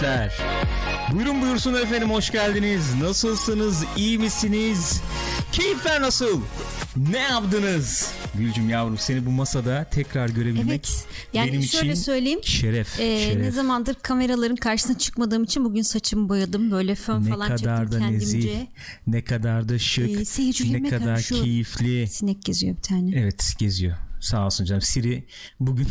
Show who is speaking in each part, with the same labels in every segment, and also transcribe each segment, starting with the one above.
Speaker 1: gençler. Buyurun buyursun efendim hoş geldiniz. Nasılsınız? İyi misiniz? Keyifler nasıl? Ne yaptınız? Gülcüm yavrum seni bu masada tekrar görebilmek
Speaker 2: Evet. Yani
Speaker 1: benim
Speaker 2: şöyle
Speaker 1: için
Speaker 2: söyleyeyim.
Speaker 1: şeref.
Speaker 2: Ee,
Speaker 1: şeref.
Speaker 2: Ne zamandır kameraların karşısına çıkmadığım için bugün saçımı boyadım. Böyle fön
Speaker 1: ne
Speaker 2: falan
Speaker 1: kadar
Speaker 2: çektim
Speaker 1: da
Speaker 2: kendimce.
Speaker 1: nezih, ne kadar da şık,
Speaker 2: Ee,
Speaker 1: ne kadar
Speaker 2: karşı-
Speaker 1: keyifli.
Speaker 2: Sinek geziyor bir tane.
Speaker 1: Evet geziyor. Sağ olsun canım. Siri bugün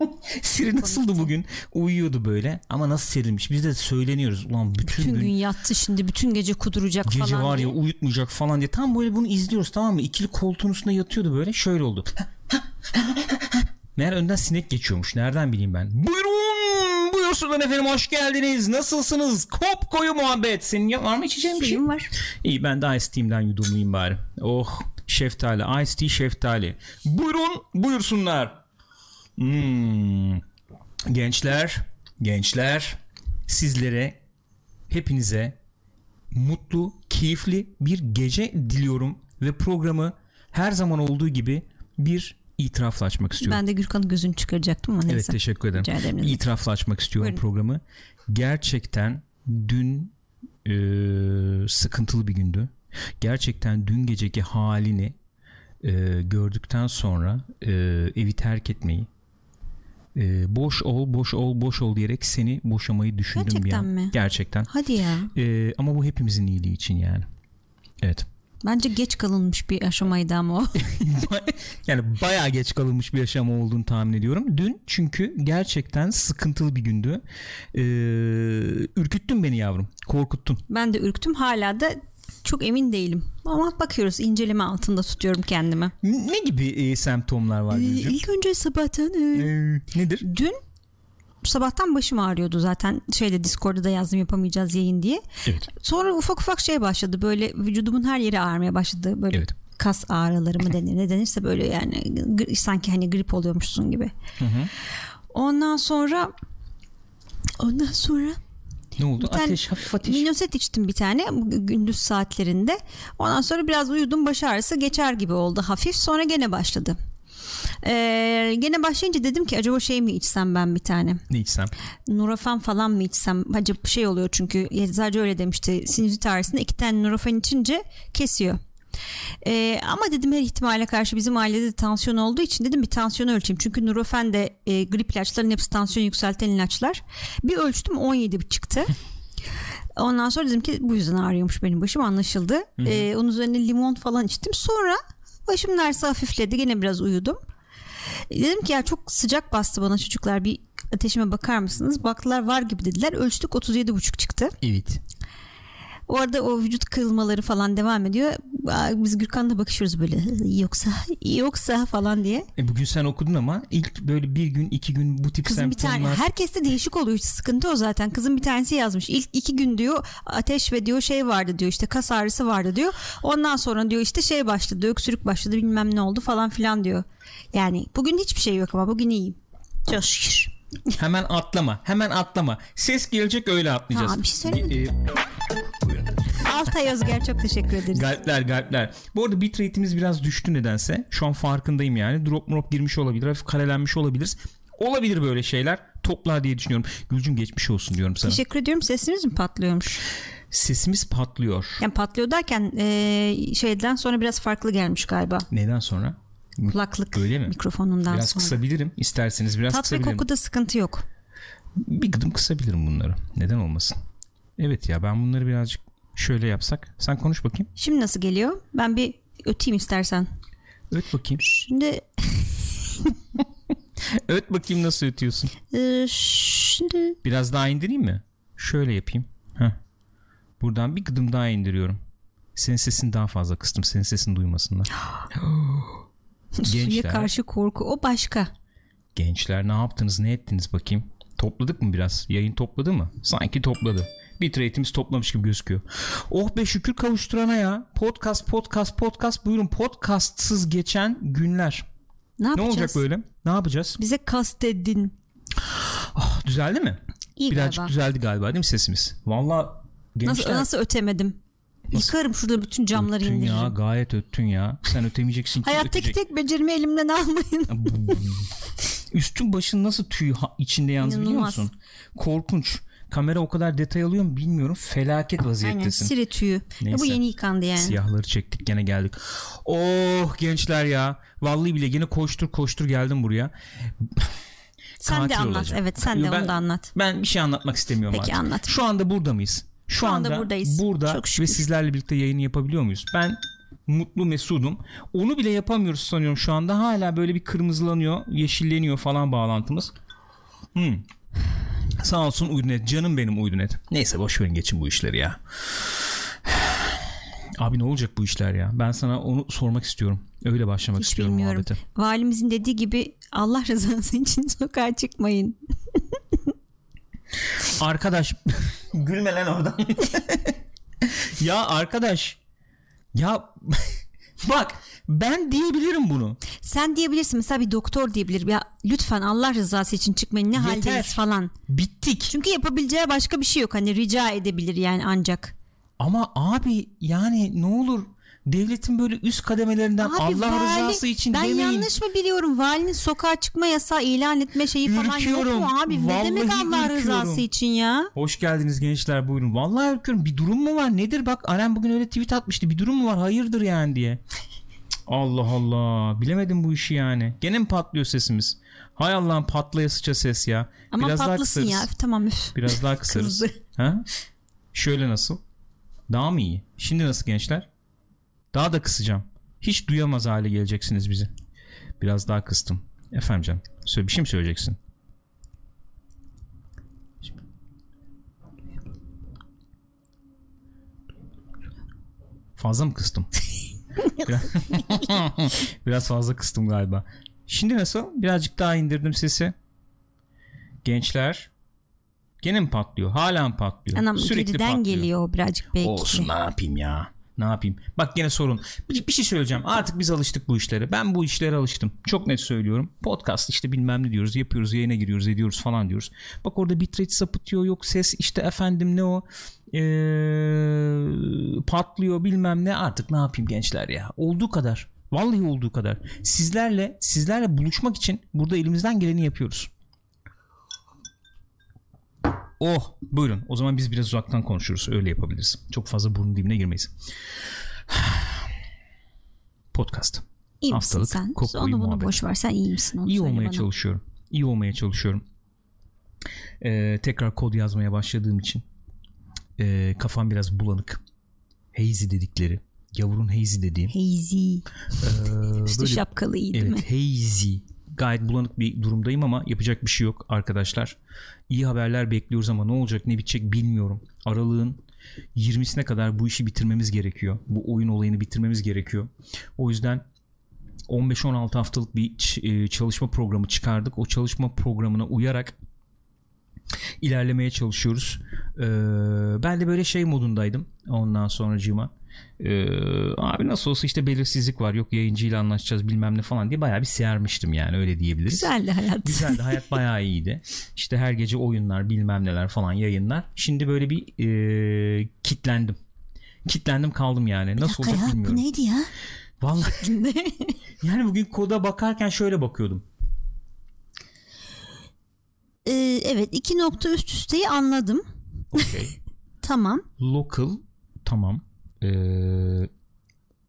Speaker 1: Siri nasıldı bugün? Uyuyordu böyle ama nasıl serilmiş? Biz de söyleniyoruz. Ulan bütün,
Speaker 2: Bütün
Speaker 1: gün,
Speaker 2: gün yattı şimdi bütün gece kuduracak
Speaker 1: gece
Speaker 2: falan
Speaker 1: var ya
Speaker 2: diye.
Speaker 1: uyutmayacak falan diye. Tam böyle bunu izliyoruz tamam mı? İkili koltuğun üstünde yatıyordu böyle. Şöyle oldu. Meğer önden sinek geçiyormuş. Nereden bileyim ben? Buyurun. Buyursunlar efendim hoş geldiniz. Nasılsınız? Kop koyu muhabbet. Senin ya- var mı içeceğin bir şey?
Speaker 2: Var.
Speaker 1: İyi ben de Ice Tea'mden yudumlayayım bari. Oh şeftali. Ice Tea şeftali. Buyurun buyursunlar. Hmm. Gençler, gençler sizlere hepinize mutlu, keyifli bir gece diliyorum ve programı her zaman olduğu gibi bir itirafla açmak istiyorum.
Speaker 2: Ben de Gürkan'ın gözünü çıkaracaktım ama neyse.
Speaker 1: Evet teşekkür ederim.
Speaker 2: Ederim.
Speaker 1: İtirafla açmak istiyorum
Speaker 2: Buyurun.
Speaker 1: programı. Gerçekten dün e, sıkıntılı bir gündü. Gerçekten dün geceki halini e, gördükten sonra e, evi terk etmeyi e, boş ol boş ol boş ol diyerek seni boşamayı düşündüm bir
Speaker 2: Gerçekten
Speaker 1: an.
Speaker 2: mi?
Speaker 1: Gerçekten.
Speaker 2: Hadi ya.
Speaker 1: E, ama bu hepimizin iyiliği için yani. Evet.
Speaker 2: Bence geç kalınmış bir aşamaydı ama o.
Speaker 1: yani bayağı geç kalınmış bir yaşam olduğunu tahmin ediyorum. Dün çünkü gerçekten sıkıntılı bir gündü. Ee, ürküttün beni yavrum. Korkuttun.
Speaker 2: ben de ürktüm. Hala da çok emin değilim. Ama bakıyoruz inceleme altında tutuyorum kendimi.
Speaker 1: Ne gibi e, semptomlar var Gülcüm?
Speaker 2: ilk önce sabahtan e,
Speaker 1: Ee, nedir?
Speaker 2: dün sabahtan başım ağrıyordu zaten şeyde Discord'da da yazdım yapamayacağız yayın diye.
Speaker 1: Evet.
Speaker 2: Sonra ufak ufak şey başladı böyle vücudumun her yeri ağrımaya başladı böyle
Speaker 1: Evet.
Speaker 2: kas ağrıları mı denir ne denirse böyle yani sanki hani grip oluyormuşsun gibi. Ondan sonra ondan sonra
Speaker 1: Ne oldu?
Speaker 2: tane
Speaker 1: Ateş, hafif ateş.
Speaker 2: Minoset içtim bir tane gündüz saatlerinde. Ondan sonra biraz uyudum baş ağrısı geçer gibi oldu hafif sonra gene başladı. Ee, gene başlayınca dedim ki acaba şey mi içsem ben bir tane
Speaker 1: Ne içsem?
Speaker 2: Nurofen falan mı içsem acaba şey oluyor çünkü eczacı öyle demişti sinüzit ağrısında iki tane Nurofen içince kesiyor. Ee, ama dedim her ihtimale karşı bizim ailede de tansiyon olduğu için dedim bir tansiyon ölçeyim. Çünkü Nurofen de e, grip ilaçların hepsi tansiyon yükselten ilaçlar. Bir ölçtüm 17 çıktı. Ondan sonra dedim ki bu yüzden ağrıyormuş benim başım anlaşıldı. Ee, onun üzerine limon falan içtim. Sonra başım neredeyse hafifledi. Gene biraz uyudum. Dedim ki ya çok sıcak bastı bana çocuklar bir ateşime bakar mısınız? Baktılar var gibi dediler. Ölçtük 37,5 çıktı.
Speaker 1: Evet.
Speaker 2: O arada o vücut kırılmaları falan devam ediyor. Biz Gürkan'la bakışıyoruz böyle yoksa yoksa falan diye.
Speaker 1: E, bugün sen okudun ama ilk böyle bir gün iki gün bu tip
Speaker 2: Kızın bir tane
Speaker 1: semptomlar.
Speaker 2: herkeste değişik oluyor işte sıkıntı o zaten. Kızın bir tanesi yazmış. İlk iki gün diyor ateş ve diyor şey vardı diyor işte kas ağrısı vardı diyor. Ondan sonra diyor işte şey başladı öksürük başladı bilmem ne oldu falan filan diyor. Yani bugün hiçbir şey yok ama bugün iyiyim. Çok şükür.
Speaker 1: Hemen atlama. Hemen atlama. Ses gelecek öyle atlayacağız.
Speaker 2: Ha, bir şey söyleyeyim mi?
Speaker 1: E, buyurun.
Speaker 2: Altay Özger çok teşekkür ederiz.
Speaker 1: Galpler galpler. Bu arada bitrate'imiz biraz düştü nedense. Şu an farkındayım yani. Drop drop girmiş olabilir. Hafif karelenmiş olabiliriz. Olabilir böyle şeyler. Toplar diye düşünüyorum. Gülcüm geçmiş olsun diyorum sana.
Speaker 2: Teşekkür ediyorum. Sesiniz mi patlıyormuş?
Speaker 1: Sesimiz patlıyor.
Speaker 2: Yani patlıyor derken e, şeyden sonra biraz farklı gelmiş galiba.
Speaker 1: Neden sonra?
Speaker 2: Kulaklık
Speaker 1: Öyle mi?
Speaker 2: mikrofonundan
Speaker 1: Biraz
Speaker 2: sonra.
Speaker 1: kısabilirim. İsterseniz biraz
Speaker 2: Tat ve
Speaker 1: kısabilirim.
Speaker 2: kokuda sıkıntı yok.
Speaker 1: Bir gıdım kısabilirim bunları. Neden olmasın? Evet ya ben bunları birazcık şöyle yapsak. Sen konuş bakayım.
Speaker 2: Şimdi nasıl geliyor? Ben bir öteyim istersen.
Speaker 1: Öt bakayım.
Speaker 2: Şimdi
Speaker 1: Öt bakayım nasıl ötüyorsun.
Speaker 2: e, şimdi
Speaker 1: Biraz daha indireyim mi? Şöyle yapayım. Heh. Buradan bir gıdım daha indiriyorum. Senin sesini daha fazla kıstım. Senin sesini duymasınlar.
Speaker 2: suya
Speaker 1: Gençler.
Speaker 2: karşı korku o başka.
Speaker 1: Gençler ne yaptınız ne ettiniz bakayım. Topladık mı biraz? Yayın topladı mı? Sanki topladı. Bitrate'imiz toplamış gibi gözüküyor. Oh be şükür kavuşturana ya. Podcast podcast podcast buyurun podcastsız geçen günler.
Speaker 2: Ne
Speaker 1: Ne
Speaker 2: yapacağız?
Speaker 1: olacak böyle? Ne yapacağız?
Speaker 2: Bize kastedin.
Speaker 1: Ah, düzeldi mi?
Speaker 2: İyi
Speaker 1: Birazcık
Speaker 2: galiba.
Speaker 1: düzeldi galiba değil mi sesimiz? Valla gençler
Speaker 2: Nasıl, nasıl ötemedim? Yıkarım şurada bütün camları
Speaker 1: öttün
Speaker 2: indiririm.
Speaker 1: ya gayet öttün ya. Sen ötemeyeceksin ki
Speaker 2: Hayattaki
Speaker 1: ötecek.
Speaker 2: tek becerimi elimden almayın.
Speaker 1: Üstün başın nasıl tüy içinde yalnız biliyor
Speaker 2: İnanılmaz.
Speaker 1: musun? Korkunç. Kamera o kadar detay alıyor mu bilmiyorum. Felaket
Speaker 2: Aynen
Speaker 1: vaziyettesin.
Speaker 2: sire tüyü.
Speaker 1: Neyse.
Speaker 2: bu yeni yıkandı yani.
Speaker 1: Siyahları çektik gene geldik. Oh gençler ya. Vallahi bile gene koştur koştur geldim buraya.
Speaker 2: Sen de anlat.
Speaker 1: olacağım.
Speaker 2: Evet sen de
Speaker 1: Ben-
Speaker 2: onu da anlat.
Speaker 1: Ben bir şey anlatmak istemiyorum
Speaker 2: Peki,
Speaker 1: artık.
Speaker 2: anlat.
Speaker 1: Şu anda burada mıyız? Şu,
Speaker 2: Şu anda
Speaker 1: anda,
Speaker 2: buradayız.
Speaker 1: Burada
Speaker 2: Çok şükür.
Speaker 1: ve sizlerle birlikte yayını yapabiliyor muyuz? Ben mutlu mesudum. Onu bile yapamıyoruz sanıyorum şu anda. Hala böyle bir kırmızılanıyor, yeşilleniyor falan bağlantımız. Hmm. Sağ olsun Uydunet. Canım benim Uydunet. Neyse boş verin geçin bu işleri ya. Abi ne olacak bu işler ya? Ben sana onu sormak istiyorum. Öyle başlamak
Speaker 2: Hiç
Speaker 1: istiyorum
Speaker 2: bilmiyorum.
Speaker 1: muhabbete.
Speaker 2: Valimizin dediği gibi Allah rızası için sokağa çıkmayın.
Speaker 1: Arkadaş gülme lan oradan. ya arkadaş ya bak ben diyebilirim bunu.
Speaker 2: Sen diyebilirsin mesela bir doktor diyebilir. Ya lütfen Allah rızası için çıkmayın ne
Speaker 1: Yeter.
Speaker 2: haldeyiz falan.
Speaker 1: Bittik.
Speaker 2: Çünkü yapabileceği başka bir şey yok. Hani rica edebilir yani ancak.
Speaker 1: Ama abi yani ne olur devletin böyle üst kademelerinden
Speaker 2: Abi
Speaker 1: Allah
Speaker 2: vali-
Speaker 1: rızası için
Speaker 2: ben
Speaker 1: demeyin.
Speaker 2: yanlış mı biliyorum? Valinin sokağa çıkma yasağı ilan etme şeyi falan yok
Speaker 1: Ürküyorum.
Speaker 2: mu abi? Ne
Speaker 1: Vallahi
Speaker 2: demek Allah
Speaker 1: ürküyorum.
Speaker 2: rızası için ya?
Speaker 1: Hoş geldiniz gençler buyurun. Vallahi ürküyorum. Bir durum mu var? Nedir bak Aren bugün öyle tweet atmıştı. Bir durum mu var? Hayırdır yani diye. Allah Allah. Bilemedim bu işi yani. Gene mi patlıyor sesimiz? Hay Allah'ım patlaya sıça ses ya.
Speaker 2: Ama
Speaker 1: Biraz daha kısarız.
Speaker 2: ya. Tamam üf.
Speaker 1: Biraz daha kısarız. Ha? Şöyle nasıl? Daha mı iyi? Şimdi nasıl gençler? Daha da kısacağım. Hiç duyamaz hale geleceksiniz bizi. Biraz daha kıstım. Efendim canım. Söyle, bir şey mi söyleyeceksin? Fazla mı kıstım? Biraz, fazla kıstım galiba. Şimdi nasıl? Birazcık daha indirdim sesi. Gençler. Gene mi patlıyor? Hala mı patlıyor?
Speaker 2: Anam
Speaker 1: Sürekli
Speaker 2: geriden
Speaker 1: patlıyor.
Speaker 2: geliyor birazcık belki.
Speaker 1: Olsun ne yapayım ya. Ne yapayım? Bak gene sorun. Bir, bir şey söyleyeceğim. Artık biz alıştık bu işlere. Ben bu işlere alıştım. Çok net söylüyorum. Podcast işte bilmem ne diyoruz. Yapıyoruz, yayına giriyoruz, ediyoruz falan diyoruz. Bak orada bitrate sapıtıyor. Yok ses işte efendim ne o ee, patlıyor bilmem ne. Artık ne yapayım gençler ya. Olduğu kadar. Vallahi olduğu kadar. Sizlerle sizlerle buluşmak için burada elimizden geleni yapıyoruz. Oh buyurun o zaman biz biraz uzaktan konuşuruz öyle yapabiliriz çok fazla burun dibine girmeyiz podcast
Speaker 2: İyi misin
Speaker 1: haftalık
Speaker 2: sen?
Speaker 1: koku
Speaker 2: Onu bunu
Speaker 1: muhabbet.
Speaker 2: boş ver. Sen iyi misin? Onu
Speaker 1: iyi olmaya
Speaker 2: bana.
Speaker 1: çalışıyorum iyi olmaya çalışıyorum Ee, tekrar kod yazmaya başladığım için ee, kafam biraz bulanık hazy dedikleri gavurun hazy dediğim
Speaker 2: Hazy.
Speaker 1: ee,
Speaker 2: Üstü
Speaker 1: böyle-
Speaker 2: şapkalı iyi değil mi?
Speaker 1: Evet hazy. Gayet bulanık bir durumdayım ama yapacak bir şey yok arkadaşlar. İyi haberler bekliyoruz ama ne olacak ne bitecek bilmiyorum. Aralığın 20'sine kadar bu işi bitirmemiz gerekiyor. Bu oyun olayını bitirmemiz gerekiyor. O yüzden 15-16 haftalık bir e, çalışma programı çıkardık. O çalışma programına uyarak ilerlemeye çalışıyoruz. Ee, ben de böyle şey modundaydım ondan sonracığıma. Ee, abi nasıl olsa işte belirsizlik var yok yayıncıyla anlaşacağız bilmem ne falan diye bayağı bir sermiştim yani öyle diyebiliriz.
Speaker 2: Güzeldi hayat.
Speaker 1: Güzeldi hayat bayağı iyiydi. İşte her gece oyunlar bilmem neler falan yayınlar. Şimdi böyle bir e, kitlendim. Kitlendim kaldım yani. Nasıl
Speaker 2: Dakika
Speaker 1: olacak
Speaker 2: ya,
Speaker 1: bilmiyorum.
Speaker 2: Bu neydi ya?
Speaker 1: Vallahi yani bugün koda bakarken şöyle bakıyordum.
Speaker 2: Ee, evet iki nokta üst üsteyi anladım.
Speaker 1: Okay.
Speaker 2: Tamam.
Speaker 1: Local tamam. Ee,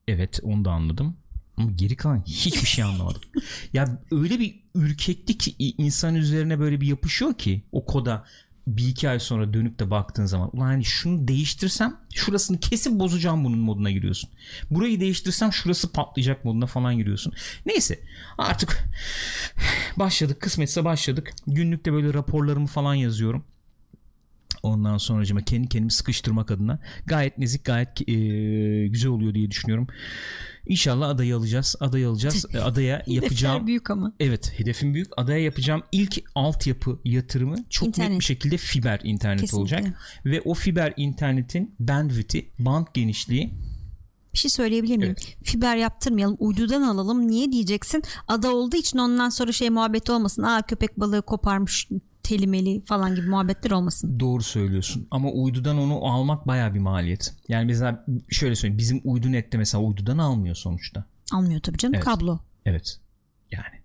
Speaker 1: evet onu da anladım. Ama geri kalan hiçbir şey anlamadım. ya öyle bir ürkeklik insan üzerine böyle bir yapışıyor ki o koda bir iki ay sonra dönüp de baktığın zaman ulan hani şunu değiştirsem şurasını kesin bozacağım bunun moduna giriyorsun. Burayı değiştirsem şurası patlayacak moduna falan giriyorsun. Neyse artık başladık kısmetse başladık. Günlükte böyle raporlarımı falan yazıyorum. Ondan sonracıma kendi kendimi sıkıştırmak adına gayet nezik gayet e, güzel oluyor diye düşünüyorum. İnşallah adayı alacağız. Adayı alacağız. Adaya yapacağım
Speaker 2: büyük ama.
Speaker 1: Evet hedefim büyük. Adaya yapacağım ilk altyapı yatırımı çok net
Speaker 2: İnternet.
Speaker 1: bir şekilde fiber internet
Speaker 2: Kesinlikle.
Speaker 1: olacak. Ve o fiber internetin bandwidth'i, band genişliği
Speaker 2: Bir şey söyleyebilir miyim? Fiber yaptırmayalım uydudan alalım. Niye diyeceksin? Ada olduğu için ondan sonra şey muhabbeti olmasın. Aa köpek balığı koparmış telimeli falan gibi muhabbetler olmasın.
Speaker 1: doğru söylüyorsun. Ama uydudan onu almak baya bir maliyet. Yani mesela şöyle söyleyeyim bizim uydu nette mesela uydudan almıyor sonuçta.
Speaker 2: Almıyor tabii canım
Speaker 1: Evet.
Speaker 2: kablo.
Speaker 1: Evet. Yani.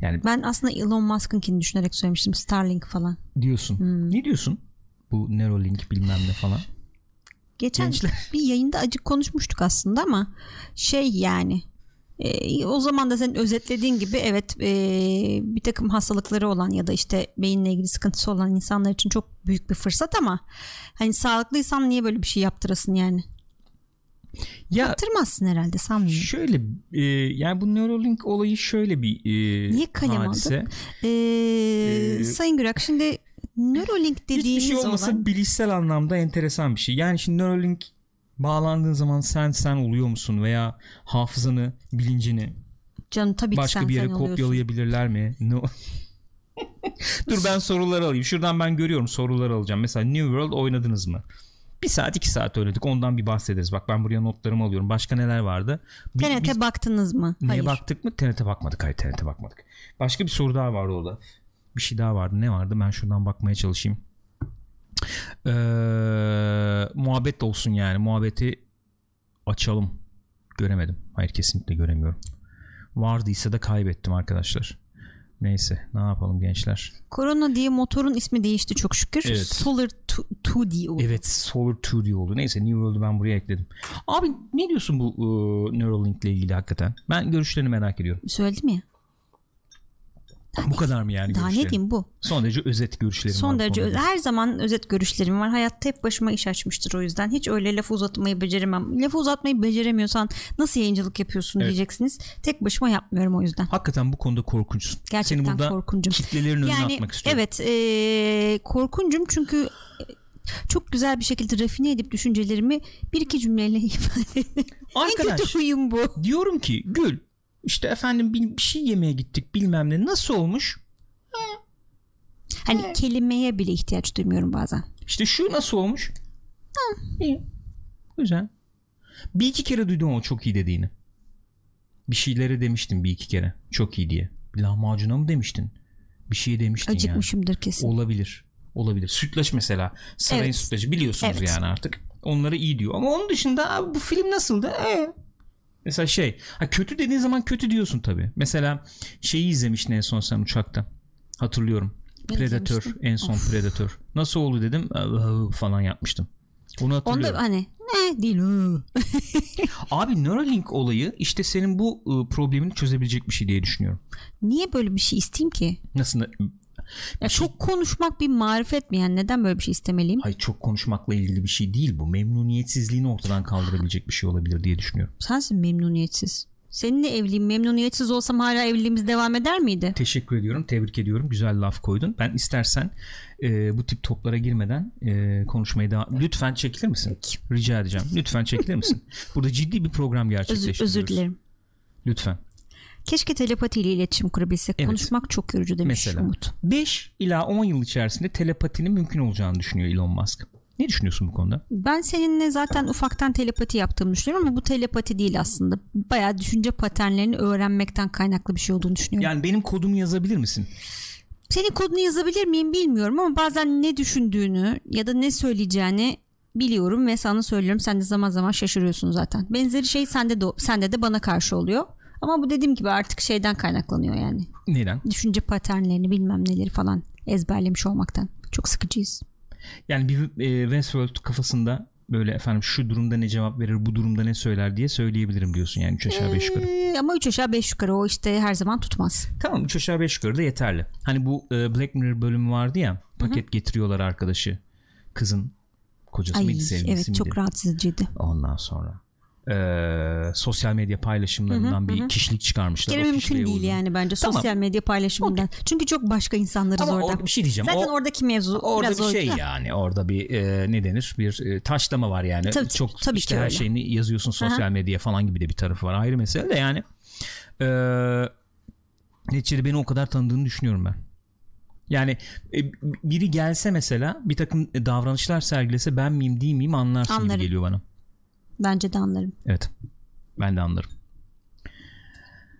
Speaker 1: Yani
Speaker 2: Ben aslında Elon Musk'ınkini düşünerek söylemiştim. Starlink falan.
Speaker 1: diyorsun.
Speaker 2: Hmm.
Speaker 1: Ne diyorsun? Bu Neuralink bilmem ne falan.
Speaker 2: Geçen
Speaker 1: Gençler.
Speaker 2: bir yayında acık konuşmuştuk aslında ama şey yani e, o zaman da senin özetlediğin gibi evet e, bir takım hastalıkları olan ya da işte beyinle ilgili sıkıntısı olan insanlar için çok büyük bir fırsat ama hani sağlıklıysan niye böyle bir şey yaptırasın yani?
Speaker 1: Ya
Speaker 2: Yaptırmazsın herhalde sanmıyorum.
Speaker 1: şöyle e, yani bu Neuralink olayı şöyle bir e,
Speaker 2: Niye kalem
Speaker 1: hadise.
Speaker 2: aldın? E, Sayın Gürak şimdi Neuralink
Speaker 1: Hiçbir
Speaker 2: dediğimiz
Speaker 1: şey olmasa
Speaker 2: olay
Speaker 1: bilişsel anlamda enteresan bir şey. Yani şimdi Neuralink bağlandığın zaman sen sen oluyor musun veya hafızanı, bilincini
Speaker 2: canım tabii ki
Speaker 1: başka
Speaker 2: sen
Speaker 1: bir yere
Speaker 2: sen oluyorsun.
Speaker 1: kopyalayabilirler mi? No. Dur ben soruları alayım. Şuradan ben görüyorum soruları alacağım. Mesela New World oynadınız mı? Bir saat iki saat oynadık. Ondan bir bahsederiz. Bak ben buraya notlarımı alıyorum. Başka neler vardı? Bir-
Speaker 2: TNT
Speaker 1: biz-
Speaker 2: baktınız mı?
Speaker 1: Neye
Speaker 2: Hayır.
Speaker 1: baktık mı? TNT bakmadık. Hayır TNT bakmadık. Başka bir soru daha vardı orada. Bir şey daha vardı. Ne vardı? Ben şuradan bakmaya çalışayım. Ee, muhabbet de olsun yani. Muhabbeti açalım. Göremedim. Hayır kesinlikle göremiyorum. Vardıysa da kaybettim arkadaşlar. Neyse ne yapalım gençler.
Speaker 2: Korona diye motorun ismi değişti çok şükür.
Speaker 1: Evet.
Speaker 2: Solar 2 diye oldu.
Speaker 1: Evet Solar 2 diye oldu. Neyse New World'u ben buraya ekledim. Abi ne diyorsun bu e, Neuralink ile ilgili hakikaten? Ben görüşlerini merak ediyorum.
Speaker 2: Söyledim ya.
Speaker 1: Bu kadar mı yani
Speaker 2: Daha ne diyeyim bu?
Speaker 1: Son derece özet görüşlerim var
Speaker 2: Son derece
Speaker 1: konuda.
Speaker 2: her zaman özet görüşlerim var. Hayatta hep başıma iş açmıştır o yüzden. Hiç öyle lafı uzatmayı beceremem. Lafı uzatmayı beceremiyorsan nasıl yayıncılık yapıyorsun
Speaker 1: Evet.
Speaker 2: diyeceksiniz. Tek başıma yapmıyorum o yüzden.
Speaker 1: Hakikaten bu konuda korkunçsun.
Speaker 2: Gerçekten
Speaker 1: Seni burada
Speaker 2: korkuncum.
Speaker 1: kitlelerin önüne
Speaker 2: Yani
Speaker 1: atmak istiyorum.
Speaker 2: evet e, korkuncum çünkü çok güzel bir şekilde rafine edip düşüncelerimi bir iki cümleyle ifade ederim. En
Speaker 1: Arkadaş
Speaker 2: kötü huyum bu.
Speaker 1: diyorum ki Gül işte efendim bir bir şey yemeye gittik bilmem ne nasıl olmuş?
Speaker 2: Hani kelimeye bile ihtiyaç duymuyorum bazen.
Speaker 1: İşte şu nasıl olmuş? Ha, iyi. Güzel. Bir iki kere duydum o çok iyi dediğini. Bir şeyleri demiştin bir iki kere. Çok iyi diye. Lahmacuna mı demiştin? Bir şey demiştin yani.
Speaker 2: Acıkmışımdır kesin.
Speaker 1: Olabilir. Olabilir. Sütlaç mesela. Sarayın
Speaker 2: Evet.
Speaker 1: sütlacı biliyorsunuz
Speaker 2: Evet.
Speaker 1: yani artık. Onları iyi diyor. Ama onun dışında abi bu film nasıldı? Ee. Mesela şey. Ha, kötü dediğin zaman kötü diyorsun tabii. Mesela şeyi izlemiştin en son sen uçakta. Hatırlıyorum.
Speaker 2: Ne
Speaker 1: Predator.
Speaker 2: izlemiştim?
Speaker 1: En son Predator. Nasıl oldu dedim. "Aa, falan yapmıştım. Onu hatırlıyorum.
Speaker 2: Onda hani ne değil.
Speaker 1: Abi Neuralink olayı işte senin bu ıı, problemini çözebilecek bir şey diye düşünüyorum.
Speaker 2: Niye böyle bir şey isteyeyim ki?
Speaker 1: Nasıl?
Speaker 2: Ya çok konuşmak bir marifet mi yani neden böyle bir şey istemeliyim?
Speaker 1: Hayır çok konuşmakla ilgili bir şey değil bu. Memnuniyetsizliğini ortadan kaldırabilecek bir şey olabilir diye düşünüyorum.
Speaker 2: Sensin memnuniyetsiz. Seninle evliyim memnuniyetsiz olsam hala evliliğimiz devam eder miydi?
Speaker 1: Teşekkür ediyorum. Tebrik ediyorum. Güzel laf koydun. Ben istersen e, bu tip toplara girmeden e, konuşmayı daha lütfen çekilir misin? Rica edeceğim. Lütfen çekilir misin? Burada ciddi bir program
Speaker 2: Özür,
Speaker 1: gerçekleştiriyoruz.
Speaker 2: özür dilerim.
Speaker 1: Lütfen.
Speaker 2: Keşke telepatiyle iletişim kurabilsek.
Speaker 1: Evet.
Speaker 2: Konuşmak çok yorucu demiş
Speaker 1: Mesela.
Speaker 2: Umut.
Speaker 1: 5 ila 10 yıl içerisinde telepatinin mümkün olacağını düşünüyor Elon Musk. Ne düşünüyorsun bu konuda?
Speaker 2: Ben seninle zaten ufaktan telepati yaptığımı düşünüyorum ama bu telepati değil aslında. Bayağı düşünce paternlerini öğrenmekten kaynaklı bir şey olduğunu düşünüyorum.
Speaker 1: Yani benim kodumu yazabilir misin?
Speaker 2: Senin kodunu yazabilir miyim bilmiyorum ama bazen ne düşündüğünü ya da ne söyleyeceğini biliyorum ve sana söylüyorum. Sen de zaman zaman şaşırıyorsun zaten. Benzeri şey sende de sende de bana karşı oluyor. Ama bu dediğim gibi artık şeyden kaynaklanıyor yani.
Speaker 1: Neden?
Speaker 2: Düşünce paternlerini bilmem neleri falan ezberlemiş olmaktan. Çok sıkıcıyız.
Speaker 1: Yani bir e, Westworld kafasında böyle efendim şu durumda ne cevap verir bu durumda ne söyler diye söyleyebilirim diyorsun yani 3 aşağı 5 yukarı.
Speaker 2: Ee, ama 3 aşağı 5 yukarı o işte her zaman tutmaz.
Speaker 1: Tamam 3 aşağı 5 yukarı da yeterli. Hani bu e, Black Mirror bölümü vardı ya paket getiriyorlar arkadaşı kızın kocası
Speaker 2: Ay
Speaker 1: mıydı sevgilisi
Speaker 2: evet
Speaker 1: miydi?
Speaker 2: çok rahatsız ediciydi.
Speaker 1: Ondan sonra e, sosyal medya paylaşımlarından bir kişilik çıkarmışlar.
Speaker 2: Gene mümkün değil
Speaker 1: uygun.
Speaker 2: yani bence
Speaker 1: Tamam.
Speaker 2: sosyal medya paylaşımından. Çünkü çok başka insanlarız
Speaker 1: Ama
Speaker 2: orada.
Speaker 1: orada bir şey diyeceğim.
Speaker 2: Zaten
Speaker 1: O-
Speaker 2: oradaki mevzu
Speaker 1: Orada
Speaker 2: biraz
Speaker 1: bir şey
Speaker 2: oydu.
Speaker 1: yani orada bir e, ne denir bir e, taşlama var yani
Speaker 2: Tabii,
Speaker 1: çok
Speaker 2: tabii
Speaker 1: işte
Speaker 2: ki
Speaker 1: her
Speaker 2: öyle.
Speaker 1: şeyini yazıyorsun sosyal medyaya falan gibi de bir tarafı var ayrı mesele de yani e, neticede beni o kadar tanıdığını düşünüyorum ben yani e, biri gelse mesela bir takım davranışlar sergilese ben miyim değil miyim anlarsın
Speaker 2: Anlarım.
Speaker 1: gibi geliyor bana
Speaker 2: Bence de anlarım.
Speaker 1: evet ben de anlarım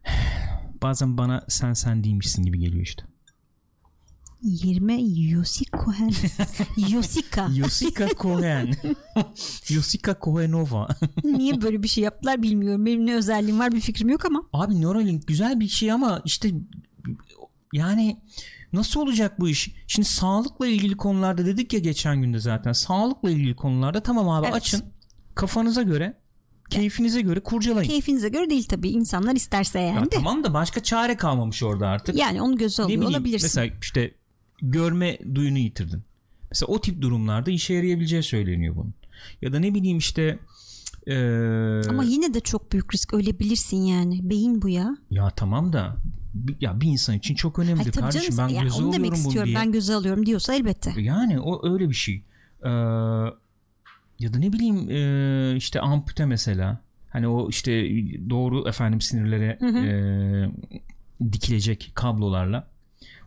Speaker 1: bazen bana sen sen değilmişsin gibi geliyor işte
Speaker 2: 20 Yossi Cohen. Yosika.
Speaker 1: Yosika Cohen Yosika Cohenova
Speaker 2: Niye böyle bir şey yaptılar bilmiyorum. Benim ne özelliğim var bir fikrim yok ama.
Speaker 1: Abi Neuralink güzel bir şey ama işte Yani nasıl olacak bu iş? Şimdi sağlıkla ilgili konularda dedik ya geçen günde zaten. Sağlıkla ilgili konularda tamam abi
Speaker 2: Evet.
Speaker 1: açın. Kafanıza göre, keyfinize göre kurcalayın.
Speaker 2: Keyfinize göre değil tabii. insanlar isterse yani
Speaker 1: Ya tamam da başka çare kalmamış orada artık.
Speaker 2: Yani onu göze
Speaker 1: ne
Speaker 2: alıyor
Speaker 1: bileyim
Speaker 2: olabilirsin.
Speaker 1: mesela işte görme duyunu yitirdin. Mesela o tip durumlarda işe yarayabileceği söyleniyor bunun. Ya da ne bileyim işte eee,
Speaker 2: Ama yine de çok büyük risk ölebilirsin yani. Beyin bu ya.
Speaker 1: ya tamam da ya bir insan için çok önemlidir
Speaker 2: Hayır,
Speaker 1: kardeşim
Speaker 2: canım,
Speaker 1: ben
Speaker 2: yani
Speaker 1: göze alıyorum bunu diye.
Speaker 2: Ben göze alıyorum diyorsa elbette.
Speaker 1: Yani o öyle bir şey. Ee, ya da ne bileyim e, işte ampute mesela. Hani o işte doğru efendim sinirlere
Speaker 2: Hı hı.
Speaker 1: e, dikilecek kablolarla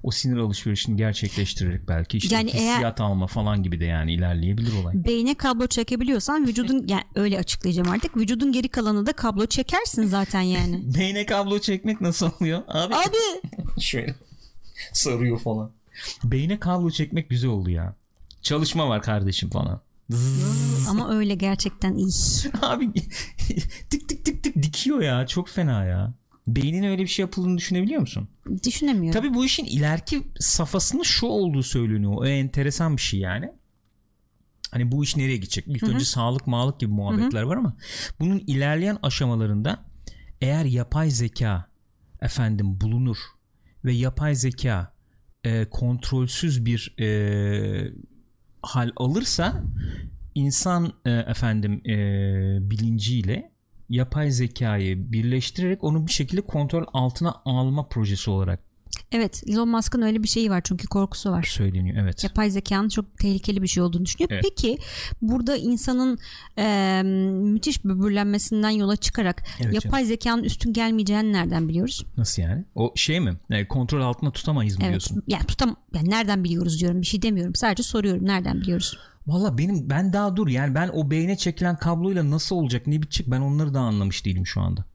Speaker 1: o sinir alışverişini gerçekleştirerek belki işte
Speaker 2: Yani eğer-
Speaker 1: hissiyat alma falan gibi de yani ilerleyebilir olay.
Speaker 2: Beyne kablo çekebiliyorsan vücudun yani öyle açıklayacağım artık. Vücudun geri kalanı da kablo çekersin zaten yani.
Speaker 1: Beyne kablo çekmek nasıl oluyor? Abi,
Speaker 2: Abi
Speaker 1: şöyle sarıyor falan. Beyne kablo çekmek güzel oldu ya. Çalışma var kardeşim falan.
Speaker 2: Ama öyle gerçekten iyi.
Speaker 1: Abi tık tık tık tık dikiyor ya çok fena ya. Beynine öyle bir şey yapıldığını düşünebiliyor musun?
Speaker 2: Düşünemiyorum.
Speaker 1: Tabii bu işin ileriki safhasında şu olduğu söyleniyor. O enteresan bir şey yani. Hani bu iş nereye gidecek? İlk önce sağlık mağlık gibi muhabbetler var ama bunun ilerleyen aşamalarında eğer yapay zeka efendim bulunur ve yapay zeka e, kontrolsüz bir e, hal alırsa insan e, efendim e, bilinciyle yapay zekayı birleştirerek onu bir şekilde kontrol altına alma projesi olarak
Speaker 2: Evet Elon Musk'ın öyle bir şeyi var çünkü korkusu var.
Speaker 1: söyleniyor. Evet.
Speaker 2: Yapay zekanın çok tehlikeli bir şey olduğunu düşünüyor.
Speaker 1: Evet.
Speaker 2: Peki burada insanın e, müthiş böbürlenmesinden yola çıkarak
Speaker 1: Evet
Speaker 2: yapay zekanın üstün gelmeyeceğini nereden biliyoruz?
Speaker 1: Nasıl yani? O şey mi? E, kontrol altında tutamayız mı
Speaker 2: Evet.
Speaker 1: diyorsun?
Speaker 2: Yani tutam yani nereden biliyoruz diyorum. Bir şey demiyorum. Sadece soruyorum. Nereden biliyoruz?
Speaker 1: Valla benim ben daha dur yani ben o beyne çekilen kabloyla nasıl olacak ne bitecek ben onları da anlamış değilim şu anda.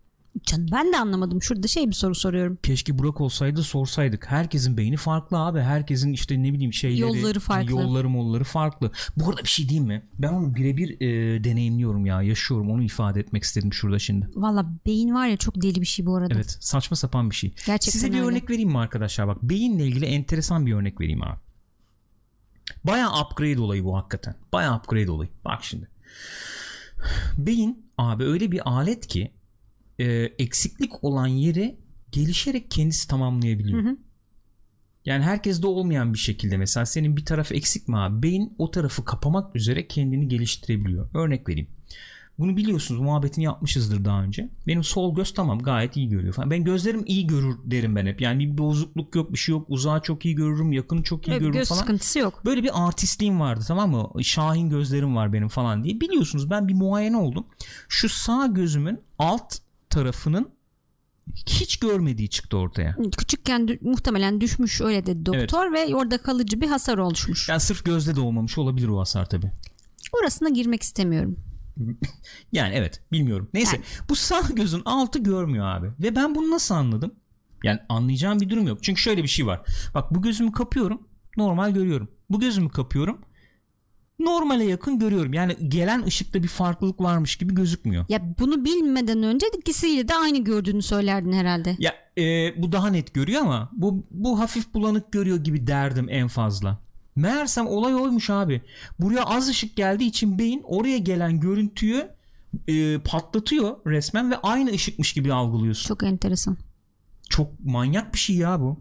Speaker 2: Canım ben de anlamadım. Şurada şey bir soru soruyorum.
Speaker 1: Keşke Burak olsaydı sorsaydık. Herkesin beyni farklı abi. Herkesin işte ne bileyim şeyleri.
Speaker 2: Yolları farklı.
Speaker 1: Yolları molları farklı. Bu arada bir şey diyeyim mi? Ben onu birebir e, deneyimliyorum ya. Yaşıyorum. Onu ifade etmek istedim şurada şimdi.
Speaker 2: Valla beyin var ya çok deli bir şey bu arada.
Speaker 1: Evet. Saçma sapan bir şey.
Speaker 2: Gerçekten
Speaker 1: Size bir
Speaker 2: öyle.
Speaker 1: örnek vereyim mi arkadaşlar? Bak beyinle ilgili enteresan bir örnek vereyim abi. Baya upgrade olayı bu hakikaten. Baya upgrade olayı. Bak şimdi. Beyin abi öyle bir alet ki e, eksiklik olan yeri gelişerek kendisi tamamlayabiliyor.
Speaker 2: Hı hı.
Speaker 1: Yani herkeste olmayan bir şekilde mesela senin bir taraf eksik mi abi? Beyin o tarafı kapamak üzere kendini geliştirebiliyor. Örnek vereyim. Bunu biliyorsunuz muhabbetini yapmışızdır daha önce. Benim sol göz tamam gayet iyi görüyor falan. Ben gözlerim iyi görür derim ben hep. Yani bir bozukluk yok bir şey yok. Uzağı çok iyi görürüm yakını çok iyi
Speaker 2: bir
Speaker 1: görürüm
Speaker 2: göz
Speaker 1: falan.
Speaker 2: sıkıntısı yok.
Speaker 1: Böyle bir artistliğim vardı tamam mı? Şahin gözlerim var benim falan diye. Biliyorsunuz ben bir muayene oldum. Şu sağ gözümün alt tarafının hiç görmediği çıktı ortaya.
Speaker 2: Küçükken dü- muhtemelen düşmüş öyle dedi doktor ve orada kalıcı bir hasar oluşmuş.
Speaker 1: Yani sırf gözde de olmamış olabilir o hasar tabii.
Speaker 2: Orasına girmek istemiyorum.
Speaker 1: Yani evet bilmiyorum. Neyse bu sağ gözün altı görmüyor abi. Ve ben bunu nasıl anladım? Yani anlayacağım bir durum yok. Çünkü şöyle bir şey var. Bak bu gözümü kapıyorum normal görüyorum. Bu gözümü kapıyorum normale yakın görüyorum. Yani gelen ışıkta bir farklılık varmış gibi gözükmüyor.
Speaker 2: Ya bunu bilmeden önce ikisiyle de aynı gördüğünü söylerdin herhalde.
Speaker 1: Ya e, bu daha net görüyor ama bu bu hafif bulanık görüyor gibi derdim en fazla. Meğersem olay oymuş abi. Buraya az ışık geldiği için beyin oraya gelen görüntüyü e, patlatıyor resmen ve aynı ışıkmış gibi algılıyorsun.
Speaker 2: Çok enteresan.
Speaker 1: Çok manyak bir şey ya bu.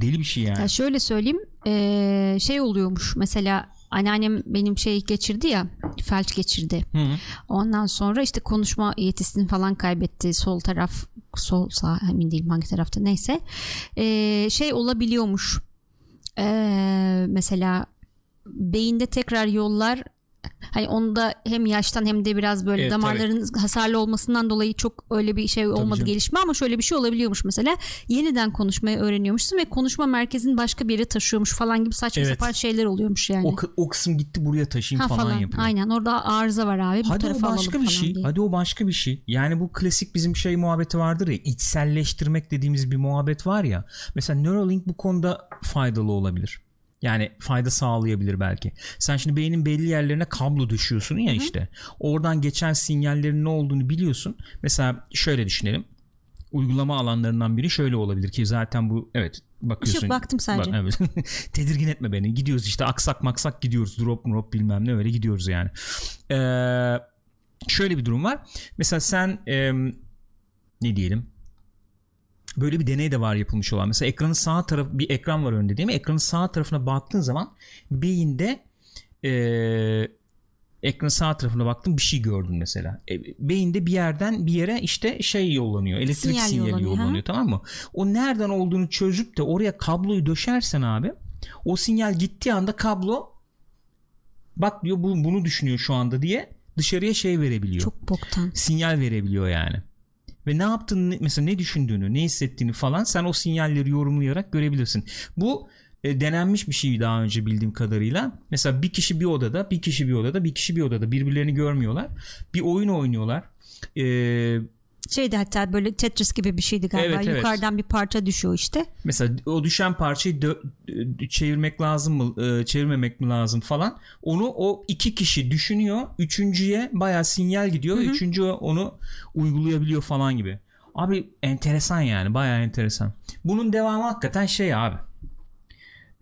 Speaker 1: Deli bir şey yani.
Speaker 2: Ya şöyle söyleyeyim eee, şey oluyormuş mesela anneannem benim şey geçirdi ya felç geçirdi.
Speaker 1: Hı.
Speaker 2: Ondan sonra işte konuşma yetisini falan kaybetti. Sol taraf sol sağ emin değilim hangi tarafta neyse. Eee, şey olabiliyormuş. Eee, mesela beyinde tekrar yollar hani onda hem yaştan hem de biraz böyle
Speaker 1: Evet,
Speaker 2: damarların hasarlı olmasından dolayı çok öyle bir şey olmadı gelişme ama şöyle bir şey olabiliyormuş mesela yeniden konuşmayı öğreniyormuşsun ve konuşma merkezini başka bir yere taşıyormuş falan gibi saçma
Speaker 1: Evet.
Speaker 2: sapan şeyler oluyormuş yani.
Speaker 1: O, o kısım gitti buraya taşıyayım
Speaker 2: ha
Speaker 1: falan,
Speaker 2: falan,
Speaker 1: yapıyor.
Speaker 2: aynen orada arıza var abi bu
Speaker 1: Hadi o başka bir şey.
Speaker 2: diye.
Speaker 1: Hadi o başka bir şey. Yani bu klasik bizim şey muhabbeti vardır ya içselleştirmek dediğimiz bir muhabbet var ya. Mesela Neuralink bu konuda faydalı olabilir. Yani fayda sağlayabilir belki. Sen şimdi beynin belli yerlerine kablo düşüyorsun ya işte. Oradan geçen sinyallerin ne olduğunu biliyorsun. Mesela şöyle düşünelim. Uygulama alanlarından biri şöyle olabilir ki zaten bu evet bakıyorsun.
Speaker 2: Yok baktım sadece.
Speaker 1: Bak, evet. Tedirgin etme beni. Gidiyoruz işte aksak maksak gidiyoruz. Drop drop bilmem ne öyle gidiyoruz yani. Ee, şöyle bir durum var. Mesela sen e, ne diyelim böyle bir deney de var yapılmış olan. Mesela ekranın sağ tarafı bir ekran var önünde değil mi? Ekranın sağ tarafına baktığın zaman beyinde e, ekranın sağ tarafına baktım bir şey gördüm mesela. E, beyinde bir yerden bir yere işte şey yollanıyor. Elektrik
Speaker 2: Sinyal
Speaker 1: sinyali
Speaker 2: yollanıyor,
Speaker 1: yollanıyor,
Speaker 2: ha?
Speaker 1: tamam mı? O nereden olduğunu çözüp de oraya kabloyu döşersen abi o sinyal gittiği anda kablo bak diyor bu, bunu düşünüyor şu anda diye dışarıya şey verebiliyor.
Speaker 2: Çok boktan.
Speaker 1: Sinyal verebiliyor yani. Ve ne yaptığını mesela ne düşündüğünü ne hissettiğini falan sen o sinyalleri yorumlayarak görebilirsin. Bu e, denenmiş bir şey daha önce bildiğim kadarıyla. Mesela bir kişi bir odada, bir kişi bir odada, bir kişi bir odada birbirlerini görmüyorlar. Bir oyun oynuyorlar. Ee,
Speaker 2: Şeydi hatta böyle Tetris gibi bir şeydi galiba.
Speaker 1: Evet, evet.
Speaker 2: Yukarıdan bir parça düşüyor işte.
Speaker 1: mesela o düşen parçayı çevirmek lazım mı, e, çevirmemek mi lazım falan. Onu o iki kişi düşünüyor. Üçüncüye bayağı sinyal gidiyor. Üçüncü onu uygulayabiliyor falan gibi. Abi enteresan yani bayağı enteresan. Bunun devamı hakikaten şey abi.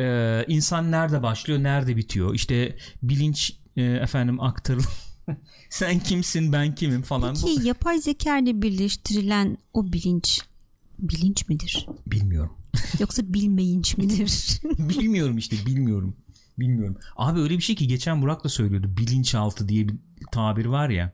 Speaker 1: Ee, insan nerede başlıyor, nerede bitiyor? İşte bilinç e, efendim aktarıl. Sen kimsin, ben kimim falan. Bu...
Speaker 2: Ki yapay zeka ile birleştirilen o bilinç bilinç midir?
Speaker 1: Bilmiyorum.
Speaker 2: Yoksa bilmeyinç midir?
Speaker 1: bilmiyorum işte bilmiyorum. Bilmiyorum. Abi öyle bir şey ki geçen Burak da söylüyordu. Bilinçaltı diye bir tabir var ya.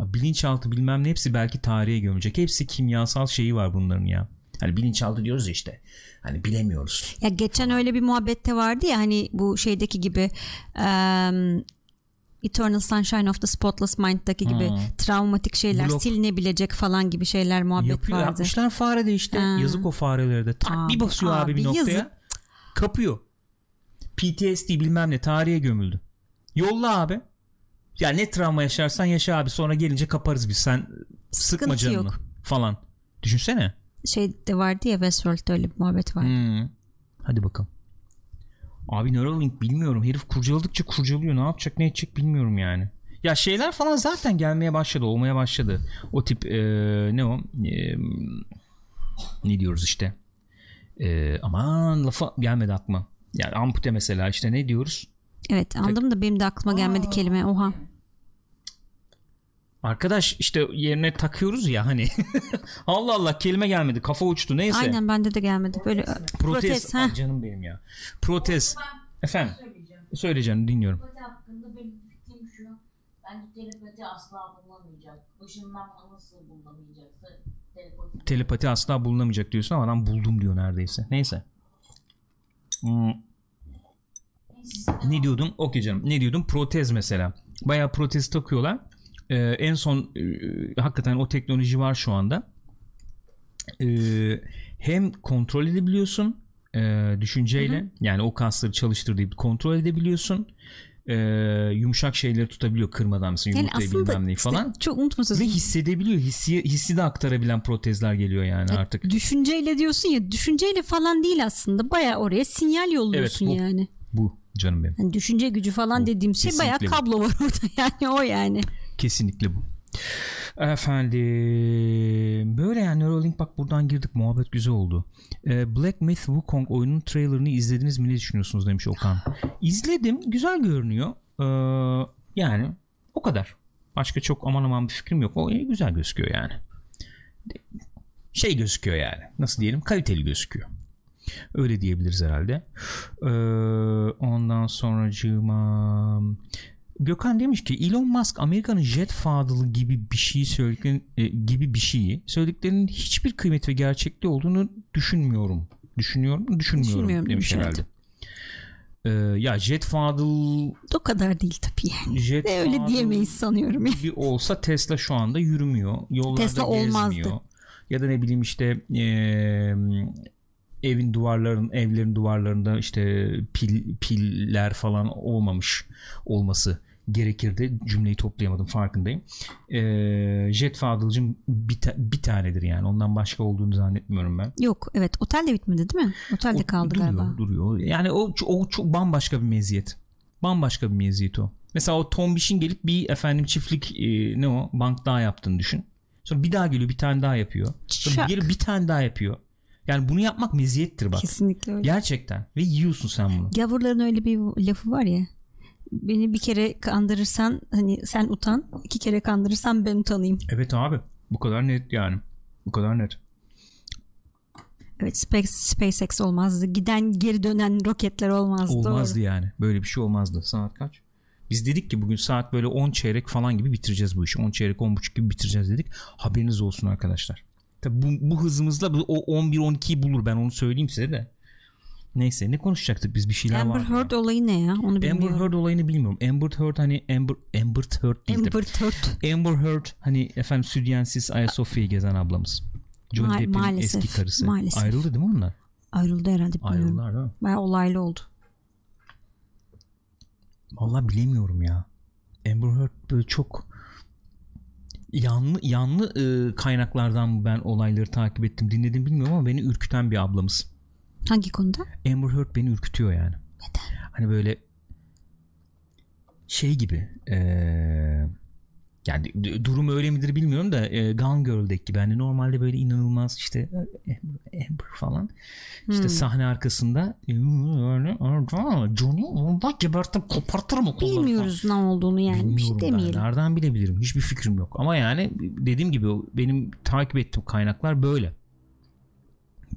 Speaker 1: Bilinçaltı bilmem ne hepsi belki tarihe gömecek. Hepsi kimyasal şeyi var bunların ya. Hani bilinçaltı diyoruz ya işte. Hani bilemiyoruz.
Speaker 2: ya geçen öyle bir muhabbette vardı ya hani bu şeydeki gibi em, Eternal Sunshine of the Spotless Mind'daki gibi
Speaker 1: Ha.
Speaker 2: travmatik şeyler
Speaker 1: Blok.
Speaker 2: silinebilecek falan gibi şeyler muhabbet
Speaker 1: Yapıyor,
Speaker 2: vardı.
Speaker 1: yapmışlar fare de işte.
Speaker 2: Ha.
Speaker 1: Yazık o farelere de. Tak
Speaker 2: Abi,
Speaker 1: bir basıyor abi, bir
Speaker 2: abi,
Speaker 1: noktaya.
Speaker 2: yazık.
Speaker 1: Kapıyor. PTSD bilmem ne tarihe gömüldü. Yolla abi. Ya ne travma yaşarsan yaşa abi sonra gelince kaparız biz sen sıkma
Speaker 2: Sıkıntı
Speaker 1: canını
Speaker 2: yok.
Speaker 1: falan. Düşünsene.
Speaker 2: Şey de vardı ya Westworld'da öyle bir muhabbet var.
Speaker 1: Hmm. Hadi bakalım. Abi Neuralink bilmiyorum. Herif kurcaladıkça kurcalıyor. Ne yapacak ne edecek bilmiyorum yani. Ya şeyler falan zaten gelmeye başladı. Olmaya başladı. O tip e, ne o? E, ne diyoruz işte. E, aman lafa gelmedi aklıma. Yani ampute mesela işte ne diyoruz?
Speaker 2: Evet anladım da benim de aklıma gelmedi kelime. Oha.
Speaker 1: Arkadaş işte yerine takıyoruz ya hani. Allah Allah kelime gelmedi. Kafa uçtu neyse.
Speaker 2: Aynen bende de gelmedi. Böyle
Speaker 1: Protez.
Speaker 2: protez.
Speaker 1: Ah,
Speaker 2: ha.
Speaker 1: canım benim ya. Protez. Efendim.
Speaker 3: söyleyeceğim.
Speaker 1: Söyleyeceğim dinliyorum.
Speaker 3: Telepati hakkında benim fikrim şu. Bence telepati asla bulunamayacak. Işınlanma nasıl bulunamayacaksa telepati.
Speaker 1: telepati asla bulunamayacak diyorsun ama adam buldum diyor neredeyse. Neyse. Hmm, ne diyordum? Okey canım. Ne diyordum? Protez mesela. Bayağı protez takıyorlar. Ee, en son e, hakikaten o teknoloji var şu anda. Ee, hem kontrol edebiliyorsun e, düşünceyle yani o kasları çalıştırdığı kontrol edebiliyorsun. Ee, yumuşak şeyleri tutabiliyor kırmadan mesela
Speaker 2: Yani
Speaker 1: yumurtayı bilmem neyi
Speaker 2: işte
Speaker 1: falan.
Speaker 2: çok unutmasın.
Speaker 1: Ve hissedebiliyor. Hissi, hissi de aktarabilen protezler geliyor yani artık.
Speaker 2: Düşünceyle diyorsun ya düşünceyle falan değil aslında. Baya oraya sinyal yolluyorsun
Speaker 1: Evet, bu-
Speaker 2: yani.
Speaker 1: Bu canım benim.
Speaker 2: Yani düşünce gücü falan
Speaker 1: Bu
Speaker 2: dediğim şey
Speaker 1: bu.
Speaker 2: kablo var orada yani o yani.
Speaker 1: Kesinlikle bu. Efendim böyle yani Neuralink bak buradan girdik muhabbet güzel oldu. Ee, Black Myth Wukong oyunun trailerını izlediniz mi ne düşünüyorsunuz demiş Okan. İzledim güzel görünüyor. Ee, yani o kadar. Başka çok aman aman bir fikrim yok. O güzel gözüküyor yani. Şey gözüküyor yani. Nasıl diyelim? Kaliteli gözüküyor. Öyle diyebiliriz herhalde. Ee, ondan sonracığıma Gökhan demiş ki Elon Musk Amerika'nın jet fadılı gibi bir şeyi söylediklerin, e, gibi bir şeyi söylediklerinin hiçbir kıymet ve gerçekliği olduğunu düşünmüyorum. Düşünüyorum, düşünmüyorum,
Speaker 2: Düşünmüyorum
Speaker 1: demiş
Speaker 2: demiş,
Speaker 1: herhalde. Ee, ya jet fadıl
Speaker 2: O kadar değil tabii yani.
Speaker 1: jet
Speaker 2: De öyle
Speaker 1: fadıl
Speaker 2: diyemeyiz sanıyorum. ya.
Speaker 1: gibi olsa Tesla şu anda yürümüyor. Yollarda
Speaker 2: Tesla olmazdı.
Speaker 1: gezmiyor. Ya da ne bileyim işte eee, evin duvarların evlerin duvarlarında işte pil piller falan olmamış olması gerekirdi. Cümleyi toplayamadım farkındayım. Eee jet fadılcım bir, ta- bir tanedir yani. Ondan başka olduğunu zannetmiyorum ben.
Speaker 2: Yok evet otel de bitmedi değil mi? Otel de
Speaker 1: O
Speaker 2: kaldı
Speaker 1: duruyor,
Speaker 2: galiba.
Speaker 1: Duruyor. Yani o, o çok bambaşka bir meziyet. Bambaşka bir meziyet o. Mesela o Tombiş'in gelip bir efendim çiftlik e, ne o bank daha yaptığını düşün. Sonra bir daha geliyor bir tane daha yapıyor. Sonra
Speaker 2: Şak.
Speaker 1: geri bir tane daha yapıyor. Yani bunu yapmak meziyettir bak.
Speaker 2: Kesinlikle öyle.
Speaker 1: Gerçekten. Ve yiyorsun sen bunu.
Speaker 2: Gavurların öyle bir lafı var ya. Beni bir kere kandırırsan hani sen utan. iki kere kandırırsan ben utanayım.
Speaker 1: Evet abi. Bu kadar net yani. Bu kadar net.
Speaker 2: Evet Space, SpaceX olmazdı. Giden geri dönen roketler olmazdı.
Speaker 1: Olmazdı
Speaker 2: Doğru.
Speaker 1: yani. Böyle bir şey olmazdı. Saat kaç? Biz dedik ki bugün saat böyle 10 çeyrek falan gibi bitireceğiz bu işi. 10 çeyrek 10 buçuk gibi bitireceğiz dedik. Haberiniz olsun arkadaşlar. Tabi bu, bu hızımızla bu- o 11-12'yi bulur ben onu söyleyeyim size de. Neyse ne konuşacaktık biz bir şeyler
Speaker 2: Amber
Speaker 1: var.
Speaker 2: Heard olayı ne ya? Onu bilmiyorum.
Speaker 1: Amber Heard olayını bilmiyorum. Amber Heard hani Amber Amber Heard değil
Speaker 2: Amber. Heard.
Speaker 1: Amber Heard hani efendim Südyensiz Ayasofya'yı gezen ablamız. Johnny
Speaker 2: Ma-
Speaker 1: Depp'in eski karısı.
Speaker 2: maalesef.
Speaker 1: Ayrıldı değil mi onlar?
Speaker 2: Ayrıldı herhalde bilmiyorum.
Speaker 1: Ayrıldılar değil mi?
Speaker 2: Bayağı olaylı oldu.
Speaker 1: Vallahi bilemiyorum ya. Amber Heard böyle çok yanlı yanlı e, kaynaklardan ben olayları takip ettim dinledim bilmiyorum ama beni ürküten bir ablamız.
Speaker 2: Hangi konuda?
Speaker 1: Amber Heard beni ürkütüyor yani.
Speaker 2: Neden?
Speaker 1: Hani böyle şey gibi e, yani durum öyle midir bilmiyorum da e, Gone Girl'deki gibi hani normalde böyle inanılmaz işte e, Amber, Amber falan işte
Speaker 2: Hmm.
Speaker 1: sahne arkasında e, öyle Johnny ondan gebertip kopartırım o.
Speaker 2: Bilmiyoruz ne olduğunu yani. Bir şey
Speaker 1: Bilmiyorum ben.
Speaker 2: demeyelim.
Speaker 1: Nereden bilebilirim? Hiçbir fikrim yok. Ama yani dediğim gibi benim takip ettiğim kaynaklar böyle.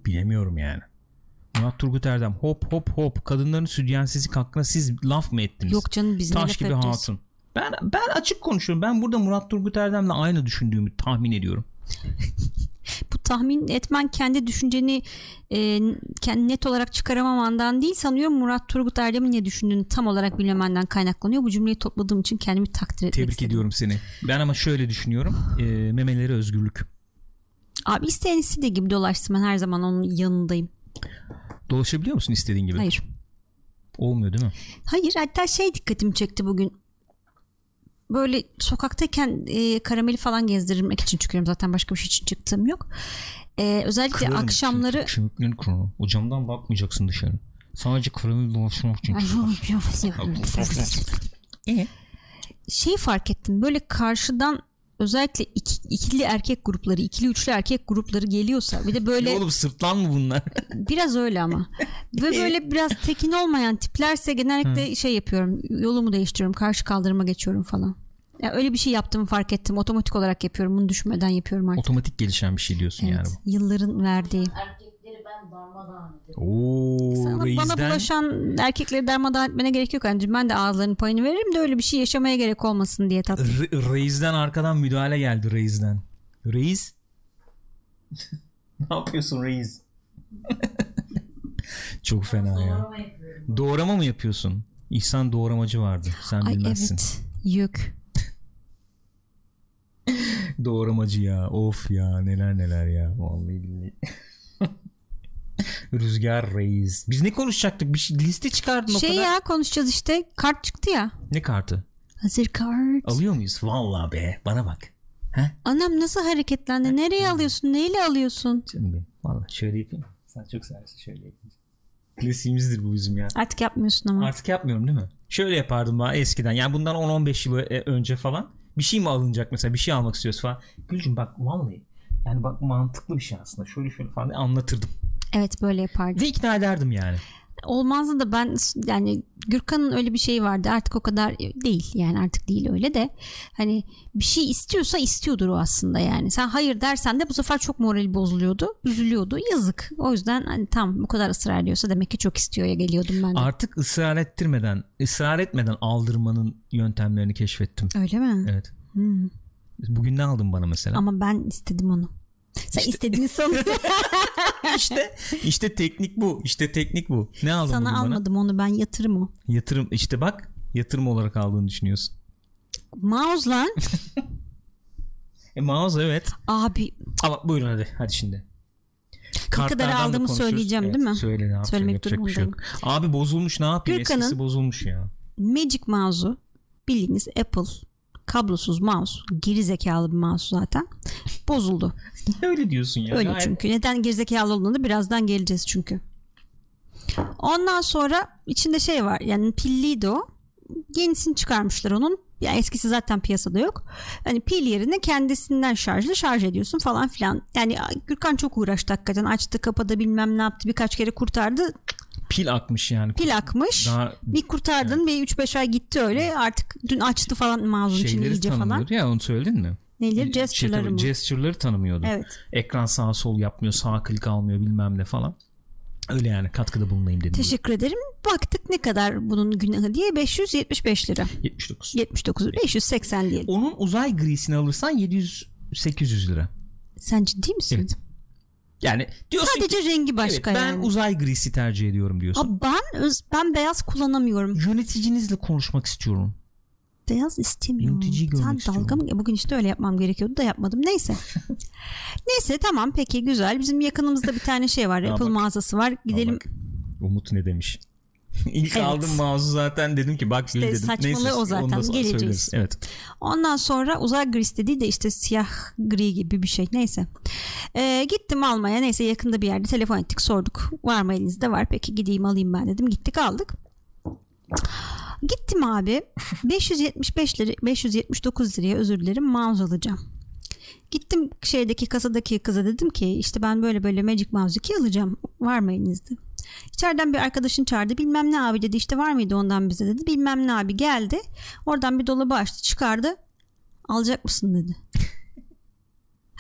Speaker 1: Bilemiyorum yani. Murat Turgut Erdem hop hop hop kadınların sütyensizlik hakkında siz laf mı ettiniz?
Speaker 2: Yok canım biz
Speaker 1: Taş gibi
Speaker 2: edeceğiz?
Speaker 1: hatun. Ben ben açık konuşuyorum. Ben burada Murat Turgut Erdem'le aynı düşündüğümü tahmin ediyorum.
Speaker 2: Bu tahmin etmen kendi düşünceni e, kendi net olarak çıkaramamandan değil sanıyorum Murat Turgut Erdem'in ne düşündüğünü tam olarak bilmemenden kaynaklanıyor. Bu cümleyi topladığım için kendimi takdir etmek
Speaker 1: Tebrik
Speaker 2: istedim.
Speaker 1: ediyorum seni. Ben ama şöyle düşünüyorum. E, memeleri özgürlük.
Speaker 2: Abi isteyen istediği gibi dolaşsın ben her zaman onun yanındayım.
Speaker 1: Dolaşabiliyor musun istediğin gibi?
Speaker 2: Hayır.
Speaker 1: Olmuyor değil mi?
Speaker 2: Hayır hatta şey dikkatimi çekti bugün. Böyle sokaktayken e, karameli falan gezdirmek için çıkıyorum zaten başka bir şey için çıktığım yok. E, özellikle
Speaker 1: Kırarım
Speaker 2: akşamları
Speaker 1: Kemik- Kemiklerini kırarım. O camdan bakmayacaksın dışarı. Sadece kremi dolaşmak için.
Speaker 2: Şey fark ettim böyle karşıdan özellikle iki- ikili erkek grupları ikili üçlü erkek grupları geliyorsa bir de böyle
Speaker 1: Oğlum sırtlan mı bunlar?
Speaker 2: biraz öyle ama ve böyle biraz tekin olmayan tiplerse genellikle şey yapıyorum yolumu değiştiriyorum karşı kaldırıma geçiyorum falan. Ya öyle bir şey yaptığımı fark ettim otomatik olarak yapıyorum bunu düşünmeden yapıyorum artık.
Speaker 1: Otomatik gelişen bir şey diyorsun
Speaker 2: Evet,
Speaker 1: yani bu.
Speaker 2: yılların verdiği.
Speaker 3: Ben darmadağın ederim.
Speaker 1: Oo
Speaker 2: Sana, bana
Speaker 1: reisden
Speaker 2: bulaşan erkekleri darmadağın etmene gerek yok. Yani ben de ağızlarının payını veririm de öyle bir şey yaşamaya gerek olmasın diye tatlım.
Speaker 1: Re- reisden arkadan müdahale geldi reisden. Reis? ne yapıyorsun reis? Çok fena ya.
Speaker 3: Doğrama.
Speaker 1: Doğrama mı yapıyorsun? İhsan doğramacı vardı. Sen
Speaker 2: Ay
Speaker 1: bilmezsin.
Speaker 2: evet yük.
Speaker 1: Doğramacı ya. Of ya neler neler ya. Vallahi billahi. Rüzgar reis. Biz ne konuşacaktık? Bir şey, liste çıkardın o
Speaker 2: Şey
Speaker 1: kadar.
Speaker 2: ya konuşacağız işte kart çıktı ya.
Speaker 1: Ne kartı?
Speaker 2: Hazır kart.
Speaker 1: Alıyor muyuz? Vallahi be. Bana bak. He?
Speaker 2: Anam nasıl hareketlendi? Nereye alıyorsun? Neyle alıyorsun?
Speaker 1: Canım benim. Vallahi şöyle yapayım. Sen çok seversin şöyle yapayım. Klasiğimizdir bu bizim ya.
Speaker 2: Artık yapmıyorsun ama.
Speaker 1: Artık yapmıyorum değil mi? Şöyle yapardım ben eskiden. Yani bundan 10-15 yıl e- önce falan. Bir şey mi alınacak mesela? Bir şey almak istiyoruz falan. Gülcüm bak vallahi. Yani bak mantıklı bir şey aslında. Şöyle şöyle falan anlatırdım.
Speaker 2: Evet böyle yapardım.
Speaker 1: Ve ikna ederdim yani.
Speaker 2: Olmazdı da ben yani Gürkan'ın öyle bir şeyi vardı. Artık o kadar değil yani artık değil öyle de. Hani bir şey istiyorsa istiyordur o aslında yani. Sen hayır dersen de bu sefer çok morali bozuluyordu. Üzülüyordu. Yazık. O yüzden hani tam bu kadar ısrar ediyorsa demek ki çok istiyor ya geliyordum ben de.
Speaker 1: Artık ısrar ettirmeden, ısrar etmeden aldırmanın yöntemlerini keşfettim.
Speaker 2: Öyle mi?
Speaker 1: Evet.
Speaker 2: Hmm.
Speaker 1: Bugün ne aldın bana mesela?
Speaker 2: Ama ben istedim onu. Sen
Speaker 1: İşte-
Speaker 2: istediğini sanıyorsun.
Speaker 1: işte işte teknik bu. İşte teknik bu. Ne aldın
Speaker 2: Sana
Speaker 1: bugün bana?
Speaker 2: almadım onu ben yatırım o.
Speaker 1: Yatırım işte bak yatırım olarak aldığını düşünüyorsun.
Speaker 2: Mouse lan.
Speaker 1: E mouse evet.
Speaker 2: Abi
Speaker 1: Ama buyurun hadi hadi şimdi. Kartlardan
Speaker 2: kadar
Speaker 1: da
Speaker 2: aldığımı söyleyeceğim,
Speaker 1: Evet,
Speaker 2: değil mi?
Speaker 1: Söyle ne yapacağım
Speaker 2: Söylemek
Speaker 1: yapacak bir şey yok. Abi bozulmuş ne yapayım
Speaker 2: Gürkan'ın-
Speaker 1: eskisi bozulmuş ya.
Speaker 2: Magic Mouse'u bildiğiniz Apple kablosuz mouse geri zekalı bir mouse zaten bozuldu.
Speaker 1: Niye öyle diyorsun ya?
Speaker 2: Öyle
Speaker 1: Gayet-
Speaker 2: çünkü. Neden gerizekalı olduğunu da birazdan geleceğiz çünkü. Ondan sonra içinde şey var yani pilliydi o. Yenisini çıkarmışlar onun. Ya eskisi zaten piyasada yok. Hani pil yerine kendisinden şarjlı şarj ediyorsun falan filan. Yani Gürkan çok uğraştı hakikaten. Açtı kapadı bilmem ne yaptı. Birkaç kere kurtardı.
Speaker 1: Pil akmış yani.
Speaker 2: Pil akmış.
Speaker 1: Daha
Speaker 2: bir kurtardın bir 3-5 ay gitti öyle. Artık dün açtı falan mağazın içini iyice falan.
Speaker 1: ya onu söyledin mi?
Speaker 2: Neleri? Gesture'ları
Speaker 1: Şey,
Speaker 2: mı?
Speaker 1: Gesture'ları tanımıyordu.
Speaker 2: Evet.
Speaker 1: Ekran sağ sol yapmıyor, sağ klik almıyor bilmem ne falan. Öyle yani katkıda bulunayım dedim.
Speaker 2: Teşekkür ederim. Baktık ne kadar bunun günahı diye 575 lira.
Speaker 1: 79.
Speaker 2: 79 580 diyelim.
Speaker 1: Onun uzay grisini alırsan 700 800 lira.
Speaker 2: Sen ciddi misin?
Speaker 1: Evet. Yani diyorsun
Speaker 2: Sadece
Speaker 1: ki,
Speaker 2: rengi başka
Speaker 1: evet, ben
Speaker 2: yani.
Speaker 1: uzay grisi tercih ediyorum diyorsun.
Speaker 2: Aa, ben öz, ben beyaz kullanamıyorum.
Speaker 1: Yöneticinizle konuşmak istiyorum.
Speaker 2: Beyaz istemiyorum.
Speaker 1: Yöneticiyi
Speaker 2: Sen dalga mı? Bugün işte öyle yapmam gerekiyordu da yapmadım. Neyse. Neyse tamam peki güzel. Bizim yakınımızda bir tane şey var. Apple
Speaker 1: bak.
Speaker 2: mağazası var. Gidelim.
Speaker 1: Umut ne demiş? İlk
Speaker 2: Evet.
Speaker 1: aldım mouse'u zaten dedim ki bak gül dedim.
Speaker 2: saçmalığı o zaten, geleceğiz.
Speaker 1: söyleriz. Evet.
Speaker 2: Ondan sonra uzay gris dediği de işte siyah gri gibi bir şey. Neyse. Ee, gittim almaya. Neyse yakında bir yerde telefon ettik sorduk. Var mı elinizde? Var. Peki gideyim alayım ben dedim. Gittik aldık. Gittim abi 575 lira 579 liraya özür dilerim mouse alacağım. Gittim şeydeki kasadaki kıza dedim ki işte ben böyle böyle Magic Mouse 2 alacağım. Var mı elinizde? İçeriden bir arkadaşın çağırdı. Bilmem ne abi dedi. işte var mıydı ondan bize dedi. Bilmem ne abi geldi. Oradan bir dolabı açtı çıkardı. Alacak mısın dedi.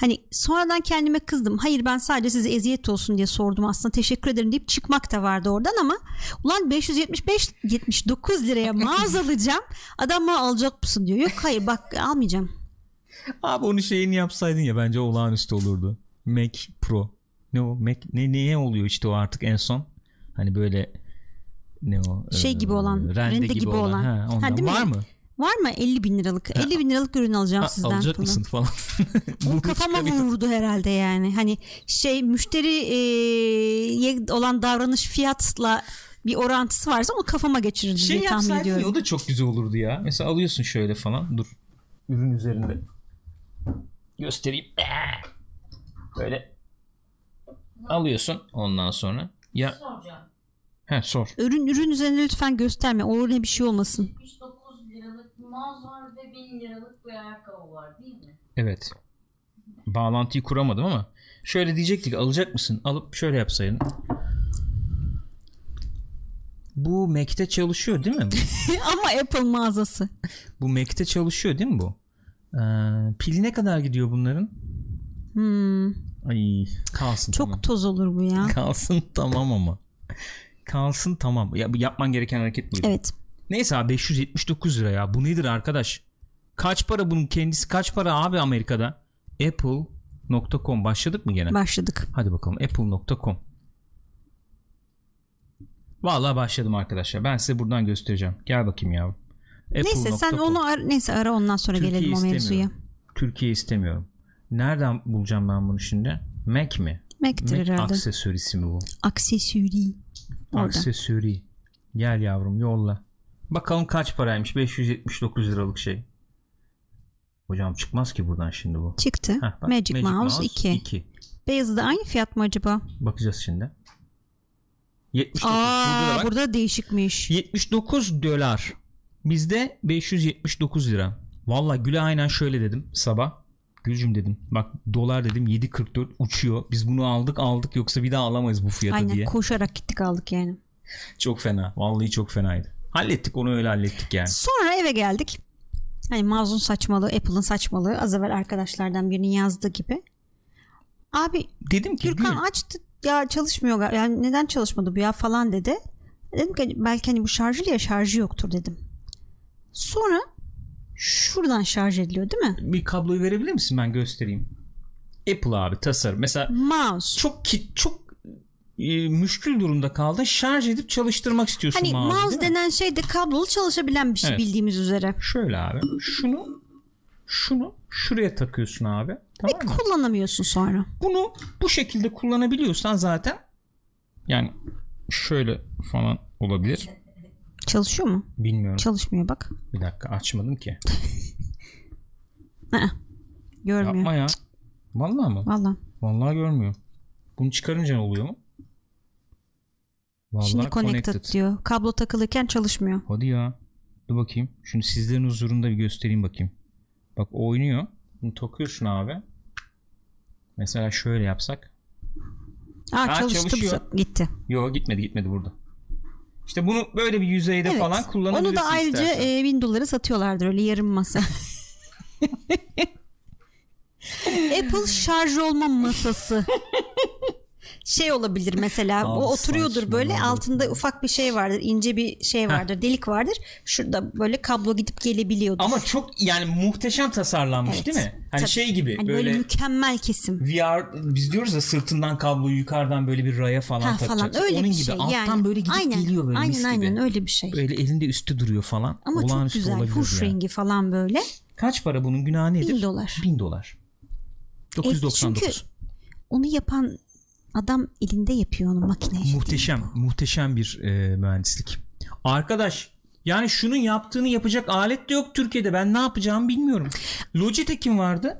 Speaker 2: Hani sonradan kendime kızdım. Hayır ben sadece size eziyet olsun diye sordum aslında. Teşekkür ederim deyip çıkmak da vardı oradan ama ulan 575 79 liraya mouse alacağım. Adam bana alacak mısın diyor. Yok hayır bak almayacağım.
Speaker 1: Abi onu şeyini yapsaydın ya bence olağanüstü olurdu. Mac Pro. Ne o? Mac ne neye oluyor işte o artık en son? Hani böyle ne o?
Speaker 2: Şey
Speaker 1: Ee,
Speaker 2: gibi olan, rende gibi olan.
Speaker 1: Ha, ondan.
Speaker 2: Ha, değil mi?
Speaker 1: Var mı?
Speaker 2: Var mı 50 bin liralık? 50 bin liralık ürün alacağım
Speaker 1: Ha,
Speaker 2: sizden.
Speaker 1: alacak
Speaker 2: falan.
Speaker 1: mısın falan.
Speaker 2: Bu kafama
Speaker 1: çıkarıyor.
Speaker 2: vurdu herhalde yani. Hani şey müşteriye olan davranış fiyatla bir orantısı varsa onu kafama geçirirdi
Speaker 1: Şey
Speaker 2: diye tahmin ediyorum.
Speaker 1: ya o da çok güzel olurdu ya. Mesela alıyorsun şöyle falan. Dur. Ürün üzerinde. Göstereyim. Böyle. Alıyorsun ondan sonra. Ya
Speaker 3: soracağım.
Speaker 1: he sor.
Speaker 2: Ürün ürün üzerinde lütfen gösterme. O ne bir şey olmasın.
Speaker 3: 79 liralık bir mouse var ve 1000 liralık bir ayakkabı var değil mi?
Speaker 1: Evet. Bağlantıyı kuramadım ama şöyle diyecektik alacak mısın? Alıp şöyle yapsaydın. Bu Mac'te çalışıyor değil mi? Bu,
Speaker 2: Ama Apple mağazası.
Speaker 1: bu Mac'te çalışıyor değil mi bu? Ee, pili ne kadar gidiyor bunların?
Speaker 2: Hmm,
Speaker 1: Ay kalsın
Speaker 2: çok
Speaker 1: tamam.
Speaker 2: toz olur bu ya.
Speaker 1: Kalsın tamam ama. Kalsın tamam. Ya, yapman gereken hareket buydu.
Speaker 2: Evet.
Speaker 1: Neyse abi 579 lira ya. Bu nedir arkadaş? Kaç para bunun kendisi kaç para abi Amerika'da? Apple.com başladık mı gene?
Speaker 2: Başladık.
Speaker 1: Hadi bakalım apple.com. Vallahi başladım arkadaşlar. Ben size buradan göstereceğim. Gel bakayım yavrum.
Speaker 2: Neyse sen onu ar- neyse ara ondan sonra
Speaker 1: Türkiye
Speaker 2: gelelim o mevzuya.
Speaker 1: Türkiye istemiyorum. Nereden bulacağım ben bunu şimdi? Mac mi?
Speaker 2: Mac'tir
Speaker 1: Mac
Speaker 2: herhalde.
Speaker 1: aksesuarisi mi bu?
Speaker 2: Orada.
Speaker 1: Aksesuari. Gel yavrum yolla. Bakalım kaç paraymış 579 liralık şey. Hocam çıkmaz ki buradan şimdi bu.
Speaker 2: Çıktı.
Speaker 1: Heh, bak,
Speaker 2: Magic, Mouse 2.
Speaker 1: 2.
Speaker 2: Beyazı da aynı fiyat mı acaba?
Speaker 1: Bakacağız şimdi. 79. burada da
Speaker 2: Aa
Speaker 1: bak.
Speaker 2: burada değişikmiş.
Speaker 1: 79 dolar. Bizde 579 lira. Valla Gül'e aynen şöyle dedim sabah. Gülcüm dedim. Bak dolar dedim 7.44 uçuyor. Biz bunu aldık aldık yoksa bir daha alamayız bu fiyata
Speaker 2: Aynen
Speaker 1: diye.
Speaker 2: koşarak gittik aldık yani.
Speaker 1: Çok fena. Vallahi çok fenaydı. Hallettik onu öyle hallettik yani.
Speaker 2: Sonra eve geldik. Hani Mouse'un saçmalığı, Apple'ın saçmalığı az evvel arkadaşlardan birinin yazdığı gibi. Abi
Speaker 1: Dedim ki
Speaker 2: Gürkan açtı ya çalışmıyor yani neden çalışmadı bu ya falan dedi. Dedim ki belki hani bu şarjlı ya şarjı yoktur dedim. Sonra şuradan şarj ediliyor değil mi?
Speaker 1: bir kabloyu verebilir misin ben göstereyim. Apple abi tasarım. Mesela
Speaker 2: Mouse.
Speaker 1: çok ki çok e, müşkül durumda kaldın. Şarj edip çalıştırmak istiyorsun
Speaker 2: Hani mouse
Speaker 1: mi?
Speaker 2: denen şey de kablolu çalışabilen bir şey
Speaker 1: Evet.
Speaker 2: bildiğimiz üzere.
Speaker 1: Şöyle abi. Şunu şunu şuraya takıyorsun abi. Tamam mı?
Speaker 2: Kullanamıyorsun sonra.
Speaker 1: Bunu bu şekilde kullanabiliyorsan zaten yani şöyle falan olabilir.
Speaker 2: Çalışıyor mu?
Speaker 1: Bilmiyorum.
Speaker 2: Çalışmıyor bak.
Speaker 1: Bir dakika açmadım ki.
Speaker 2: Aa, görmüyor.
Speaker 1: Yapma ya. Vallahi mı?
Speaker 2: Valla.
Speaker 1: Vallahi görmüyor. Bunu çıkarınca ne oluyor mu? Vallahi
Speaker 2: Şimdi connected, diyor. Kablo takılırken çalışmıyor.
Speaker 1: Hadi ya. Dur bakayım. Şunu sizlerin huzurunda bir göstereyim bakayım. Bak oynuyor. Bunu takıyorsun abi. Mesela şöyle yapsak.
Speaker 2: Aa,
Speaker 1: Ha,
Speaker 2: çalıştı
Speaker 1: çalışıyor.
Speaker 2: gitti.
Speaker 1: Yo gitmedi gitmedi burada. İşte bunu böyle bir yüzeyde
Speaker 2: Evet.
Speaker 1: falan kullanabilirsin
Speaker 2: Onu da ayrıca
Speaker 1: istersen.
Speaker 2: e, 1000 dolara satıyorlardır öyle yarım masa. Apple şarj olma masası. şey olabilir mesela o oturuyordur böyle altında ufak bir şey vardır ince bir şey vardır delik vardır şurada böyle kablo gidip gelebiliyordur.
Speaker 1: Ama çok yani muhteşem tasarlanmış
Speaker 2: Evet.
Speaker 1: değil mi? Hani
Speaker 2: Tabii.
Speaker 1: şey gibi
Speaker 2: Hani böyle,
Speaker 1: böyle
Speaker 2: mükemmel kesim.
Speaker 1: VR biz diyoruz ya sırtından kabloyu yukarıdan böyle bir raya falan
Speaker 2: Ha
Speaker 1: takacaksın.
Speaker 2: falan öyle
Speaker 1: Onun
Speaker 2: bir
Speaker 1: gibi
Speaker 2: şey
Speaker 1: alttan
Speaker 2: yani.
Speaker 1: böyle gidip
Speaker 2: aynen,
Speaker 1: geliyor böyle
Speaker 2: aynen,
Speaker 1: mis gibi.
Speaker 2: Aynen öyle bir şey.
Speaker 1: Böyle elinde üstü duruyor falan.
Speaker 2: Ama çok
Speaker 1: Olağanüstü
Speaker 2: güzel
Speaker 1: olabilir
Speaker 2: huş
Speaker 1: yani.
Speaker 2: rengi falan böyle.
Speaker 1: Kaç para bunun günahı nedir?
Speaker 2: 1000 dolar.
Speaker 1: 1000 dolar.
Speaker 2: E,
Speaker 1: 999.
Speaker 2: çünkü onu yapan adam elinde yapıyor onu makine.
Speaker 1: Muhteşem, muhteşem bir e, mühendislik. Arkadaş, yani şunun yaptığını yapacak alet de yok Türkiye'de. Ben ne yapacağımı bilmiyorum. Logitech'in vardı.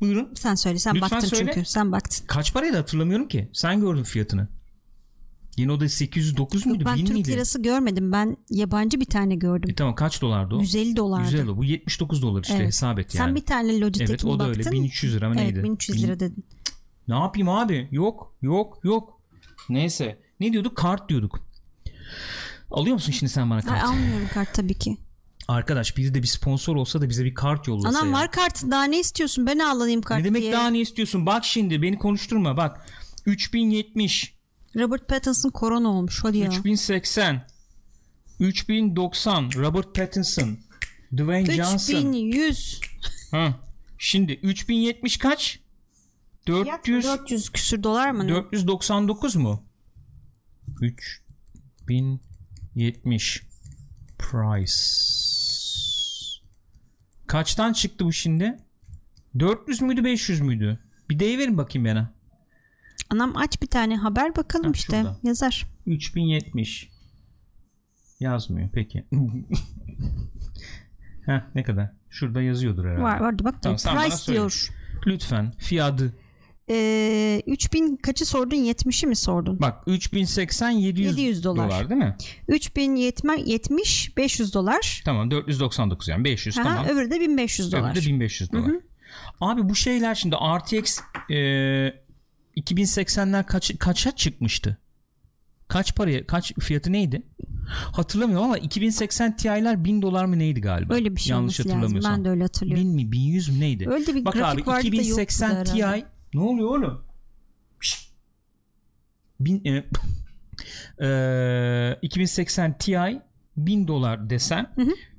Speaker 1: Buyurun.
Speaker 2: Sen söyle sen
Speaker 1: Lütfen
Speaker 2: baktın
Speaker 1: söyle.
Speaker 2: çünkü sen baktın.
Speaker 1: Kaç paraydı hatırlamıyorum ki. Sen gördün fiyatını. Yine o da 809 muydu?
Speaker 2: ben
Speaker 1: 1000
Speaker 2: Türk
Speaker 1: miydi?
Speaker 2: lirası görmedim ben yabancı bir tane gördüm.
Speaker 1: E tamam kaç dolardı o?
Speaker 2: 150 dolardı.
Speaker 1: Güzel o. Bu 79 dolar işte
Speaker 2: Evet.
Speaker 1: hesap et yani.
Speaker 2: Sen bir tane Logitech'in
Speaker 1: Evet o da
Speaker 2: baktın.
Speaker 1: öyle 1300 lira mı
Speaker 2: Evet
Speaker 1: neydi?
Speaker 2: 1300 lira dedin.
Speaker 1: Ne yapayım abi? Yok yok yok. Neyse. Ne diyorduk? Kart diyorduk. Alıyor musun şimdi sen bana
Speaker 2: Ay,
Speaker 1: kart?
Speaker 2: almıyorum kart tabii ki.
Speaker 1: Arkadaş biri de bir sponsor olsa da bize bir kart yollasa
Speaker 2: Anam
Speaker 1: ya.
Speaker 2: var kart daha ne istiyorsun ben alayım kart
Speaker 1: Ne demek
Speaker 2: diye.
Speaker 1: daha ne istiyorsun? Bak şimdi beni konuşturma bak. 3070,
Speaker 2: Robert Pattinson korona olmuş hadi ya.
Speaker 1: 3080, 3090 Robert Pattinson, Dwayne Johnson.
Speaker 2: 3100
Speaker 1: Ha. Şimdi 3070 kaç? 400
Speaker 2: 400 küsür dolar mı? ne?
Speaker 1: 499 mu? 3070 price. Kaçtan çıktı bu şimdi? 400 müydü 500 müydü? Bir deyiverin bakayım bana.
Speaker 2: Anam aç bir tane haber bakalım
Speaker 1: Ha,
Speaker 2: işte
Speaker 1: şurada.
Speaker 2: yazar.
Speaker 1: 3070 yazmıyor peki. Heh, ne kadar? Şurada yazıyordur herhalde.
Speaker 2: Var vardı bak
Speaker 1: Tamam,
Speaker 2: price diyor.
Speaker 1: Lütfen fiyatı.
Speaker 2: Ee, 3000 kaçı sordun 70'i mi sordun?
Speaker 1: Bak 3080 700,
Speaker 2: 700 dolar.
Speaker 1: dolar değil mi?
Speaker 2: 3070 500 dolar.
Speaker 1: Tamam 499 yani 500
Speaker 2: Aha,
Speaker 1: tamam.
Speaker 2: Öbürü de 1500 dolar.
Speaker 1: Öbürü de 1500 dolar. Abi bu şeyler şimdi RTX e, 2080'ler kaç, kaça çıkmıştı? Kaç paraya kaç fiyatı neydi? Hatırlamıyorum ama 2080 Ti'ler 1000 dolar mı neydi galiba?
Speaker 2: Öyle bir şey
Speaker 1: Yanlış
Speaker 2: olması lazım.
Speaker 1: hatırlamıyorsam.
Speaker 2: Ben de öyle hatırlıyorum.
Speaker 1: 1000 mi 1100 mü neydi?
Speaker 2: Öyle bir
Speaker 1: Bak
Speaker 2: grafik
Speaker 1: abi
Speaker 2: vardı da
Speaker 1: 2080
Speaker 2: yoktu da herhalde.
Speaker 1: Ti ne oluyor oğlum? Şşt. Bin, e, e, 2080 Ti 1000 dolar desen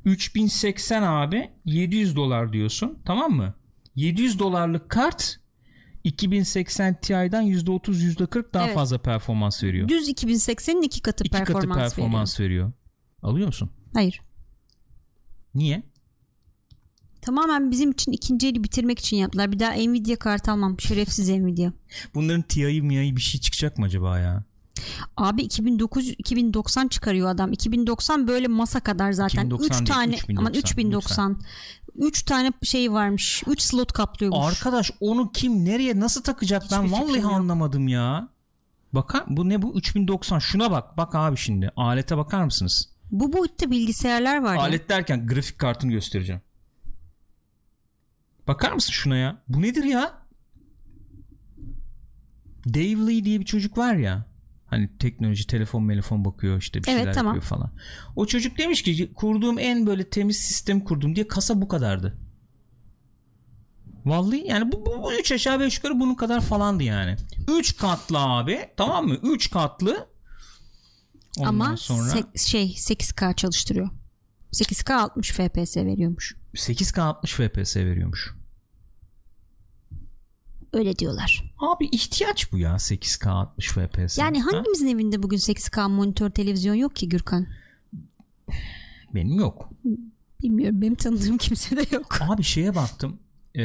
Speaker 1: 3080 abi 700 dolar diyorsun tamam mı? 700 dolarlık kart 2080 Ti'den %30 %40 daha
Speaker 2: Evet.
Speaker 1: fazla performans veriyor.
Speaker 2: Düz 2080'in iki katı
Speaker 1: İki katı
Speaker 2: performans,
Speaker 1: performans veriyor. Alıyor musun?
Speaker 2: veriyor. Hayır.
Speaker 1: Niye?
Speaker 2: Tamamen bizim için ikinci eli bitirmek için yaptılar. Bir daha Nvidia kart almam. Şerefsiz Nvidia.
Speaker 1: Bunların Ti'yi mi'yi bir şey çıkacak mı acaba ya?
Speaker 2: Abi 2009 2090 çıkarıyor adam. 2090 böyle masa kadar zaten.
Speaker 1: 2090
Speaker 2: 3
Speaker 1: değil,
Speaker 2: tane
Speaker 1: 3090,
Speaker 2: aman 3090. 3 tane şey varmış. 3 slot kaplıyormuş.
Speaker 1: Arkadaş onu kim nereye nasıl takacak ben
Speaker 2: Hiçbir
Speaker 1: vallahi
Speaker 2: fikrim yok.
Speaker 1: anlamadım ya. Bakar bu ne bu 3090 şuna bak bak abi şimdi alete bakar mısınız?
Speaker 2: Bu boyutta bilgisayarlar var ya.
Speaker 1: Alet derken grafik kartını göstereceğim. Bakar mısın şuna ya? Bu nedir ya? Dave Lee diye bir çocuk var ya. Hani teknoloji telefon telefon bakıyor işte bir
Speaker 2: Evet,
Speaker 1: şeyler
Speaker 2: tamam.
Speaker 1: yapıyor falan. O çocuk demiş ki kurduğum en böyle temiz sistem kurdum diye kasa bu kadardı. Vallahi yani bu, bu, bu aşağı beş yukarı bunun kadar falandı yani. 3 katlı abi tamam mı? 3 katlı. Ondan
Speaker 2: Ama
Speaker 1: sonra
Speaker 2: se- şey 8K çalıştırıyor. 8K 60 FPS veriyormuş.
Speaker 1: 8K 60 FPS veriyormuş.
Speaker 2: Öyle diyorlar.
Speaker 1: Abi ihtiyaç bu ya 8K 60 FPS.
Speaker 2: Yani
Speaker 1: Ha?
Speaker 2: hangimizin evinde bugün 8K monitör televizyon yok ki Gürkan?
Speaker 1: Benim yok.
Speaker 2: Bilmiyorum benim tanıdığım kimse de yok.
Speaker 1: Abi şeye baktım. E,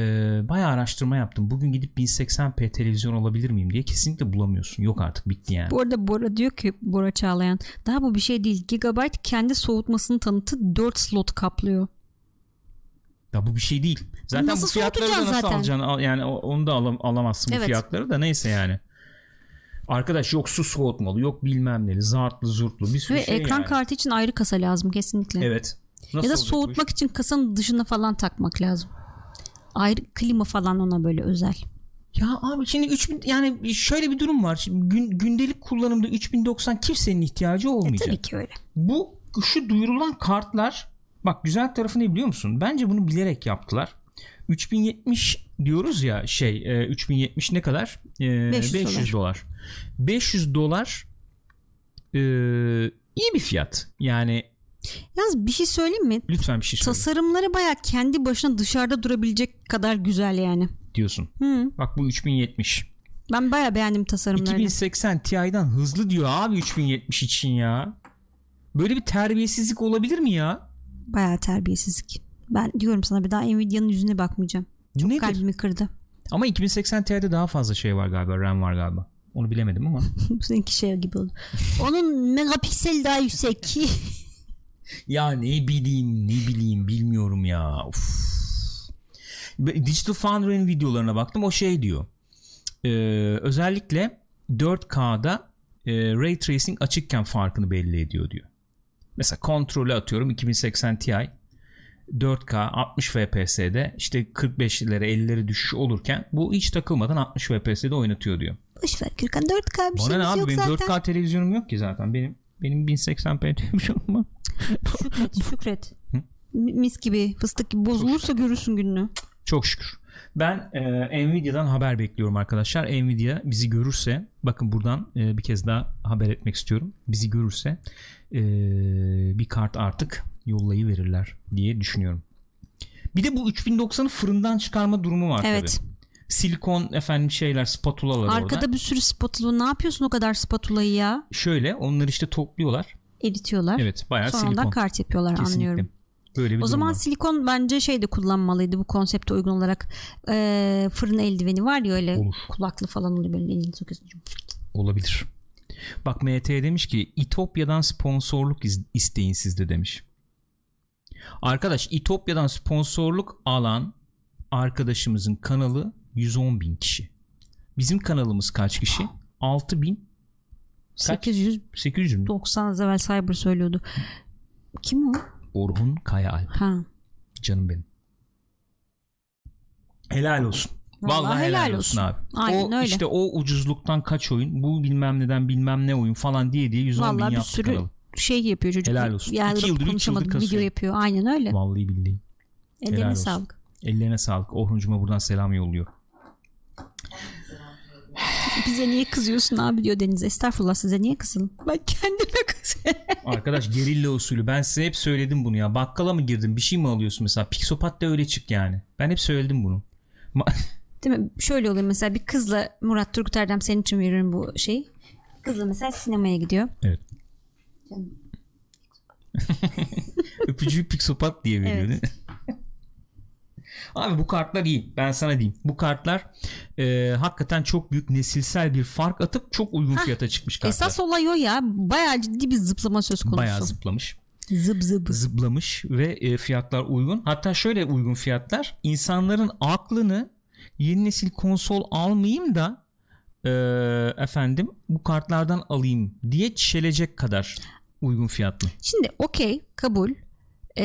Speaker 1: bayağı araştırma yaptım. Bugün gidip 1080p televizyon alabilir miyim diye kesinlikle bulamıyorsun. Yok artık bitti yani.
Speaker 2: Bu arada Bora diyor ki Bora Çağlayan daha bu bir şey değil. Gigabyte kendi soğutmasını tanıtı 4 slot kaplıyor.
Speaker 1: Ya bu bir şey değil. Zaten
Speaker 2: Nasıl
Speaker 1: bu fiyatları da nasıl
Speaker 2: zaten?
Speaker 1: alacaksın? Al- Yani onu da alam- alamazsın bu
Speaker 2: Evet.
Speaker 1: fiyatları da neyse yani. Arkadaş yok su soğutmalı yok bilmem neli zartlı zurtlu bir sürü
Speaker 2: Ve
Speaker 1: şey
Speaker 2: ekran
Speaker 1: yani.
Speaker 2: kartı için ayrı kasa lazım kesinlikle.
Speaker 1: Evet. Nasıl
Speaker 2: ya da
Speaker 1: bu
Speaker 2: soğutmak için kasanın dışına falan takmak lazım. Ayrı klima falan ona böyle özel.
Speaker 1: Ya abi şimdi 3000 yani şöyle bir durum var. Şimdi gün, gündelik kullanımda 3090 kimsenin ihtiyacı
Speaker 2: E,
Speaker 1: olmayacak.
Speaker 2: tabii ki öyle.
Speaker 1: Bu şu duyurulan kartlar bak güzel tarafı ne biliyor musun? Bence bunu bilerek yaptılar. 3070 diyoruz ya şey e, 3070 ne kadar? E,
Speaker 2: 500
Speaker 1: 500, dolar. 500 dolar e, iyi bir fiyat. Yani
Speaker 2: Yalnız bir şey söyleyeyim mi?
Speaker 1: lütfen bir şey söyle
Speaker 2: Tasarımları baya kendi başına dışarıda durabilecek kadar güzel yani.
Speaker 1: diyorsun.
Speaker 2: Hı.
Speaker 1: Bak bu 3070.
Speaker 2: Ben baya beğendim tasarımlarını.
Speaker 1: 2080 Ti'den hızlı diyor abi 3070 için ya. Böyle bir terbiyesizlik olabilir mi ya?
Speaker 2: Baya terbiyesizlik. Ben diyorum sana bir daha Nvidia'nın yüzüne bakmayacağım.
Speaker 1: Bu nedir?
Speaker 2: Kalbimi kırdı.
Speaker 1: Ama 2080 Ti'de daha fazla şey var galiba. RAM var galiba. Onu bilemedim ama.
Speaker 2: Seninki şey gibi oldu. Onun megapiksel daha yüksek.
Speaker 1: ya ne bileyim ne bileyim bilmiyorum ya. Uf. Digital Foundry'nin videolarına baktım. O şey diyor. Ee, özellikle 4K'da e, Ray Tracing açıkken farkını belli ediyor diyor. Mesela kontrolü atıyorum 2080 Ti 4K 60 FPS'de işte 45'lere 50'lere düşüş olurken bu hiç takılmadan 60 FPS'de oynatıyor diyor.
Speaker 2: Boşver Gürkan 4K bir
Speaker 1: Bana ne
Speaker 2: şeyimiz
Speaker 1: abi
Speaker 2: yok
Speaker 1: benim
Speaker 2: zaten.
Speaker 1: 4K televizyonum yok ki zaten. Benim benim 1080p televizyonum var.
Speaker 2: Şükret şükret.
Speaker 1: Hı?
Speaker 2: Mis gibi fıstık gibi bozulursa görürsün gününü.
Speaker 1: Çok şükür. Ben e, Nvidia'dan haber bekliyorum arkadaşlar. Nvidia bizi görürse bakın buradan e, bir kez daha haber etmek istiyorum. Bizi görürse e, bir kart artık yollayı verirler diye düşünüyorum. Bir de bu 3090'ı fırından çıkarma durumu var
Speaker 2: Evet.
Speaker 1: tabii. Silikon efendim şeyler spatulalar
Speaker 2: Arkada
Speaker 1: orada.
Speaker 2: bir sürü spatula. Ne yapıyorsun o kadar spatulayı ya?
Speaker 1: Şöyle onları işte topluyorlar.
Speaker 2: Eritiyorlar.
Speaker 1: Evet bayağı
Speaker 2: Sonra
Speaker 1: silikon.
Speaker 2: kart yapıyorlar
Speaker 1: Kesinlikle.
Speaker 2: anlıyorum.
Speaker 1: Böyle bir
Speaker 2: O zaman
Speaker 1: var.
Speaker 2: silikon bence şey de kullanmalıydı bu konsepte uygun olarak. Ee, fırın eldiveni var ya öyle
Speaker 1: Olur.
Speaker 2: kulaklı falan oluyor böyle elini sokuyorsun.
Speaker 1: Olabilir. Bak MT demiş ki İtopya'dan sponsorluk isteyin sizde demiş. Arkadaş İtopya'dan sponsorluk alan arkadaşımızın kanalı 110 bin kişi. Bizim kanalımız kaç kişi? 6 bin
Speaker 2: 890
Speaker 1: 800 mü?
Speaker 2: az evvel Cyber söylüyordu. Kim o?
Speaker 1: Orhun Kayaalp.
Speaker 2: Ha.
Speaker 1: Canım benim. Helal olsun. Vallahi,
Speaker 2: Vallahi
Speaker 1: helal,
Speaker 2: helal
Speaker 1: olsun
Speaker 2: olsun.
Speaker 1: abi.
Speaker 2: Aynen
Speaker 1: o
Speaker 2: öyle.
Speaker 1: işte o ucuzluktan kaç oyun, bu bilmem neden bilmem ne oyun falan diye diye 110 bin
Speaker 2: Vallahi bir
Speaker 1: yaptı
Speaker 2: sürü şey yapıyor çocuk.
Speaker 1: Helal olsun.
Speaker 2: Yani
Speaker 1: İki yıldır, üç
Speaker 2: konuşamadım,
Speaker 1: yıldır kasıyor.
Speaker 2: Video yapıyor. Aynen öyle.
Speaker 1: Vallahi billahi.
Speaker 2: Ellerine
Speaker 1: olsun.
Speaker 2: sağlık.
Speaker 1: Ellerine sağlık. Orhuncuma buradan selam yolluyor.
Speaker 2: Bize niye kızıyorsun abi diyor Deniz. Estağfurullah size niye kızın? Ben kendime kızıyorum.
Speaker 1: Arkadaş gerilla usulü. Ben size hep söyledim bunu ya. Bakkala mı girdin? Bir şey mi alıyorsun mesela? Pixopat da öyle çık yani. Ben hep söyledim bunu.
Speaker 2: Değil mi? Şöyle oluyor mesela bir kızla Murat Turgut Erdem senin için veriyorum bu şeyi. Kızla mesela sinemaya gidiyor.
Speaker 1: evet.
Speaker 2: Canım.
Speaker 1: Öpücüğü pixopat diye veriyor.
Speaker 2: Evet.
Speaker 1: değil mi? Abi bu kartlar iyi. Ben sana diyeyim. Bu kartlar e, hakikaten çok büyük nesilsel bir fark atıp çok uygun fiyata çıkmış kartlar.
Speaker 2: Esas olay o ya. Bayağı ciddi bir zıplama söz konusu.
Speaker 1: Bayağı zıplamış.
Speaker 2: Zıp zıp.
Speaker 1: zıplamış ve e, fiyatlar uygun. Hatta şöyle uygun fiyatlar insanların aklını yeni nesil konsol almayayım da e, efendim bu kartlardan alayım diye çelecek kadar uygun fiyatlı.
Speaker 2: Şimdi okey kabul. Ee,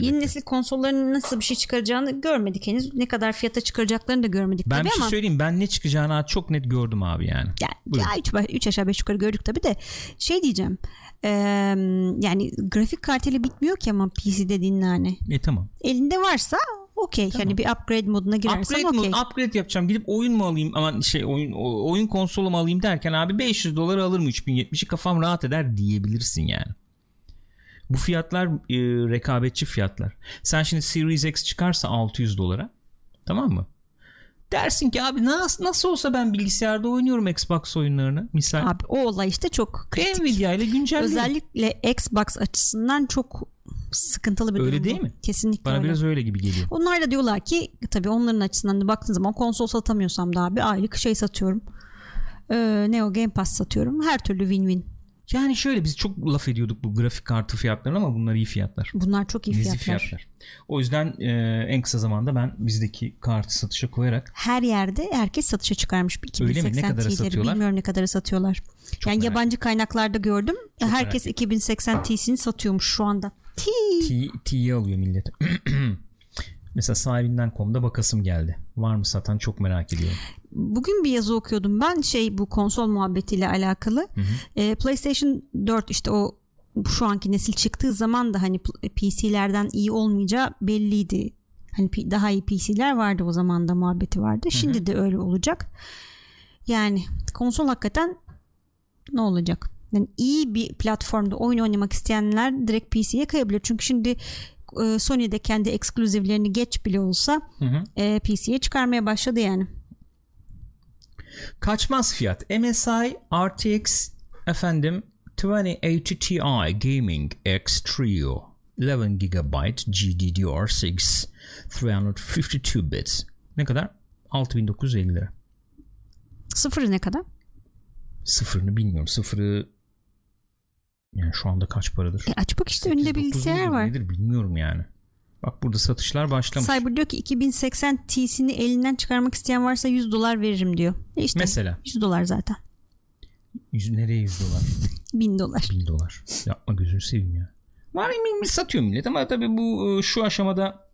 Speaker 2: yeni nesil konsolların nasıl bir şey çıkaracağını görmedik henüz. Ne kadar fiyata çıkaracaklarını da görmedik
Speaker 1: Ben
Speaker 2: tabii
Speaker 1: bir şey
Speaker 2: ama.
Speaker 1: söyleyeyim ben ne çıkacağını çok net gördüm abi yani.
Speaker 2: Ya,
Speaker 1: Buyurun.
Speaker 2: ya üç, aşağı beş yukarı gördük tabii de şey diyeceğim Yani grafik kartıyla bitmiyor ki ama PC dediğin hani
Speaker 1: E tamam.
Speaker 2: elinde varsa okey hani bir upgrade moduna girersen
Speaker 1: Upgrade
Speaker 2: okey
Speaker 1: mi? Upgrade yapacağım. Gidip oyun mu alayım? Ama şey oyun oyun konsolu mu alayım derken abi 500 dolar alırım 3070'i kafam rahat eder diyebilirsin yani. Bu fiyatlar e, rekabetçi fiyatlar. Sen şimdi Series X çıkarsa 600 dolara tamam mı? Dersin ki abi nasıl nasıl olsa ben bilgisayarda oynuyorum Xbox oyunlarını misal.
Speaker 2: abi o olay işte çok kritik
Speaker 1: Nvidia ile güncellerim.
Speaker 2: özellikle Xbox açısından çok sıkıntılı bir
Speaker 1: Öyle
Speaker 2: durum bu.
Speaker 1: değil mi?
Speaker 2: kesinlikle
Speaker 1: Bana
Speaker 2: öyle.
Speaker 1: biraz öyle gibi geliyor.
Speaker 2: Onlar da diyorlar ki tabii onların açısından da baktığın zaman konsol satamıyorsam da abi aylık şey satıyorum. Ee, ne o Game Pass satıyorum. Her türlü win-win.
Speaker 1: Yani şöyle biz çok laf ediyorduk bu grafik kartı fiyatlarına ama bunlar iyi fiyatlar.
Speaker 2: Bunlar çok iyi fiyatlar.
Speaker 1: fiyatlar. O yüzden e, en kısa zamanda ben bizdeki kartı satışa koyarak
Speaker 2: Her yerde herkes satışa çıkarmış.
Speaker 1: Öyle mi? Ne
Speaker 2: 2080
Speaker 1: kadara satıyorlar?
Speaker 2: bilmiyorum ne kadara satıyorlar.
Speaker 1: Çok
Speaker 2: yani yabancı kaynaklarda gördüm.
Speaker 1: Çok
Speaker 2: herkes
Speaker 1: merak
Speaker 2: 2080 Ti'sini satıyormuş şu anda. T,
Speaker 1: T'yi alıyor millet. Mesela sahibinden.com'da bakasım geldi. Var mı satan çok merak ediyorum.
Speaker 2: Bugün bir yazı okuyordum ben şey bu konsol muhabbetiyle alakalı. Ee, PlayStation 4 işte o şu anki nesil çıktığı zaman da hani PC'lerden iyi olmayacağı belliydi. Hani daha iyi PC'ler vardı o zaman da muhabbeti vardı. Şimdi de öyle olacak. Yani konsol hakikaten ne olacak? Yani iyi bir platformda oyun oynamak isteyenler direkt PC'ye kayabilir. Çünkü şimdi e, Sony de kendi ekskluzivlerini geç bile olsa
Speaker 1: Hı hı.
Speaker 2: e, PC'ye çıkarmaya başladı yani.
Speaker 1: Kaçmaz fiyat. MSI RTX efendim 2080 Ti Gaming X Trio 11 GB GDDR6 352 bits. Ne kadar? 6950 lira.
Speaker 2: Sıfırı ne kadar?
Speaker 1: Sıfırını bilmiyorum. Sıfırı yani şu anda kaç paradır?
Speaker 2: E aç bak işte önünde
Speaker 1: 8, 9
Speaker 2: bilgisayar var.
Speaker 1: Nedir bilmiyorum yani. Bak burada satışlar başlamış.
Speaker 2: Cyber diyor ki 2080 T'sini elinden çıkarmak isteyen varsa 100 dolar veririm diyor. E işte
Speaker 1: Mesela
Speaker 2: 100 dolar zaten.
Speaker 1: yüz, nereye 100 dolar?
Speaker 2: 1000 dolar.
Speaker 1: 1000 dolar. Yapma gözünü seveyim ya. Var mı satıyor millet ama tabii bu e, şu aşamada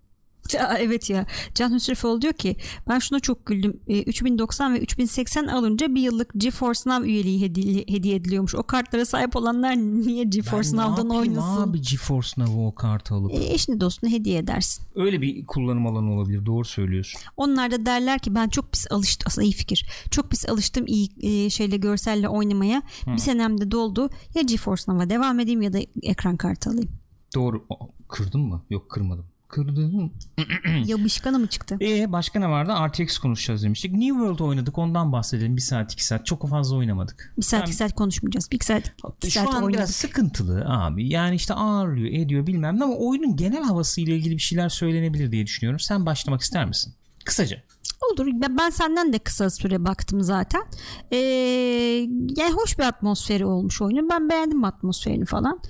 Speaker 2: Evet ya Can Hüsrefoğlu diyor ki ben şuna çok güldüm E, 3090 ve 3080 alınca bir yıllık GeForce Now üyeliği hediye, hediye ediliyormuş o kartlara sahip olanlar niye GeForce
Speaker 1: Ben ne
Speaker 2: Now'dan
Speaker 1: yapayım
Speaker 2: oynasın
Speaker 1: Abi GeForce Now'u o kartı alıp.
Speaker 2: e, eşine dostuna hediye edersin
Speaker 1: Öyle bir kullanım alanı olabilir. Doğru söylüyorsun.
Speaker 2: onlar da derler ki ben çok pis alıştım aslında iyi fikir çok pis alıştım iyi e, şeyle görselle oynamaya bir senem de doldu ya GeForce Now'a devam edeyim ya da ekran kartı alayım
Speaker 1: Doğru. Kırdın mı? Yok kırmadım. Kırdım.
Speaker 2: Yapışkanı mı çıktı?
Speaker 1: Ee başka ne vardı? RTX konuşacağız demiştik. New World oynadık. Ondan bahsedelim. Bir saat iki saat. Çok fazla oynamadık.
Speaker 2: Bir saat iki saat konuşmayacağız. Bir saat, iki
Speaker 1: Şu
Speaker 2: saat
Speaker 1: an
Speaker 2: oynadık.
Speaker 1: biraz sıkıntılı abi. Yani işte ağırlıyor, ediyor bilmem ne ama oyunun genel havasıyla ilgili bir şeyler söylenebilir diye düşünüyorum. Sen başlamak ister misin? Kısaca.
Speaker 2: Olur. Ben, ben senden de kısa süre baktım zaten. Ee, yani hoş bir atmosferi olmuş oyunun. Ben beğendim atmosferini falan.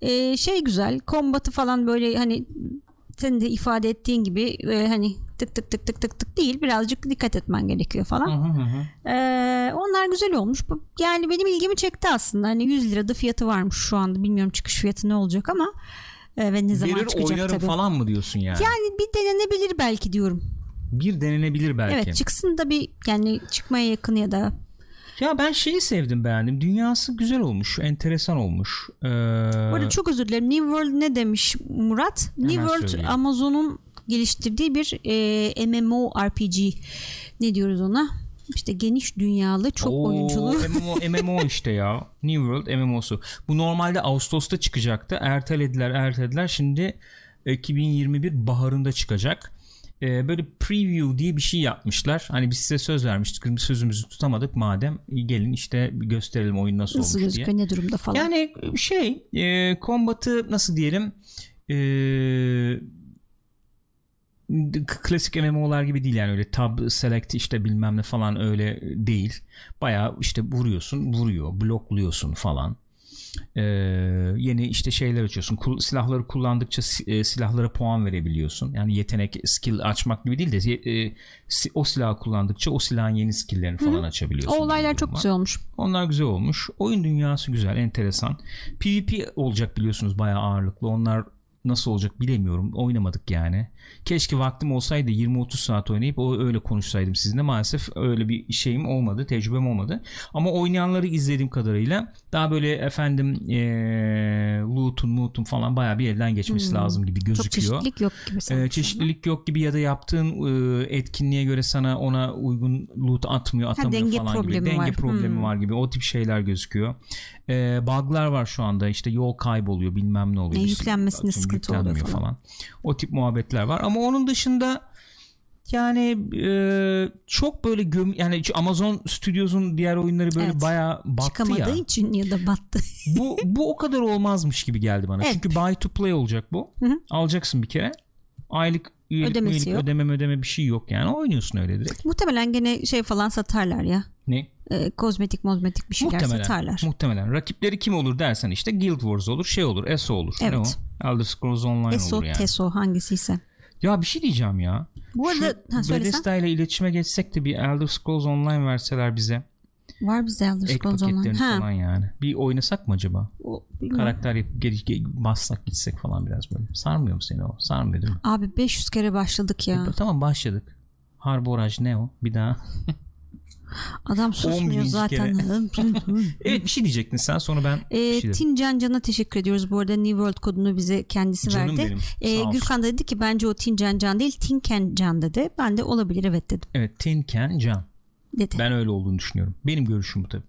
Speaker 2: Ee, şey güzel. Kombatı falan böyle hani senin de ifade ettiğin gibi e, hani tık tık tık tık tık tık değil. Birazcık dikkat etmen gerekiyor falan.
Speaker 1: Hı hı hı.
Speaker 2: Ee, onlar güzel olmuş. Yani benim ilgimi çekti aslında. Hani 100 lirada fiyatı varmış şu anda. Bilmiyorum çıkış fiyatı ne olacak ama e, ve ne zaman
Speaker 1: Verir
Speaker 2: çıkacak
Speaker 1: oynarım
Speaker 2: tabii.
Speaker 1: falan mı diyorsun yani?
Speaker 2: Yani bir denenebilir belki diyorum.
Speaker 1: Bir denenebilir belki.
Speaker 2: Evet çıksın da bir yani çıkmaya yakın ya da
Speaker 1: Ya ben şeyi sevdim beğendim. Dünyası güzel olmuş. Enteresan olmuş. Ee,
Speaker 2: Bu arada çok özür dilerim. New World ne demiş Murat? New World
Speaker 1: söyleyeyim.
Speaker 2: Amazon'un geliştirdiği bir e, MMORPG. Ne diyoruz ona? İşte geniş dünyalı, çok
Speaker 1: Oo,
Speaker 2: oyunculu.
Speaker 1: MMO, MMO işte ya. New World MMO'su. Bu normalde Ağustos'ta çıkacaktı. Ertelediler ertelediler. Şimdi 2021 baharında çıkacak. Ee, böyle preview diye bir şey yapmışlar. Hani biz size söz vermiştik. Sözümüzü tutamadık madem. Gelin işte gösterelim oyun nasıl,
Speaker 2: Nasıl
Speaker 1: olmuş diye.
Speaker 2: gözüküyor, ne durumda falan.
Speaker 1: Yani şey e, kombatı nasıl diyelim e, klasik MMO'lar gibi değil yani öyle tab select işte bilmem ne falan öyle değil. Baya işte vuruyorsun vuruyor blokluyorsun falan. Ee, yeni işte şeyler açıyorsun Kul- silahları kullandıkça e, silahlara puan verebiliyorsun yani yetenek skill açmak gibi değil de e, o silahı kullandıkça o silahın yeni skilllerini falan açabiliyorsun.
Speaker 2: o olaylar çok güzel olmuş.
Speaker 1: Onlar güzel olmuş. Oyun dünyası güzel, enteresan. PvP olacak biliyorsunuz bayağı ağırlıklı. Onlar nasıl olacak bilemiyorum. Oynamadık yani. Keşke vaktim olsaydı 20-30 saat oynayıp o öyle konuşsaydım sizinle. Maalesef öyle bir şeyim olmadı, tecrübem olmadı. Ama oynayanları izlediğim kadarıyla daha böyle efendim ee, loot'un, loot'un falan bayağı bir elden geçmesi lazım gibi
Speaker 2: Çok
Speaker 1: gözüküyor.
Speaker 2: çeşitlilik yok gibi
Speaker 1: Ee, çeşitlilik yok gibi ya da yaptığın e, etkinliğe göre sana ona uygun loot atmıyor atamıyor
Speaker 2: denge
Speaker 1: falan gibi denge
Speaker 2: var.
Speaker 1: problemi
Speaker 2: Hmm.
Speaker 1: var gibi o tip şeyler gözüküyor ee, bug'lar var şu anda işte yol kayboluyor bilmem ne oluyor
Speaker 2: E, yüklenmesinde sıkıntı oluyor
Speaker 1: yüklenmiyor
Speaker 2: falan.
Speaker 1: o tip muhabbetler var ama onun dışında yani e, çok böyle göm yani Amazon Studios'un diğer oyunları böyle
Speaker 2: Evet.
Speaker 1: bayağı battı
Speaker 2: Çıkamadığı
Speaker 1: ya
Speaker 2: için ya da battı.
Speaker 1: bu bu o kadar olmazmış gibi geldi bana.
Speaker 2: Evet.
Speaker 1: Çünkü buy to play olacak bu.
Speaker 2: Hı hı.
Speaker 1: Alacaksın bir kere. Aylık üyelik,
Speaker 2: Ödemesi
Speaker 1: üyelik ödeme ödeme bir şey yok yani. Oynuyorsun öyle direkt.
Speaker 2: Muhtemelen gene şey falan satarlar ya.
Speaker 1: Ne?
Speaker 2: E, kozmetik mozmetik bir şeyler
Speaker 1: Muhtemelen.
Speaker 2: satarlar.
Speaker 1: Muhtemelen. Rakipleri kim olur dersen işte Guild Wars olur, şey olur, ESO olur. Ne
Speaker 2: Evet.
Speaker 1: o? Elder Scrolls Online
Speaker 2: Eso,
Speaker 1: olur yani.
Speaker 2: Teso hangisiyse.
Speaker 1: Ya bir şey diyeceğim ya.
Speaker 2: Bu arada ha,
Speaker 1: Şu
Speaker 2: söylesen.
Speaker 1: Bethesda ile iletişime geçsek de bir Elder Scrolls Online verseler bize.
Speaker 2: Var bizde Elder Scrolls Online. Ha.
Speaker 1: falan yani. Bir oynasak mı acaba?
Speaker 2: O.
Speaker 1: Karakter yapıp geri, geri bassak gitsek falan biraz böyle. Sarmıyor mu seni o? Sarmıyor değil mi?
Speaker 2: Abi 500 kere başladık ya.
Speaker 1: E, tamam başladık. Harboraj ne o? Bir daha.
Speaker 2: Adam susmuyor
Speaker 1: 11.
Speaker 2: zaten.
Speaker 1: evet bir şey diyecektin sen sonra ben
Speaker 2: E,
Speaker 1: şey dedim.
Speaker 2: Tin Can Can'a teşekkür ediyoruz. Bu arada New World kodunu bize kendisi
Speaker 1: Canım
Speaker 2: verdi. E. Gürkan da dedi ki bence o Tin Can Can değil Tinken Can dedi. Ben de olabilir evet dedim.
Speaker 1: Evet Tin Can Can.
Speaker 2: Dedi.
Speaker 1: Ben öyle olduğunu düşünüyorum. Benim görüşüm bu tabii.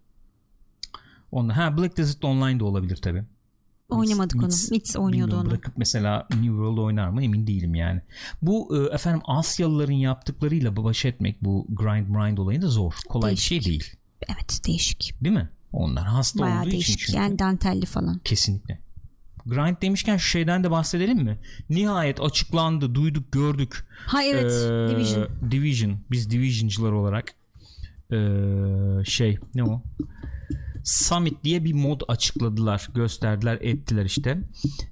Speaker 1: Onda, ha Black Desert Online de olabilir tabii.
Speaker 2: Oynamadık onu.
Speaker 1: Mits-
Speaker 2: Mits oynuyordu onu.
Speaker 1: Bırakıp mesela New World oynar mı emin değilim yani. Bu e, efendim Asyalıların yaptıklarıyla baş etmek bu grind grind olayı da zor. Kolay bir şey
Speaker 2: Değişik.
Speaker 1: değil.
Speaker 2: Evet değişik.
Speaker 1: Değil mi? Onlar hasta
Speaker 2: Bayağı
Speaker 1: olduğu için
Speaker 2: değişik.
Speaker 1: çünkü.
Speaker 2: Yani dantelli falan.
Speaker 1: Kesinlikle. Grind demişken şu şeyden de bahsedelim mi? Nihayet açıklandı, duyduk, gördük.
Speaker 2: Ha evet.
Speaker 1: Ee,
Speaker 2: Division.
Speaker 1: Division. Biz Division'cılar olarak ee, şey ne o? Summit diye bir mod açıkladılar, gösterdiler, ettiler işte.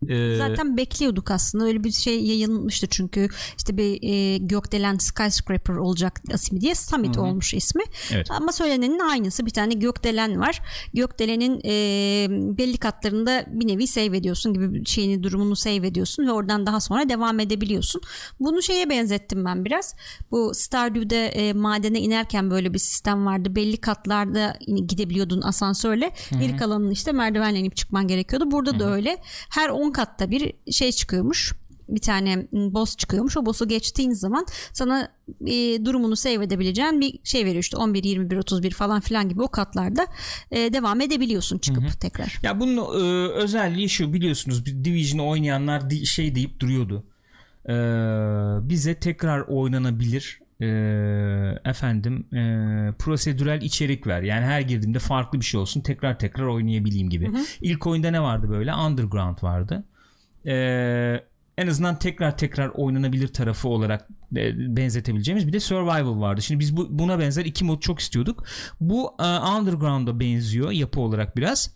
Speaker 1: Ee,
Speaker 2: Zaten bekliyorduk aslında. Öyle bir şey yayınlanmıştı çünkü işte bir e, gökdelen skyscraper olacak ismi diye Summit olmuş ismi.
Speaker 1: Evet.
Speaker 2: Ama söylenenin aynısı. Bir tane gökdelen var. Gökdelenin e, belli katlarında bir nevi save ediyorsun gibi şeyini durumunu save ediyorsun ve oradan daha sonra devam edebiliyorsun. Bunu şeye benzettim ben biraz. Bu Stardew'de e, madene inerken böyle bir sistem vardı. Belli katlarda gidebiliyordun asansörle. Geri kalanını işte merdivenle inip çıkman gerekiyordu. Burada da öyle. Her 10 katta bir şey çıkıyormuş bir tane m, boss çıkıyormuş. O boss'u geçtiğin zaman sana e, durumunu save edebileceğin bir şey veriyor işte 11, 21, 31 falan filan gibi o katlarda e, devam edebiliyorsun çıkıp tekrar.
Speaker 1: Ya bunun e, özelliği şu biliyorsunuz Division'ı oynayanlar şey deyip duruyordu. E, bize tekrar oynanabilir e, efendim e, prosedürel içerik ver. Yani her girdiğimde farklı bir şey olsun tekrar tekrar oynayabileyim gibi. İlk oyunda ne vardı böyle? Underground vardı. E, en azından tekrar tekrar oynanabilir tarafı olarak e, benzetebileceğimiz bir de survival vardı. Şimdi biz bu, buna benzer iki mod çok istiyorduk. Bu e, Underground'a benziyor yapı olarak biraz.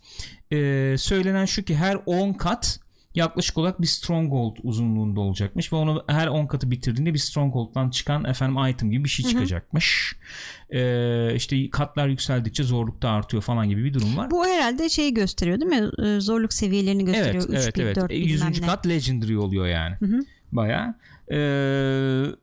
Speaker 1: E, söylenen şu ki her 10 kat yaklaşık olarak bir stronghold uzunluğunda olacakmış ve onu her 10 katı bitirdiğinde bir stronghold'dan çıkan efendim item gibi bir şey çıkacakmış. E, işte katlar yükseldikçe zorluk da artıyor falan gibi bir durum var.
Speaker 2: Bu herhalde şeyi gösteriyor değil mi? E, zorluk seviyelerini gösteriyor.
Speaker 1: Evet,
Speaker 2: 3,
Speaker 1: evet,
Speaker 2: 1,
Speaker 1: evet.
Speaker 2: 4
Speaker 1: E,
Speaker 2: bilmem
Speaker 1: 100.
Speaker 2: ne.
Speaker 1: kat legendary oluyor yani. Baya.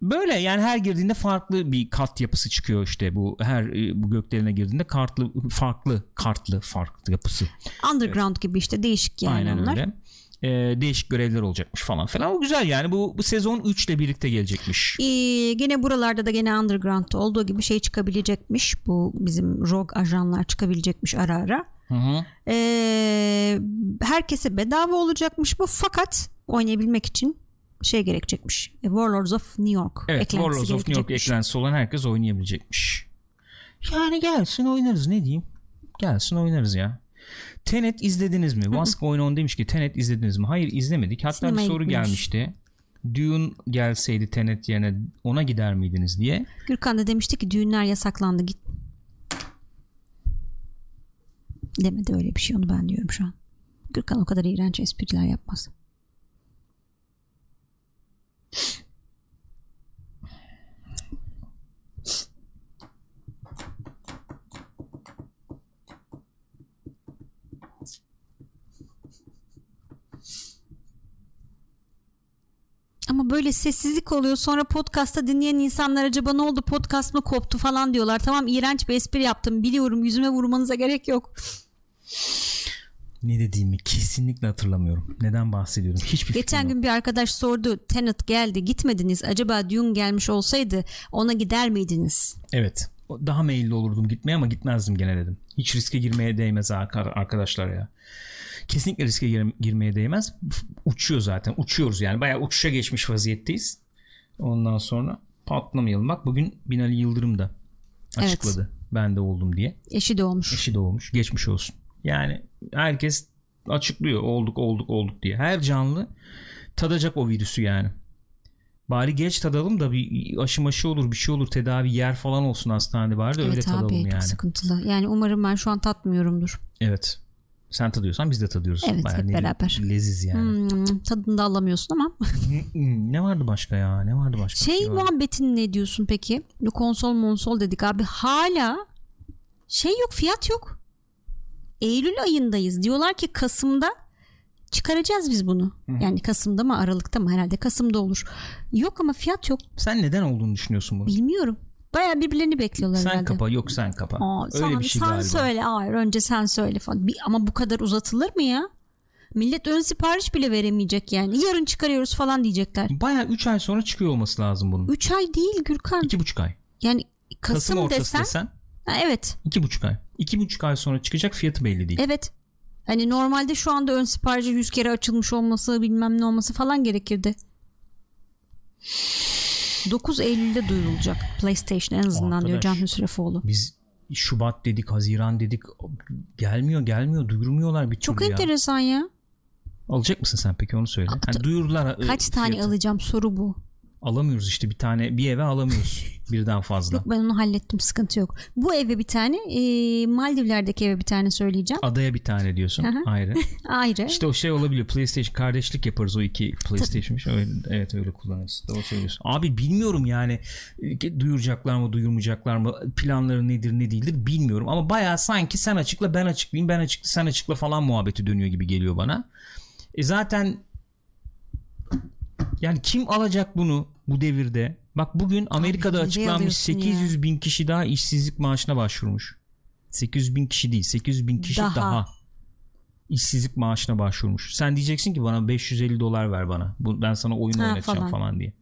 Speaker 1: böyle yani her girdiğinde farklı bir kat yapısı çıkıyor işte bu her e, bu gökdeline girdiğinde kartlı farklı kartlı farklı yapısı.
Speaker 2: Underground gibi işte değişik yani
Speaker 1: Aynen
Speaker 2: onlar.
Speaker 1: öyle. E, değişik görevler olacakmış falan falan. O güzel yani bu, bu sezon 3 ile birlikte gelecekmiş.
Speaker 2: Ee, gene buralarda da gene Underground'da olduğu gibi şey çıkabilecekmiş. Bu bizim rogue ajanlar çıkabilecekmiş ara ara.
Speaker 1: Hı hı.
Speaker 2: Ee, herkese bedava olacakmış bu fakat oynayabilmek için şey gerekecekmiş. E, Warlords of New York
Speaker 1: Evet Warlords of New York eklentisi olan herkes oynayabilecekmiş. Yani gelsin oynarız ne diyeyim. Gelsin oynarız ya. Tenet izlediniz mi? Vask oyun on demiş ki Tenet izlediniz mi? Hayır izlemedik. Hatta
Speaker 2: Sinemaya
Speaker 1: bir soru
Speaker 2: gitmemiş.
Speaker 1: gelmişti. Dune gelseydi Tenet yerine ona gider miydiniz diye.
Speaker 2: Gürkan da demişti ki düğünler yasaklandı git. Demedi öyle bir şey onu ben diyorum şu an. Gürkan o kadar iğrenç espriler yapmaz. Ama böyle sessizlik oluyor sonra podcast'ta dinleyen insanlar acaba ne oldu podcast mı koptu falan diyorlar. Tamam iğrenç bir espri yaptım biliyorum yüzüme vurmanıza gerek yok.
Speaker 1: Ne dediğimi kesinlikle hatırlamıyorum. Neden bahsediyorum? Hiçbir
Speaker 2: Geçen
Speaker 1: fikrim yok.
Speaker 2: gün bir arkadaş sordu Tenet geldi gitmediniz acaba Dune gelmiş olsaydı ona gider miydiniz?
Speaker 1: Evet. Daha meyilli olurdum gitmeye ama gitmezdim gene dedim. Hiç riske girmeye değmez ar- arkadaşlar ya. Kesinlikle riske gir- girmeye değmez. Uçuyor zaten. Uçuyoruz yani. Bayağı uçuşa geçmiş vaziyetteyiz. Ondan sonra patlamayalım. Bak bugün Binali Yıldırım da açıkladı. Ben de oldum diye.
Speaker 2: Eşi de olmuş.
Speaker 1: Eşi de olmuş. Geçmiş olsun. Yani herkes açıklıyor. Olduk olduk olduk diye. Her canlı tadacak o virüsü yani. Bari geç tadalım da bir aşı maşı olur bir şey olur tedavi yer falan olsun hastanede bari de öyle
Speaker 2: Evet
Speaker 1: tadalım
Speaker 2: abi çok
Speaker 1: yani.
Speaker 2: sıkıntılı. Yani umarım ben şu an tatmıyorumdur.
Speaker 1: Evet. Sen tadıyorsan biz de tadıyoruz.
Speaker 2: Evet, hep
Speaker 1: ne-
Speaker 2: beraber.
Speaker 1: Leziz yani.
Speaker 2: Hmm, tadını da alamıyorsun ama.
Speaker 1: Ne vardı başka ya? Ne vardı başka?
Speaker 2: Şey
Speaker 1: vardı.
Speaker 2: muhabbetini ne diyorsun peki? Konsol monsol dedik abi hala şey yok fiyat yok. Eylül ayındayız. Diyorlar ki Kasım'da çıkaracağız biz bunu. Yani Kasım'da mı Aralık'ta mı herhalde Kasım'da olur. Yok ama fiyat yok.
Speaker 1: Sen neden olduğunu düşünüyorsun bunu?
Speaker 2: Bilmiyorum. Baya birbirlerini bekliyorlar
Speaker 1: Sen
Speaker 2: herhalde.
Speaker 1: kapa yok sen kapa.
Speaker 2: Aa,
Speaker 1: Öyle
Speaker 2: sen,
Speaker 1: bir şey
Speaker 2: sen
Speaker 1: galiba.
Speaker 2: söyle. Hayır önce sen söyle falan. Bir, ama bu kadar uzatılır mı ya? Millet ön sipariş bile veremeyecek yani. Yarın çıkarıyoruz falan diyecekler.
Speaker 1: Baya 3 ay sonra çıkıyor olması lazım bunun.
Speaker 2: 3 ay değil Gürkan.
Speaker 1: 2,5 ay.
Speaker 2: Yani Kasım,
Speaker 1: Kasım ortası
Speaker 2: desen.
Speaker 1: desen
Speaker 2: Ha, evet.
Speaker 1: 2,5 ay. 2,5 ay sonra çıkacak fiyatı belli değil.
Speaker 2: Evet. Hani normalde şu anda ön siparişi 100 kere açılmış olması bilmem ne olması falan gerekirdi. 9 Eylül'de duyurulacak PlayStation en azından diyor
Speaker 1: Arkadaş.
Speaker 2: Can Hüsrefoğlu.
Speaker 1: Biz Şubat dedik, Haziran dedik. Gelmiyor, gelmiyor. Duyurmuyorlar bir
Speaker 2: Çok
Speaker 1: türlü ya.
Speaker 2: enteresan ya.
Speaker 1: Alacak mısın sen peki onu söyle. Hani duyurdular. e,
Speaker 2: Kaç tane
Speaker 1: fiyatı.
Speaker 2: alacağım soru bu.
Speaker 1: Alamıyoruz işte bir tane bir eve alamıyoruz birden fazla.
Speaker 2: Yok ben onu hallettim sıkıntı yok. Bu eve bir tane e, Maldivler'deki eve bir tane söyleyeceğim.
Speaker 1: Adaya bir tane diyorsun
Speaker 2: hı.
Speaker 1: ayrı.
Speaker 2: Ayrı.
Speaker 1: İşte o şey olabiliyor. PlayStation kardeşlik yaparız o iki PlayStation'mış. Öyle, evet öyle kullanırız. Doğru söylüyorsun. Abi bilmiyorum yani e, duyuracaklar mı duyurmayacaklar mı planları nedir ne değildir bilmiyorum ama bayağı sanki sen açıkla ben açıklayayım ben açıkla sen açıkla falan muhabbeti dönüyor gibi geliyor bana. E zaten yani kim alacak bunu bu devirde? Bak bugün Amerika'da
Speaker 2: nereye
Speaker 1: açıklanmış
Speaker 2: alıyorsun
Speaker 1: 800 bin kişi daha işsizlik maaşına başvurmuş. 800 bin kişi değil 800 bin kişi
Speaker 2: Daha.
Speaker 1: daha, işsizlik maaşına başvurmuş. Sen diyeceksin ki bana 550 dolar ver bana. Bu, ben sana oyun
Speaker 2: Ha,
Speaker 1: oynatacağım
Speaker 2: falan.
Speaker 1: falan, diye.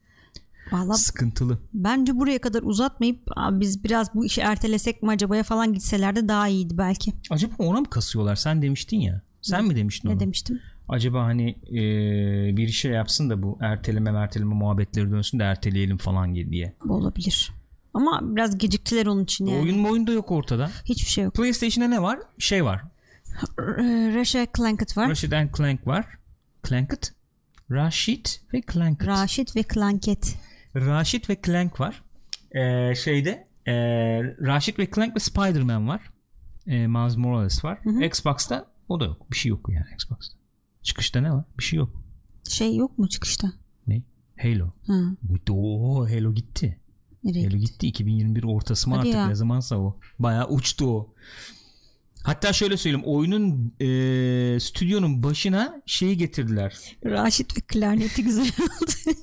Speaker 2: Valla
Speaker 1: Sıkıntılı.
Speaker 2: bence buraya kadar uzatmayıp "Aa, biz biraz bu işi ertelesek mi acabaya falan gitseler de daha iyiydi belki.
Speaker 1: Acaba ona mı kasıyorlar? Sen demiştin ya. Sen mi demiştin
Speaker 2: Ne
Speaker 1: onu?
Speaker 2: demiştim?
Speaker 1: Acaba hani e, bir şey yapsın da bu erteleme erteleme muhabbetleri dönsün de erteleyelim falan diye.
Speaker 2: Olabilir. Ama biraz geciktiler onun için yani.
Speaker 1: Oyun mu oyun da yok ortada.
Speaker 2: Hiçbir şey yok.
Speaker 1: PlayStation'da ne var? Şey var.
Speaker 2: R- Ratchet Clank var.
Speaker 1: Ratchet and Clank var. Clanket? Rashid ve Clanket.
Speaker 2: Raşit ve Clanket.
Speaker 1: Rashid ve Clank var. Ee, şeyde ee, Rashid ve Clank ve Spider-Man var. Ee, Miles Morales var. Xbox'ta o da yok. Bir şey yok yani Xbox'ta. Çıkışta ne var? Bir şey yok.
Speaker 2: Şey yok mu çıkışta?
Speaker 1: Ne? Halo.
Speaker 2: Ha,
Speaker 1: Gitti. Oo, Halo gitti.
Speaker 2: nereye?
Speaker 1: Halo gitti. 2021 ortası mı
Speaker 2: Hadi
Speaker 1: artık
Speaker 2: ya.
Speaker 1: ne zamansa o. Bayağı uçtu o. Hatta şöyle söyleyeyim oyunun ee, stüdyonun başına şeyi getirdiler.
Speaker 2: Raşit ve klarneti güzel oldu.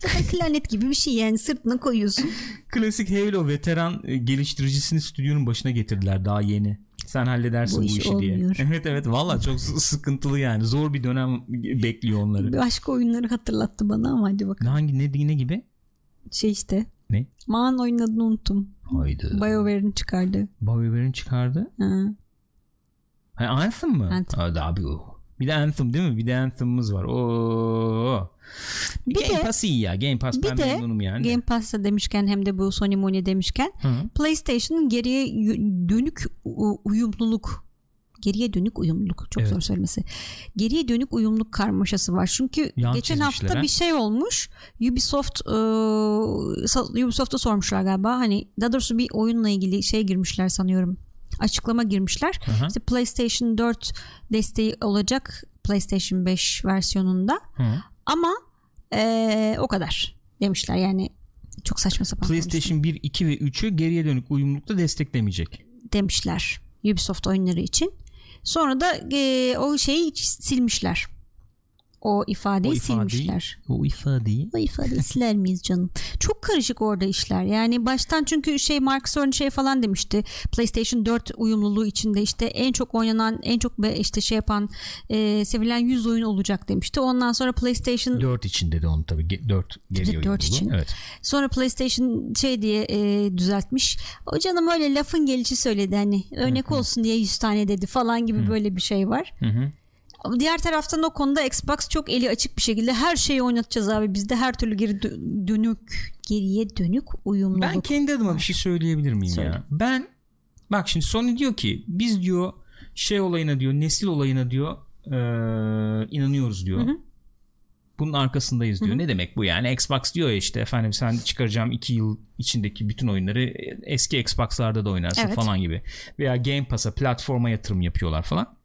Speaker 2: Zaten klarnet gibi bir şey yani sırtına koyuyorsun.
Speaker 1: Klasik Halo veteran e, geliştiricisini stüdyonun başına getirdiler daha yeni. Sen halledersin
Speaker 2: Bu
Speaker 1: bu,
Speaker 2: iş
Speaker 1: işi
Speaker 2: olmuyor.
Speaker 1: diye. Evet evet valla çok sıkıntılı yani. Zor bir dönem bekliyor onları.
Speaker 2: Başka oyunları hatırlattı bana ama hadi bakalım.
Speaker 1: Hangi ne, ne gibi?
Speaker 2: Şey işte.
Speaker 1: Ne?
Speaker 2: Maan oyunun adını unuttum.
Speaker 1: Haydi.
Speaker 2: BioWare'in çıkardığı.
Speaker 1: BioWare'in çıkardı.
Speaker 2: Ha.
Speaker 1: Ha, Anthem mı?
Speaker 2: Anthem.
Speaker 1: Abi o. Bir de Anthem değil mi? Bir de Anthem'ımız var. Oo.
Speaker 2: Bir
Speaker 1: Game
Speaker 2: de-
Speaker 1: Pass iyi ya. Game Pass
Speaker 2: bir
Speaker 1: ben
Speaker 2: de
Speaker 1: memnunum yani.
Speaker 2: Game Pass'ta demişken hem de bu Sony Money demişken
Speaker 1: Hı.
Speaker 2: PlayStation'ın geriye dönük uyumluluk geriye dönük uyumluluk çok
Speaker 1: Evet.
Speaker 2: zor söylemesi. Geriye dönük uyumluluk karmaşası var. Çünkü
Speaker 1: Yan
Speaker 2: geçen hafta
Speaker 1: ha?
Speaker 2: bir şey olmuş. Ubisoft e, Ubisoft'a sormuşlar galiba. Hani daha doğrusu bir oyunla ilgili şey girmişler sanıyorum. Açıklama girmişler.
Speaker 1: Hı hı.
Speaker 2: İşte PlayStation 4 desteği olacak PlayStation 5 versiyonunda.
Speaker 1: Hı.
Speaker 2: Ama e, o kadar demişler. Yani çok saçma sapan.
Speaker 1: PlayStation 1, 2 ve 3'ü geriye dönük uyumlulukta desteklemeyecek.
Speaker 2: demişler Ubisoft oyunları için. Sonra da e, o şeyi silmişler. O ifadeyi
Speaker 1: O ifadeyi-
Speaker 2: silmişler.
Speaker 1: O ifadeyi
Speaker 2: O ifadeyi siler miyiz canım? Çok karışık orada işler. Yani baştan çünkü şey Mark Cerny şey falan demişti. PlayStation 4 uyumluluğu içinde işte en çok oynanan, en çok işte şey yapan, e, sevilen 100 oyun olacak demişti. Ondan sonra PlayStation
Speaker 1: 4 için dedi onu tabii. Ge- 4 geriye
Speaker 2: Evet, dört
Speaker 1: uyumluluğu.
Speaker 2: için.
Speaker 1: Evet.
Speaker 2: Sonra PlayStation şey diye e, düzeltmiş. O canım öyle lafın gelişi söyledi hani örnek olsun diye 100 tane dedi falan gibi böyle bir şey var.
Speaker 1: Hı hı.
Speaker 2: Ama diğer taraftan o konuda Xbox çok eli açık bir şekilde her şeyi oynatacağız abi. Bizde her türlü geri dö- dönük geriye dönük uyumluluk.
Speaker 1: Ben kendi adıma bir şey söyleyebilir miyim
Speaker 2: Söyle.
Speaker 1: ya? Ben bak şimdi Sony diyor ki biz diyor şey olayına diyor nesil olayına diyor eee, inanıyoruz diyor.
Speaker 2: Hı hı.
Speaker 1: Bunun arkasındayız diyor. Ne demek bu yani? Xbox diyor ya işte efendim sen çıkaracağım 2 yıl içindeki bütün oyunları eski Xbox'larda da oynarsın
Speaker 2: Evet.
Speaker 1: falan gibi. Veya Game Pass'a platforma yatırım yapıyorlar falan.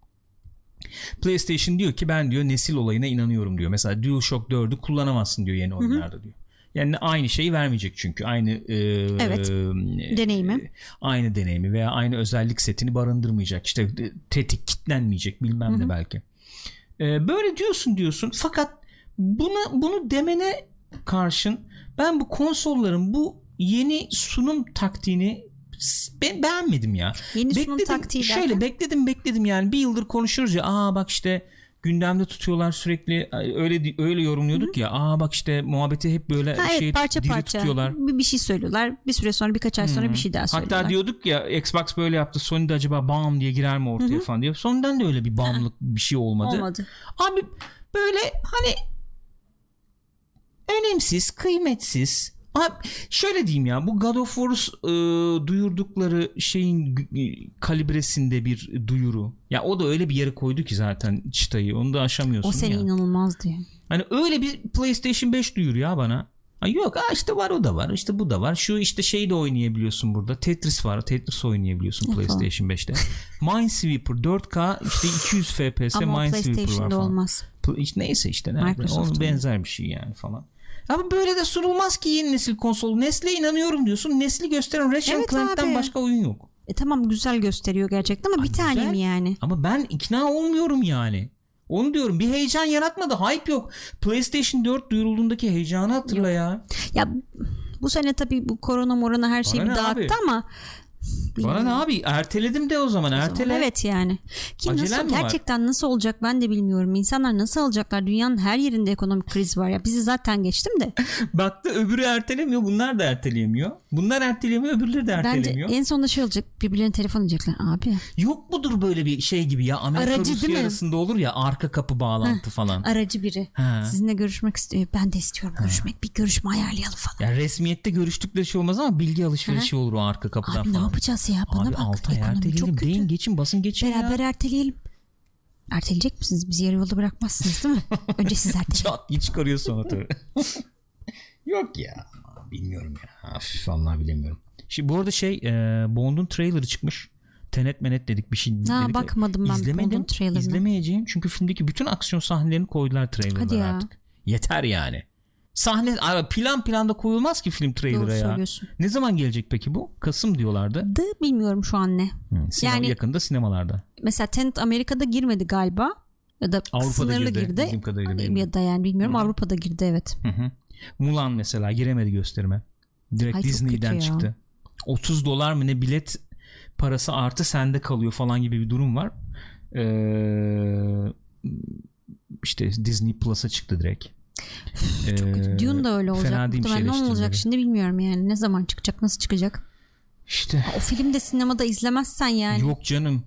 Speaker 1: PlayStation diyor ki ben diyor nesil olayına inanıyorum diyor. Mesela DualShock 4'ü kullanamazsın diyor yeni oyunlarda diyor. Yani aynı şeyi vermeyecek çünkü aynı e,
Speaker 2: Evet.
Speaker 1: e,
Speaker 2: Deneyimi.
Speaker 1: aynı deneyimi veya aynı özellik setini barındırmayacak. İşte e, tetik kitlenmeyecek bilmem ne belki. E, böyle diyorsun diyorsun fakat bunu bunu demene karşın ben bu konsolların bu yeni sunum taktiğini ben beğenmedim ya.
Speaker 2: Yeni sunum
Speaker 1: bekledim,
Speaker 2: taktiği
Speaker 1: şöyle
Speaker 2: derken?
Speaker 1: bekledim bekledim yani bir yıldır konuşuyoruz ya aa bak işte gündemde tutuyorlar sürekli öyle öyle yorumluyorduk ya aa bak işte muhabbeti hep böyle
Speaker 2: Ha,
Speaker 1: şey
Speaker 2: evet parça
Speaker 1: diri
Speaker 2: parça
Speaker 1: tutuyorlar.
Speaker 2: bir, bir şey söylüyorlar. Bir süre sonra birkaç ay sonra bir şey daha söylüyorlar.
Speaker 1: Hatta diyorduk ya Xbox böyle yaptı Sony de acaba bam diye girer mi ortaya falan diye. Sony'den de öyle bir bamlık bir şey olmadı.
Speaker 2: Olmadı.
Speaker 1: Abi böyle hani önemsiz, kıymetsiz. Abi şöyle diyeyim ya bu God of War's e, duyurdukları şeyin e, kalibresinde bir duyuru. Ya o da öyle bir yere koydu ki zaten çıtayı. Onu da aşamıyorsun
Speaker 2: O seni
Speaker 1: ya.
Speaker 2: inanılmaz diyor.
Speaker 1: Hani öyle bir PlayStation 5 duyur ya bana. Ha yok ha işte var o da var işte bu da var. Şu işte şeyi de oynayabiliyorsun burada. Tetris var. Tetris oynayabiliyorsun. PlayStation 5'te. Minesweeper 4K işte 200 FPS
Speaker 2: Ama o
Speaker 1: Minesweeper var
Speaker 2: PlayStation'da
Speaker 1: falan.
Speaker 2: olmaz.
Speaker 1: İşte neyse işte?
Speaker 2: Microsoft'un.
Speaker 1: Onun benzer bir şey yani falan. Ama böyle de sunulmaz ki yeni nesil konsol. Nesle inanıyorum diyorsun. Nesli gösteren Ratchet
Speaker 2: Evet
Speaker 1: Clank'ten
Speaker 2: abi.
Speaker 1: başka oyun yok.
Speaker 2: E tamam güzel gösteriyor gerçekten ama
Speaker 1: Ay,
Speaker 2: bir tane mi yani?
Speaker 1: Ama ben ikna olmuyorum yani. Onu diyorum bir heyecan yaratmadı. Hype yok. PlayStation 4 duyurulduğundaki heyecanı hatırla ya.
Speaker 2: Ya bu sene tabii bu korona morona her şeyi
Speaker 1: Bana
Speaker 2: bir dağıttı
Speaker 1: abi?
Speaker 2: ama
Speaker 1: Bana ne abi erteledim de o zaman ertele.
Speaker 2: Evet yani. Ki
Speaker 1: Acelem
Speaker 2: nasıl
Speaker 1: mi var?
Speaker 2: gerçekten nasıl olacak ben de bilmiyorum. İnsanlar nasıl alacaklar? Dünyanın her yerinde ekonomik kriz var ya. Bizi zaten geçtim de.
Speaker 1: Baktı öbürü ertelemiyor bunlar da erteleyemiyor. Bunlar erteleyemiyor öbürleri de
Speaker 2: Bence
Speaker 1: ertelemiyor.
Speaker 2: en sonunda şey olacak. Birbirlerine telefon edecekler. Abi
Speaker 1: Yok mudur böyle bir şey gibi ya Amerika
Speaker 2: Aracı
Speaker 1: Rusya arasında olur ya arka kapı bağlantı falan.
Speaker 2: aracı biri.
Speaker 1: Ha.
Speaker 2: Sizinle görüşmek istiyor. Ben de istiyorum görüşmek. Bir görüşme ayarlayalım falan.
Speaker 1: Yani resmiyette görüştükleri şey olmaz ama bilgi alışverişi olur o arka kapıdan
Speaker 2: Abi
Speaker 1: falan.
Speaker 2: Yapacağız ya? Bana
Speaker 1: Abi
Speaker 2: bak.
Speaker 1: 6 ay erteleyelim. Deyin geçin basın geçin
Speaker 2: Beraber
Speaker 1: ya.
Speaker 2: erteleyelim. Erteleyecek misiniz? Bizi yarı yolda bırakmazsınız değil mi? Önce siz erteleyin.
Speaker 1: Çat diye çıkarıyor sonra tabii. Yok ya. Bilmiyorum ya. Üf, vallahi bilemiyorum. Şimdi bu arada şey e, Bond'un trailerı çıkmış. Tenet menet dedik bir şey
Speaker 2: Ha,
Speaker 1: dedik.
Speaker 2: bakmadım ben
Speaker 1: İzlemedim.
Speaker 2: Bond'un trailerına.
Speaker 1: İzlemeyeceğim çünkü filmdeki bütün aksiyon sahnelerini koydular trailerlara artık. Yeter yani. Sahne plan planda koyulmaz ki film trailer'a ya. Ne zaman gelecek peki bu? Kasım diyorlardı.
Speaker 2: Da bilmiyorum şu an ne.
Speaker 1: Hı, sinema,
Speaker 2: Yani-
Speaker 1: yakında sinemalarda.
Speaker 2: Mesela Tenet Amerika'da girmedi galiba. Ya da
Speaker 1: Avrupa'da
Speaker 2: sınırlı
Speaker 1: girdi,
Speaker 2: girdi.
Speaker 1: kadarıyla benim.
Speaker 2: Ya da yani bilmiyorum Avrupa'da girdi evet.
Speaker 1: Hı hı. Mulan mesela giremedi gösterime. Direkt
Speaker 2: Ay,
Speaker 1: Disney'den çıktı. 30 dolar mı ne bilet parası artı sende kalıyor falan gibi bir durum var. Ee, işte Disney Plus'a çıktı direkt. Ee,
Speaker 2: Dune da öyle olacak.
Speaker 1: Fena
Speaker 2: Muhtemelen ne olacak şimdi bilmiyorum yani. Ne zaman çıkacak nasıl çıkacak.
Speaker 1: İşte
Speaker 2: O film de sinemada izlemezsen yani.
Speaker 1: yok canım.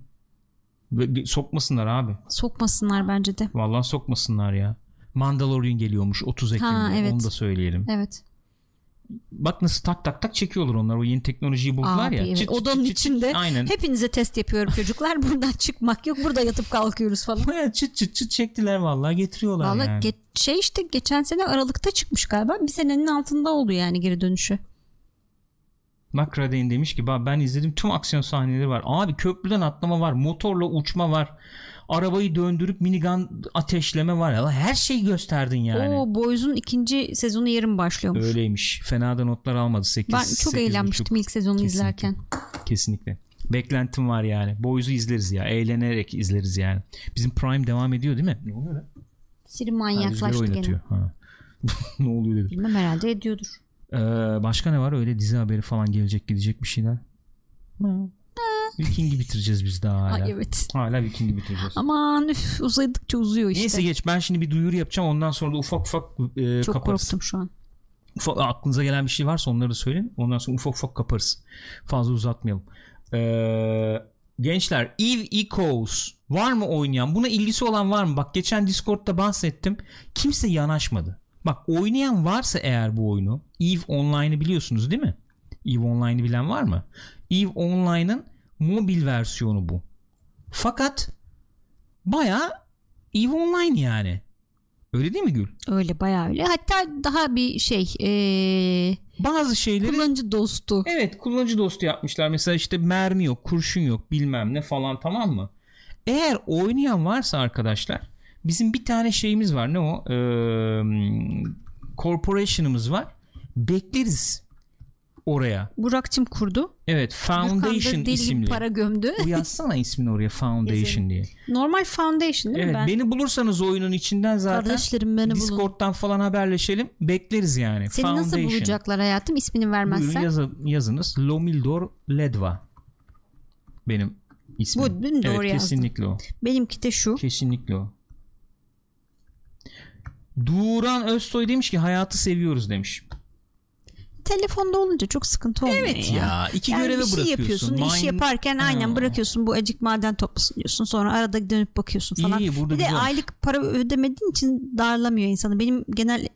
Speaker 1: Sokmasınlar abi.
Speaker 2: Sokmasınlar bence de.
Speaker 1: Vallahi sokmasınlar ya. Mandalorian geliyormuş 30 Ekim'de.
Speaker 2: evet.
Speaker 1: Onu da söyleyelim.
Speaker 2: Evet.
Speaker 1: Bak nasıl tak tak tak çekiyorlar onlar. O yeni teknolojiyi buldular
Speaker 2: Abi
Speaker 1: ya.
Speaker 2: evet.
Speaker 1: Çıt çıt
Speaker 2: Odanın
Speaker 1: çıt çıt.
Speaker 2: içinde
Speaker 1: Aynen.
Speaker 2: hepinize test yapıyorum çocuklar. Buradan çıkmak yok. Burada yatıp kalkıyoruz falan.
Speaker 1: Baya çıt çıt çıt çektiler vallahi getiriyorlar
Speaker 2: Valla
Speaker 1: yani.
Speaker 2: ge- şey işte geçen sene Aralık'ta çıkmış galiba. Bir senenin altında oldu yani geri dönüşü.
Speaker 1: Bak demiş ki "Bak ben izledim tüm aksiyon sahneleri var. Abi köprüden atlama var. Motorla uçma var. Arabayı döndürüp minigun ateşleme var. Ya, her şeyi gösterdin yani.
Speaker 2: O Boys'un ikinci sezonu yarın başlıyormuş.
Speaker 1: Öyleymiş. Fena da notlar almadı. 8,
Speaker 2: ben çok eğlenmiştim ilk sezonu
Speaker 1: Kesinlikle.
Speaker 2: izlerken.
Speaker 1: Kesinlikle. Beklentim var yani. Boys'u izleriz ya. Eğlenerek izleriz yani. Bizim Prime devam ediyor değil mi? Ne oluyor lan?
Speaker 2: Siri
Speaker 1: Ha,
Speaker 2: manyaklaştı gene.
Speaker 1: Ha. ne oluyor dedim.
Speaker 2: Bilmem herhalde ediyordur.
Speaker 1: Ee, başka ne var? Öyle dizi haberi falan gelecek gidecek bir şeyler. Viking'i bitireceğiz biz daha hala.
Speaker 2: Ay evet.
Speaker 1: Hala Viking'i bitireceğiz.
Speaker 2: Aman üf, uzadıkça uzuyor işte.
Speaker 1: Neyse geç ben şimdi bir duyuru yapacağım ondan sonra da ufak ufak e,
Speaker 2: Çok
Speaker 1: kaparız.
Speaker 2: korktum şu an.
Speaker 1: Ufak, aklınıza gelen bir şey varsa onları da söyleyin. Ondan sonra ufak ufak kaparız. Fazla uzatmayalım. Ee, gençler Eve Echoes var mı oynayan? Buna ilgisi olan var mı? Bak geçen Discord'da bahsettim. Kimse yanaşmadı. Bak oynayan varsa eğer bu oyunu Eve Online'ı biliyorsunuz değil mi? Eve Online'ı bilen var mı? Eve Online'ın mobil versiyonu bu. Fakat baya Eve Online yani. Öyle değil mi Gül?
Speaker 2: Öyle bayağı öyle. Hatta daha bir şey ee,
Speaker 1: Bazı şeyleri
Speaker 2: kullanıcı dostu.
Speaker 1: Evet kullanıcı dostu yapmışlar. Mesela işte mermi yok, kurşun yok bilmem ne falan tamam mı? Eğer oynayan varsa arkadaşlar bizim bir tane şeyimiz var. Ne o? Ee, corporation'ımız var. Bekleriz oraya.
Speaker 2: Burak'cım kurdu.
Speaker 1: Evet Foundation isimli.
Speaker 2: para gömdü.
Speaker 1: Bu yazsana ismini oraya Foundation diye.
Speaker 2: Normal Foundation değil
Speaker 1: Evet
Speaker 2: mi ben?
Speaker 1: beni bulursanız oyunun içinden zaten
Speaker 2: Kardeşlerim beni bulun.
Speaker 1: Discord'dan falan haberleşelim. Bekleriz yani.
Speaker 2: Seni nasıl
Speaker 1: Foundation.
Speaker 2: bulacaklar hayatım ismini
Speaker 1: Buyurun
Speaker 2: vermezsen?
Speaker 1: yazı- yazınız. Lomildor Ledva. Benim ismim.
Speaker 2: Bu değil mi? Doğru
Speaker 1: evet,
Speaker 2: yazdım.
Speaker 1: kesinlikle o.
Speaker 2: Benimki de şu.
Speaker 1: Kesinlikle o. Duran Özsoy demiş ki hayatı seviyoruz demiş.
Speaker 2: Telefonda olunca çok sıkıntı olmuyor
Speaker 1: Evet
Speaker 2: ya.
Speaker 1: ya. iki
Speaker 2: Yani
Speaker 1: göreve
Speaker 2: bir şey
Speaker 1: bırakıyorsun.
Speaker 2: yapıyorsun, iş
Speaker 1: Mind-
Speaker 2: yaparken aynen
Speaker 1: Ha.
Speaker 2: bırakıyorsun bu acık maden toplasın diyorsun. Sonra arada dönüp bakıyorsun falan.
Speaker 1: İyi, burada
Speaker 2: bir de
Speaker 1: güzel.
Speaker 2: aylık para ödemediğin için darlamıyor insanı. Benim genel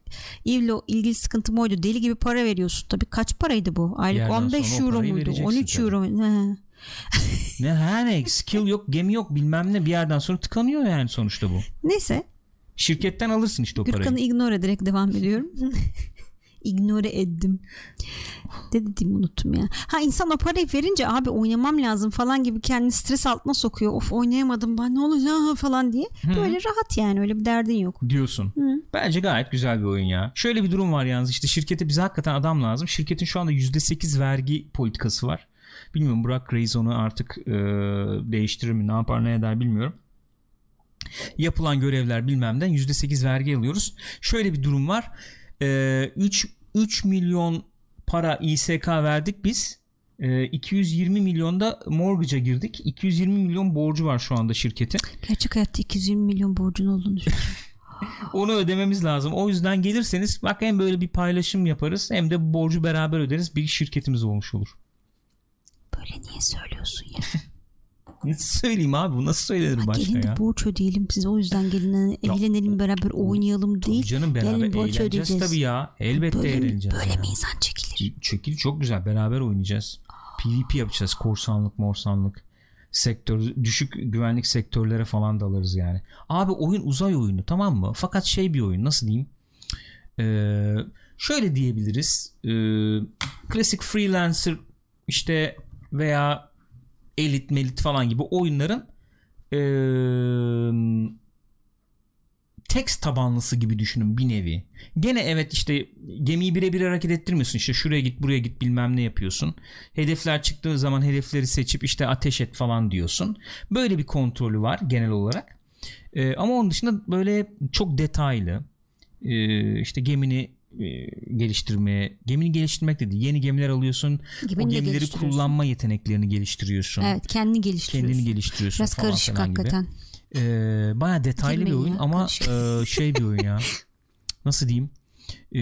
Speaker 2: evle ilgili sıkıntım oydu. Deli gibi para veriyorsun. Tabii kaç paraydı bu? Aylık
Speaker 1: yerden
Speaker 2: 15
Speaker 1: sonra o
Speaker 2: euro muydu?
Speaker 1: vereceksin
Speaker 2: 13
Speaker 1: tabii.
Speaker 2: euro muydu?
Speaker 1: Ne her ne skill yok gemi yok bilmem ne bir yerden sonra tıkanıyor yani sonuçta bu.
Speaker 2: Neyse
Speaker 1: Şirketten alırsın işte o
Speaker 2: Gürkan'ı
Speaker 1: parayı.
Speaker 2: ignore ederek devam ediyorum. ignore ettim. Ne dediğimi unuttum ya. Ha insan o parayı verince abi oynamam lazım falan gibi kendini stres altına sokuyor. Of oynayamadım ben ne olacak falan diye. Böyle rahat yani öyle bir derdin yok.
Speaker 1: diyorsun. Bence gayet güzel bir oyun ya. Şöyle bir durum var yalnız işte şirkete bize hakikaten adam lazım. Şirketin şu anda %8 vergi politikası var. Bilmiyorum Burak Reis onu artık e, değiştirir mi ne yapar ne eder bilmiyorum. Yapılan görevler bilmemden %8 vergi alıyoruz. Şöyle bir durum var. E, 3, 3 milyon para İSK verdik biz. E, 220 milyonda mortgage'a girdik. 220 milyon borcu var şu anda şirketin.
Speaker 2: Gerçek hayatta 220 milyon borcun olduğunu düşün.
Speaker 1: Onu ödememiz lazım. O yüzden gelirseniz bak hem böyle bir paylaşım yaparız hem de borcu beraber öderiz. Bir şirketimiz olmuş olur.
Speaker 2: Böyle niye söylüyorsun ya?
Speaker 1: Nasıl söyleyeyim abi bu nasıl söylenir başka
Speaker 2: gelin de
Speaker 1: ya?
Speaker 2: borç ödeyelim siz o yüzden gelin eğlenelim beraber oynayalım
Speaker 1: Tabii
Speaker 2: değil.
Speaker 1: canım beraber
Speaker 2: gelin borç
Speaker 1: eğleneceğiz
Speaker 2: ödeyeceğiz.
Speaker 1: tabii ya. Elbette
Speaker 2: Böyle,
Speaker 1: eğleneceğiz.
Speaker 2: böyle mi insan çekilir?
Speaker 1: Çekil çok güzel beraber oynayacağız. PvP yapacağız. Korsanlık morsanlık. Sektör, düşük güvenlik sektörlere falan dalarız yani. Abi oyun uzay oyunu tamam mı? Fakat şey bir oyun nasıl diyeyim? Ee, şöyle diyebiliriz. Ee, klasik freelancer işte veya elit melit falan gibi oyunların ee, text tabanlısı gibi düşünün bir nevi. Gene evet işte gemiyi birebir hareket ettirmiyorsun. İşte şuraya git buraya git bilmem ne yapıyorsun. Hedefler çıktığı zaman hedefleri seçip işte ateş et falan diyorsun. Böyle bir kontrolü var genel olarak. Ee, ama onun dışında böyle çok detaylı ee, işte gemini geliştirmeye gemini geliştirmek dedi. Yeni gemiler alıyorsun.
Speaker 2: Gemini
Speaker 1: o
Speaker 2: de
Speaker 1: gemileri kullanma yeteneklerini geliştiriyorsun.
Speaker 2: Evet kendini geliştiriyorsun.
Speaker 1: Kendini geliştiriyorsun
Speaker 2: Biraz
Speaker 1: falan
Speaker 2: karışık
Speaker 1: gibi.
Speaker 2: hakikaten.
Speaker 1: Ee, baya detaylı bir
Speaker 2: Girmeyin
Speaker 1: oyun
Speaker 2: ya,
Speaker 1: ama
Speaker 2: karışık.
Speaker 1: e, şey bir oyun ya. Nasıl diyeyim? Ee,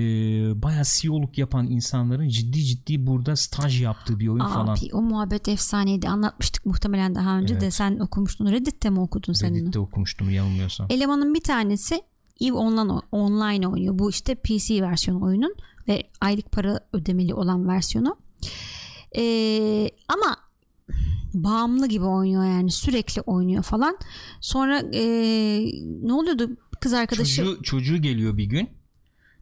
Speaker 1: baya CEO'luk yapan insanların ciddi ciddi burada staj yaptığı bir oyun falan.
Speaker 2: Abi o muhabbet efsaneydi. Anlatmıştık muhtemelen daha önce de
Speaker 1: Evet.
Speaker 2: sen okumuştun. Reddit'te mi okudun sen onu?
Speaker 1: Reddit'te okumuştum yanılmıyorsam.
Speaker 2: Elemanın bir tanesi EVE Online, online oynuyor. Bu işte PC versiyonu oyunun ve aylık para ödemeli olan versiyonu. Ee, ama bağımlı gibi oynuyor yani sürekli oynuyor falan. Sonra ee, ne oluyordu kız arkadaşı
Speaker 1: Çocuğu, çocuğu geliyor bir gün.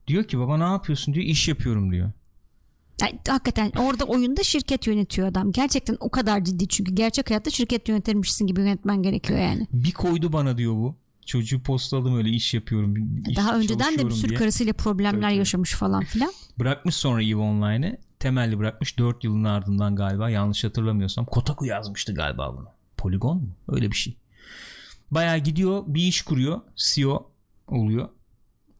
Speaker 1: Diyor ki baba ne yapıyorsun diyor iş yapıyorum diyor.
Speaker 2: Yani hakikaten orada oyunda şirket yönetiyor adam. Gerçekten o kadar ciddi çünkü gerçek hayatta şirket yönetirmişsin gibi yönetmen gerekiyor yani.
Speaker 1: Bir koydu bana diyor bu. Çocuğu postaladım öyle iş yapıyorum. iş
Speaker 2: Daha önceden de bir sürü
Speaker 1: diye.
Speaker 2: karısıyla problemler
Speaker 1: Tabii, tabii.
Speaker 2: yaşamış falan filan.
Speaker 1: Bırakmış sonra EVE Online'ı. Temelli bırakmış 4 yılın ardından galiba yanlış hatırlamıyorsam. Kotaku yazmıştı galiba bunu. Polygon mu? Öyle bir şey. Bayağı gidiyor bir iş kuruyor. CEO oluyor.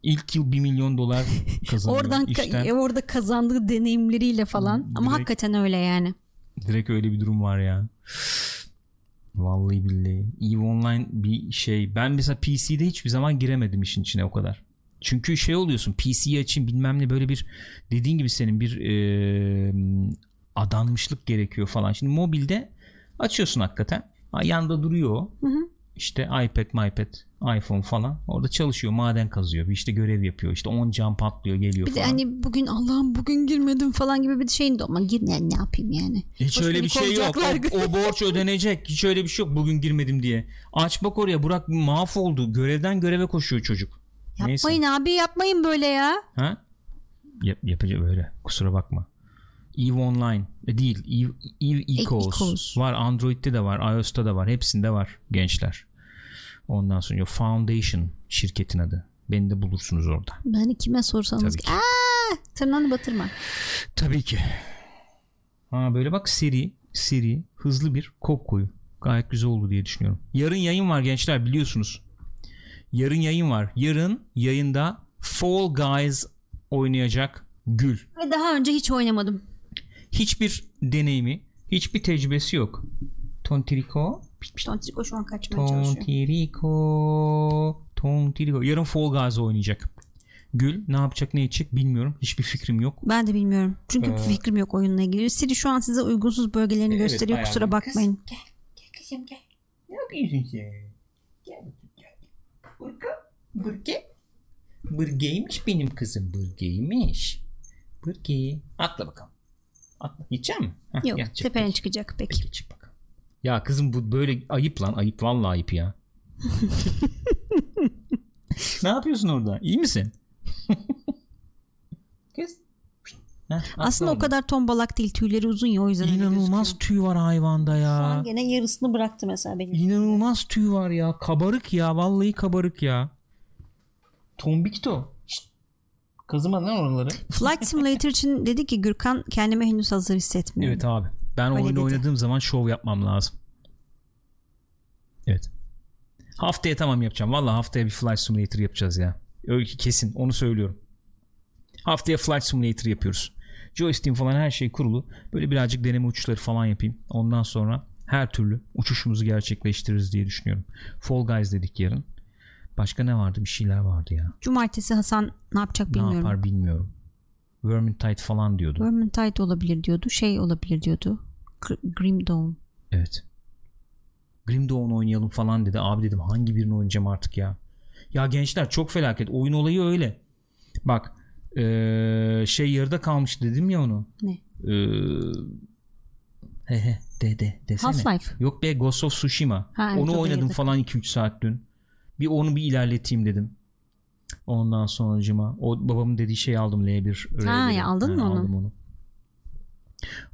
Speaker 1: İlk yıl 1 milyon dolar kazanıyor
Speaker 2: Oradan ka-
Speaker 1: işten.
Speaker 2: e, orada kazandığı deneyimleriyle falan. Ama
Speaker 1: Direkt-
Speaker 2: hakikaten öyle yani.
Speaker 1: Direkt öyle bir durum var ya. Vallahi billahi. EVE Online bir şey. Ben mesela PC'de hiçbir zaman giremedim işin içine o kadar. Çünkü şey oluyorsun PC'yi açayım bilmem ne böyle bir dediğin gibi senin bir e, adanmışlık gerekiyor falan. Şimdi mobilde açıyorsun hakikaten. Ha, Yanda duruyor.
Speaker 2: Hı hı.
Speaker 1: İşte iPad, iPad, iPhone falan. Orada çalışıyor, maden kazıyor. Bir işte görev yapıyor. İşte 10 cam patlıyor, geliyor
Speaker 2: Bir de
Speaker 1: falan.
Speaker 2: hani bugün Allah'ım bugün girmedim falan gibi bir şeyin de ama gir ne, ne yapayım yani.
Speaker 1: Hiç
Speaker 2: Hoş
Speaker 1: öyle bir şey yok. O, o borç ödenecek. Hiç öyle bir şey yok. Bugün girmedim diye. Aç bak oraya. Burak mahvoldu. Görevden göreve koşuyor çocuk.
Speaker 2: Yapmayın
Speaker 1: Neyse.
Speaker 2: abi yapmayın böyle ya.
Speaker 1: Ha? Yap, yapacak öyle. Kusura bakma. EVE Online e, değil. EVE, EVE Ecos.
Speaker 2: Ecos.
Speaker 1: Var. Android'de de var. iOS'ta da var. Hepsinde var gençler. Ondan sonra Foundation şirketin adı. Beni de bulursunuz orada.
Speaker 2: Ben kime sorsanız
Speaker 1: Tabii ki.
Speaker 2: aa Tırnağını batırma.
Speaker 1: Tabii ki. Ha böyle bak seri, seri, hızlı bir kop koyu. Gayet güzel oldu diye düşünüyorum. Yarın yayın var gençler biliyorsunuz. Yarın yayın var. Yarın yayında Fall Guys oynayacak Gül.
Speaker 2: Ve daha önce hiç oynamadım.
Speaker 1: Hiçbir deneyimi, hiçbir tecrübesi yok. Tontiriko.
Speaker 2: Tontriko şu an kaçmaya çalışıyor.
Speaker 1: Tontiriko. Tontiriko. Yarın Fall Guys oynayacak. Gül ne yapacak ne edecek bilmiyorum. Hiçbir fikrim yok.
Speaker 2: Ben de bilmiyorum. Çünkü
Speaker 1: Ee,
Speaker 2: fikrim yok oyunla ilgili. Siri şu an size uygunsuz bölgelerini
Speaker 1: Evet,
Speaker 2: gösteriyor. Kusura
Speaker 1: ayarlı.
Speaker 2: bakmayın.
Speaker 1: Gel kızım gel. Ne yapıyorsun sen? Gel gel. Burka. Burke. Burgeymiş benim kızım. Burgeymiş. Burge. Atla bakalım. Atla. Gidecek misin? Heh,
Speaker 2: Yok
Speaker 1: çık
Speaker 2: tepene
Speaker 1: peki.
Speaker 2: çıkacak peki.
Speaker 1: Peki çık bakalım. Ya kızım bu böyle ayıp lan. Ayıp vallahi ayıp ya. ne yapıyorsun orada? İyi misin? Kız. Heh,
Speaker 2: Aslında o
Speaker 1: oradan.
Speaker 2: kadar tombalak değil. Tüyleri uzun ya o yüzden
Speaker 1: İnanılmaz tüy var hayvanda
Speaker 2: Şu
Speaker 1: ya.
Speaker 2: an gene yarısını bıraktı mesela benim.
Speaker 1: İnanılmaz tüy var ya. Kabarık ya. Vallahi kabarık ya. Tombikto. Kazıma lan oraları.
Speaker 2: Flight Simulator için dedi ki Gürkan kendime henüz hazır hissetmiyorum.
Speaker 1: Evet abi. Ben
Speaker 2: Öyle
Speaker 1: oyunu
Speaker 2: dedi.
Speaker 1: oynadığım zaman şov yapmam lazım. Evet. Haftaya tamam yapacağım. Vallahi haftaya bir Flight Simulator yapacağız ya. Öyle ki kesin. Onu söylüyorum. Haftaya Flight Simulator yapıyoruz. Joystick falan her şey kurulu. Böyle birazcık deneme uçuşları falan yapayım. Ondan sonra her türlü uçuşumuzu gerçekleştiririz diye düşünüyorum. Fall Guys dedik yarın. Başka ne vardı? Bir şeyler vardı ya.
Speaker 2: Cumartesi Hasan ne yapacak
Speaker 1: Ne
Speaker 2: bilmiyorum.
Speaker 1: yapar bilmiyorum. Vermintide falan diyordu.
Speaker 2: Vermintide olabilir diyordu. Şey olabilir diyordu. Gr- Grim Dawn.
Speaker 1: Evet. Grim Dawn oynayalım falan dedi. Abi dedim hangi birini oynayacağım artık ya. Ya gençler çok felaket. Oyun olayı öyle. Bak eee, şey yarıda kalmış dedim ya onu.
Speaker 2: Ne?
Speaker 1: Eee, he he de de desene.
Speaker 2: Half-Life.
Speaker 1: Yok be Ghost of Tsushima.
Speaker 2: Ha, evet,
Speaker 1: onu oynadım falan 2-3 saat dün. Bir onu bir ilerleteyim dedim. Ondan sonracıma o babamın dediği şeyi aldım L1.
Speaker 2: Ha,
Speaker 1: R1'i.
Speaker 2: ya aldın mı onu?
Speaker 1: Aldım onu.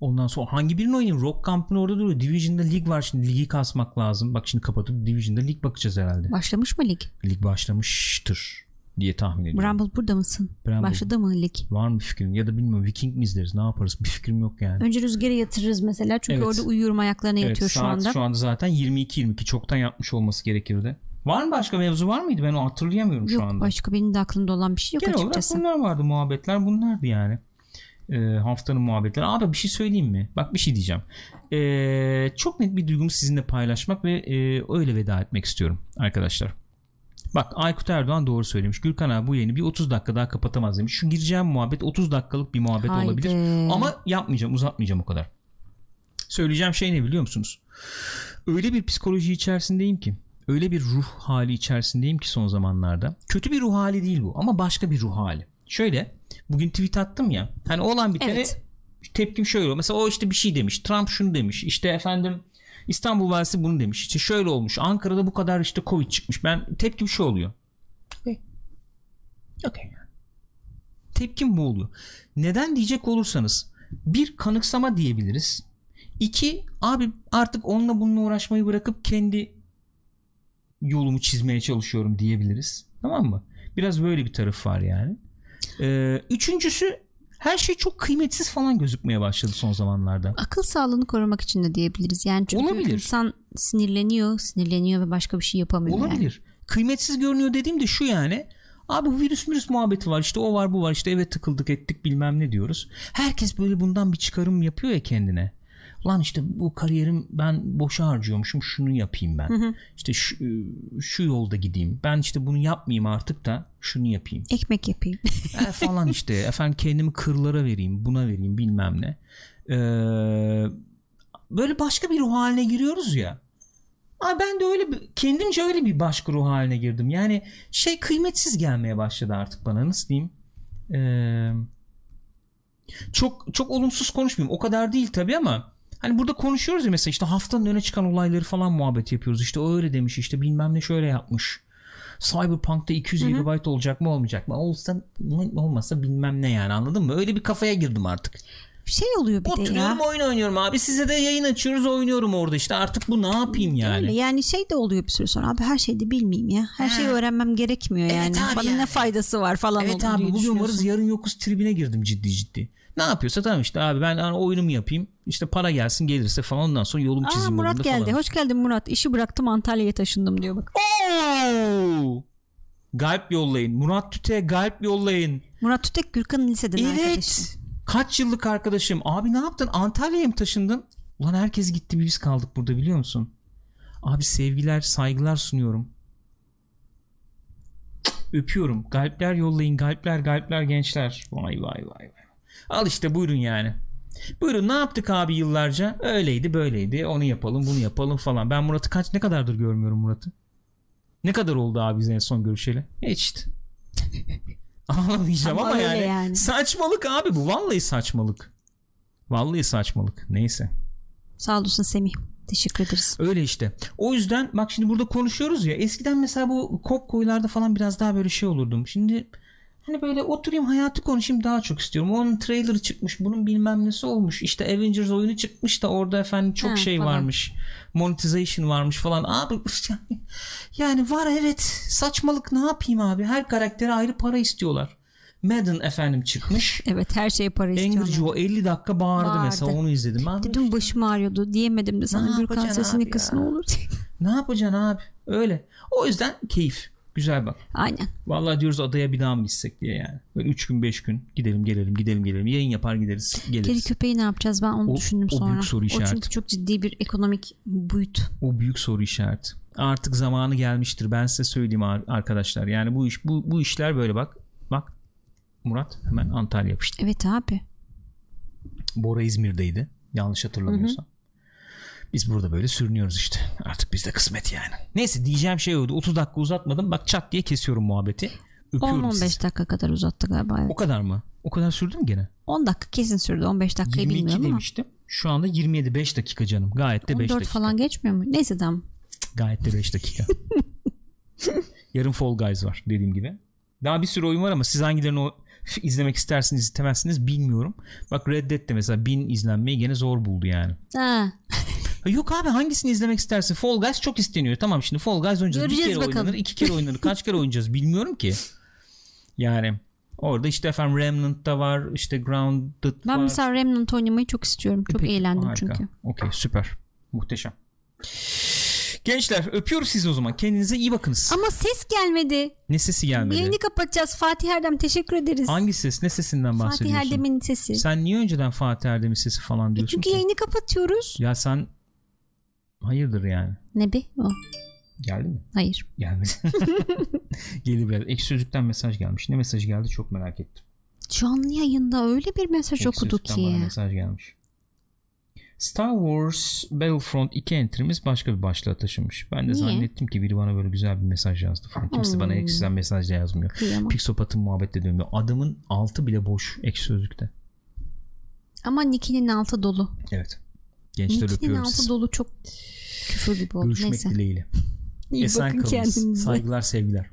Speaker 1: Ondan sonra hangi birini oynayayım? Rock Camp'ın orada duruyor. Division'da lig var şimdi. Ligi kasmak lazım. Bak şimdi kapatıp Division'da lig bakacağız herhalde.
Speaker 2: Başlamış mı lig?
Speaker 1: Lig başlamıştır diye tahmin ediyorum.
Speaker 2: Bramble burada mısın?
Speaker 1: Bramble.
Speaker 2: Başladı mı lig?
Speaker 1: Var mı fikrin? Ya da bilmiyorum Viking mi izleriz? Ne yaparız? Bir fikrim yok yani.
Speaker 2: Önce rüzgara yatırırız mesela. Çünkü
Speaker 1: Evet.
Speaker 2: orada uyuyorum ayaklarına
Speaker 1: Evet,
Speaker 2: yatıyor şu anda.
Speaker 1: şu anda zaten 22-22 çoktan yapmış olması gerekirdi. Var mı başka mevzu var mıydı? Ben hatırlayamıyorum
Speaker 2: Yok
Speaker 1: şu anda.
Speaker 2: başka benim de aklımda olan bir şey yok
Speaker 1: Genel olarak
Speaker 2: açıkçası.
Speaker 1: bunlar vardı muhabbetler bunlardı yani. Ee, haftanın muhabbetleri. Abi bir şey söyleyeyim mi? Bak bir şey diyeceğim. Ee, çok net bir duygumu sizinle paylaşmak ve e, öyle veda etmek istiyorum arkadaşlar. Bak Aykut Erdoğan doğru söylemiş. Gürkan abi bu yayını bir 30 dakika daha kapatamaz demiş. Şu gireceğim muhabbet 30 dakikalık bir muhabbet
Speaker 2: Haydi.
Speaker 1: olabilir. Ama yapmayacağım uzatmayacağım o kadar. Söyleyeceğim şey ne biliyor musunuz? Öyle bir psikoloji içerisindeyim ki öyle bir ruh hali içerisindeyim ki son zamanlarda. Kötü bir ruh hali değil bu ama başka bir ruh hali. Şöyle bugün tweet attım ya. Hani olan bir tane
Speaker 2: Evet.
Speaker 1: tepkim şöyle oluyor. Mesela o işte bir şey demiş. Trump şunu demiş. İşte efendim İstanbul Valisi bunu demiş. İşte şöyle olmuş. Ankara'da bu kadar işte Covid çıkmış. Ben tepkim şu oluyor. Okay. Okay. Tepkim bu oluyor. Neden diyecek olursanız bir kanıksama diyebiliriz. İki abi artık onunla bununla uğraşmayı bırakıp kendi yolumu çizmeye çalışıyorum diyebiliriz. Tamam mı? Biraz böyle bir taraf var yani. Ee, üçüncüsü her şey çok kıymetsiz falan gözükmeye başladı son zamanlarda.
Speaker 2: Akıl sağlığını korumak için de diyebiliriz. Yani çünkü
Speaker 1: Olabilir.
Speaker 2: insan sinirleniyor, sinirleniyor ve başka bir şey yapamıyor. yani.
Speaker 1: Olabilir. Kıymetsiz görünüyor dediğim de şu yani. Abi bu virüs virüs muhabbeti var işte o var bu var işte eve tıkıldık ettik bilmem ne diyoruz. Herkes böyle bundan bir çıkarım yapıyor ya kendine. Lan işte bu kariyerim ben boşa harcıyormuşum şunu yapayım ben. İşte şu, şu yolda gideyim. Ben işte bunu yapmayayım artık da şunu yapayım.
Speaker 2: Ekmek yapayım.
Speaker 1: E, falan işte efendim kendimi kırlara vereyim buna vereyim bilmem ne. Ee, böyle başka bir ruh haline giriyoruz ya. Ay ben de öyle bir, kendimce öyle bir başka ruh haline girdim. Yani şey kıymetsiz gelmeye başladı artık bana nasıl diyeyim. Ee, çok çok olumsuz konuşmayayım. O kadar değil tabii ama hani burada konuşuyoruz ya mesela işte haftanın öne çıkan olayları falan muhabbet yapıyoruz. İşte o öyle demiş işte bilmem ne şöyle yapmış. Cyberpunk'ta 200 GB olacak mı olmayacak mı? Olsa olmasa bilmem ne yani anladın mı? Öyle bir kafaya girdim artık.
Speaker 2: şey oluyor bir de
Speaker 1: Oturuyorum
Speaker 2: ya.
Speaker 1: oyun oynuyorum abi. Size de yayın açıyoruz oynuyorum orada işte. Artık bu ne yapayım yani?
Speaker 2: Öyle yani şey de oluyor bir süre sonra abi her şeyi de bilmeyeyim ya. Her şeyi öğrenmem gerekmiyor
Speaker 1: Evet
Speaker 2: yani. Bana
Speaker 1: yani.
Speaker 2: ne faydası var falan
Speaker 1: Evet abi bugün varız yarın yokuz tribine girdim ciddi ciddi. Ne yapıyorsa tamam işte abi ben hani oyunumu yapayım. İşte para gelsin gelirse falan ondan sonra yolum
Speaker 2: Aa
Speaker 1: çizeyim
Speaker 2: Murat geldi.
Speaker 1: falan.
Speaker 2: Hoş geldin Murat. İşi bıraktım Antalya'ya taşındım diyor bak.
Speaker 1: Oo! Galp yollayın. Murat Tüte'ye galp yollayın.
Speaker 2: Murat Tütek Gürkan'ın liseden arkadaşı.
Speaker 1: Evet. Kaç yıllık arkadaşım. Abi ne yaptın? Antalya'ya mı taşındın? Ulan herkes gitti biz kaldık burada biliyor musun? Abi sevgiler saygılar sunuyorum. Öpüyorum. Galpler yollayın. Galpler galpler gençler. Vay vay vay vay. Al işte buyurun yani. Buyurun ne yaptık abi yıllarca? Öyleydi böyleydi. Onu yapalım bunu yapalım falan. Ben Murat'ı kaç ne kadardır görmüyorum Murat'ı? Ne kadar oldu abi biz en son görüşeli? Hiç işte. Ağlamayacağım
Speaker 2: Ama
Speaker 1: ama, yani,
Speaker 2: yani.
Speaker 1: saçmalık abi bu. Vallahi saçmalık. Vallahi saçmalık. Neyse.
Speaker 2: Sağ olasın Semih. Teşekkür ederiz.
Speaker 1: Öyle işte. O yüzden bak şimdi burada konuşuyoruz ya. Eskiden mesela bu kop koyularda falan biraz daha böyle şey olurdum. Şimdi hani böyle oturayım hayatı konuşayım daha çok istiyorum. Onun trailerı çıkmış. Bunun bilmem nesi olmuş. İşte Avengers oyunu çıkmış da orada efendim çok
Speaker 2: Ha,
Speaker 1: şey
Speaker 2: falan.
Speaker 1: varmış. Monetization varmış falan. Abi yani, var evet saçmalık ne yapayım abi. Her karaktere ayrı para istiyorlar. Madden efendim çıkmış.
Speaker 2: Evet her şeye para
Speaker 1: Angry
Speaker 2: istiyorlar.
Speaker 1: Joe 50 dakika bağırdı,
Speaker 2: Bağırdı.
Speaker 1: mesela onu izledim. Abi,
Speaker 2: Dedim başım ağrıyordu diyemedim de sana Gürkan sesini
Speaker 1: abi
Speaker 2: kıs
Speaker 1: ya?
Speaker 2: ne olur.
Speaker 1: Ne yapacaksın abi? Öyle. O yüzden keyif. Güzel bak.
Speaker 2: Aynen.
Speaker 1: Vallahi diyoruz adaya bir daha mı gitsek diye yani. Böyle 3 gün 5 gün gidelim gelelim gidelim gelelim. Yayın yapar gideriz
Speaker 2: Kedi
Speaker 1: geliriz.
Speaker 2: köpeği ne yapacağız ben onu
Speaker 1: O-
Speaker 2: düşündüm
Speaker 1: o
Speaker 2: sonra.
Speaker 1: büyük soru
Speaker 2: O çünkü
Speaker 1: işareti.
Speaker 2: çok ciddi bir ekonomik boyut.
Speaker 1: O büyük soru işareti. Artık zamanı gelmiştir. Ben size söyleyeyim ar- arkadaşlar. Yani bu iş bu bu işler böyle bak. Bak Murat hemen Antalya yapıştı.
Speaker 2: Evet abi.
Speaker 1: Bora İzmir'deydi. Yanlış hatırlamıyorsam. Biz burada böyle sürünüyoruz işte. Artık bizde kısmet yani. Neyse diyeceğim şey oydu. 30 dakika uzatmadım. Bak çat diye kesiyorum muhabbeti. Öpüyorum
Speaker 2: 10-15
Speaker 1: sizi.
Speaker 2: dakika kadar uzattı galiba. Evet.
Speaker 1: O kadar mı? O kadar sürdü mü gene?
Speaker 2: 10 dakika kesin sürdü. 15 dakikayı
Speaker 1: 22
Speaker 2: bilmiyorum ama.
Speaker 1: demiştim. Şu anda 27 5 dakika canım. Gayet de 5
Speaker 2: 14
Speaker 1: dakika.
Speaker 2: falan geçmiyor mu? Neyse tamam.
Speaker 1: Gayet de 5 dakika. Yarın Fall Guys var dediğim gibi. Daha bir sürü oyun var ama siz hangilerini o izlemek istersiniz istemezsiniz bilmiyorum. Bak Red Dead de mesela 1000 izlenmeyi gene zor buldu yani.
Speaker 2: Ha,
Speaker 1: Ha Yok abi hangisini izlemek istersin? Fall Guys çok isteniyor. Tamam şimdi Fall Guys oynayacağız. bir
Speaker 2: Göreceğiz
Speaker 1: kere
Speaker 2: bakalım.
Speaker 1: oynanır, iki kere oynanır. Kaç kere oynayacağız bilmiyorum ki. Yani orada işte efendim Remnant da var. işte Grounded
Speaker 2: ben
Speaker 1: var.
Speaker 2: mesela Remnant oynamayı çok istiyorum. Çok
Speaker 1: Peki,
Speaker 2: eğlendim
Speaker 1: harika.
Speaker 2: çünkü.
Speaker 1: Okey süper. Muhteşem. Gençler öpüyoruz sizi o zaman. Kendinize iyi bakınız.
Speaker 2: Ama ses gelmedi.
Speaker 1: Ne sesi gelmedi?
Speaker 2: Yayını kapatacağız. Fatih Erdem teşekkür ederiz.
Speaker 1: Hangi ses? Ne sesinden
Speaker 2: Fatih
Speaker 1: bahsediyorsun?
Speaker 2: Erdem'in sesi.
Speaker 1: Sen niye önceden Fatih Erdem'in sesi falan diyorsun
Speaker 2: Çünkü
Speaker 1: ki?
Speaker 2: yayını kapatıyoruz.
Speaker 1: Ya sen hayırdır yani?
Speaker 2: Ne be o?
Speaker 1: Geldi mi?
Speaker 2: Hayır.
Speaker 1: Gelmedi. Gelir biraz. Ekşi Sözlük'ten mesaj gelmiş. Ne mesajı geldi çok merak ettim.
Speaker 2: Canlı yayında öyle bir mesaj
Speaker 1: Ekşi
Speaker 2: okudu ki.
Speaker 1: bana mesaj gelmiş. Star Wars Battlefront 2 entrimiz başka bir başlığa taşınmış. Ben de
Speaker 2: Niye?
Speaker 1: zannettim ki biri bana böyle güzel bir mesaj yazdı falan. Kimse bana
Speaker 2: Hmm.
Speaker 1: eksiden mesaj da yazmıyor.
Speaker 2: Kıyamam.
Speaker 1: Pixopat'ın muhabbetle dönüyor. Adımın altı bile boş ekşi sözlükte.
Speaker 2: Ama Niki'nin altı dolu.
Speaker 1: Evet. Gençler
Speaker 2: Niki'nin
Speaker 1: öpüyorum
Speaker 2: altı
Speaker 1: sizi.
Speaker 2: dolu çok küfür gibi oldu.
Speaker 1: Görüşmek
Speaker 2: Neyse.
Speaker 1: dileğiyle.
Speaker 2: İyi
Speaker 1: Esen
Speaker 2: bakın
Speaker 1: kalınız.
Speaker 2: kendinize.
Speaker 1: Saygılar sevgiler.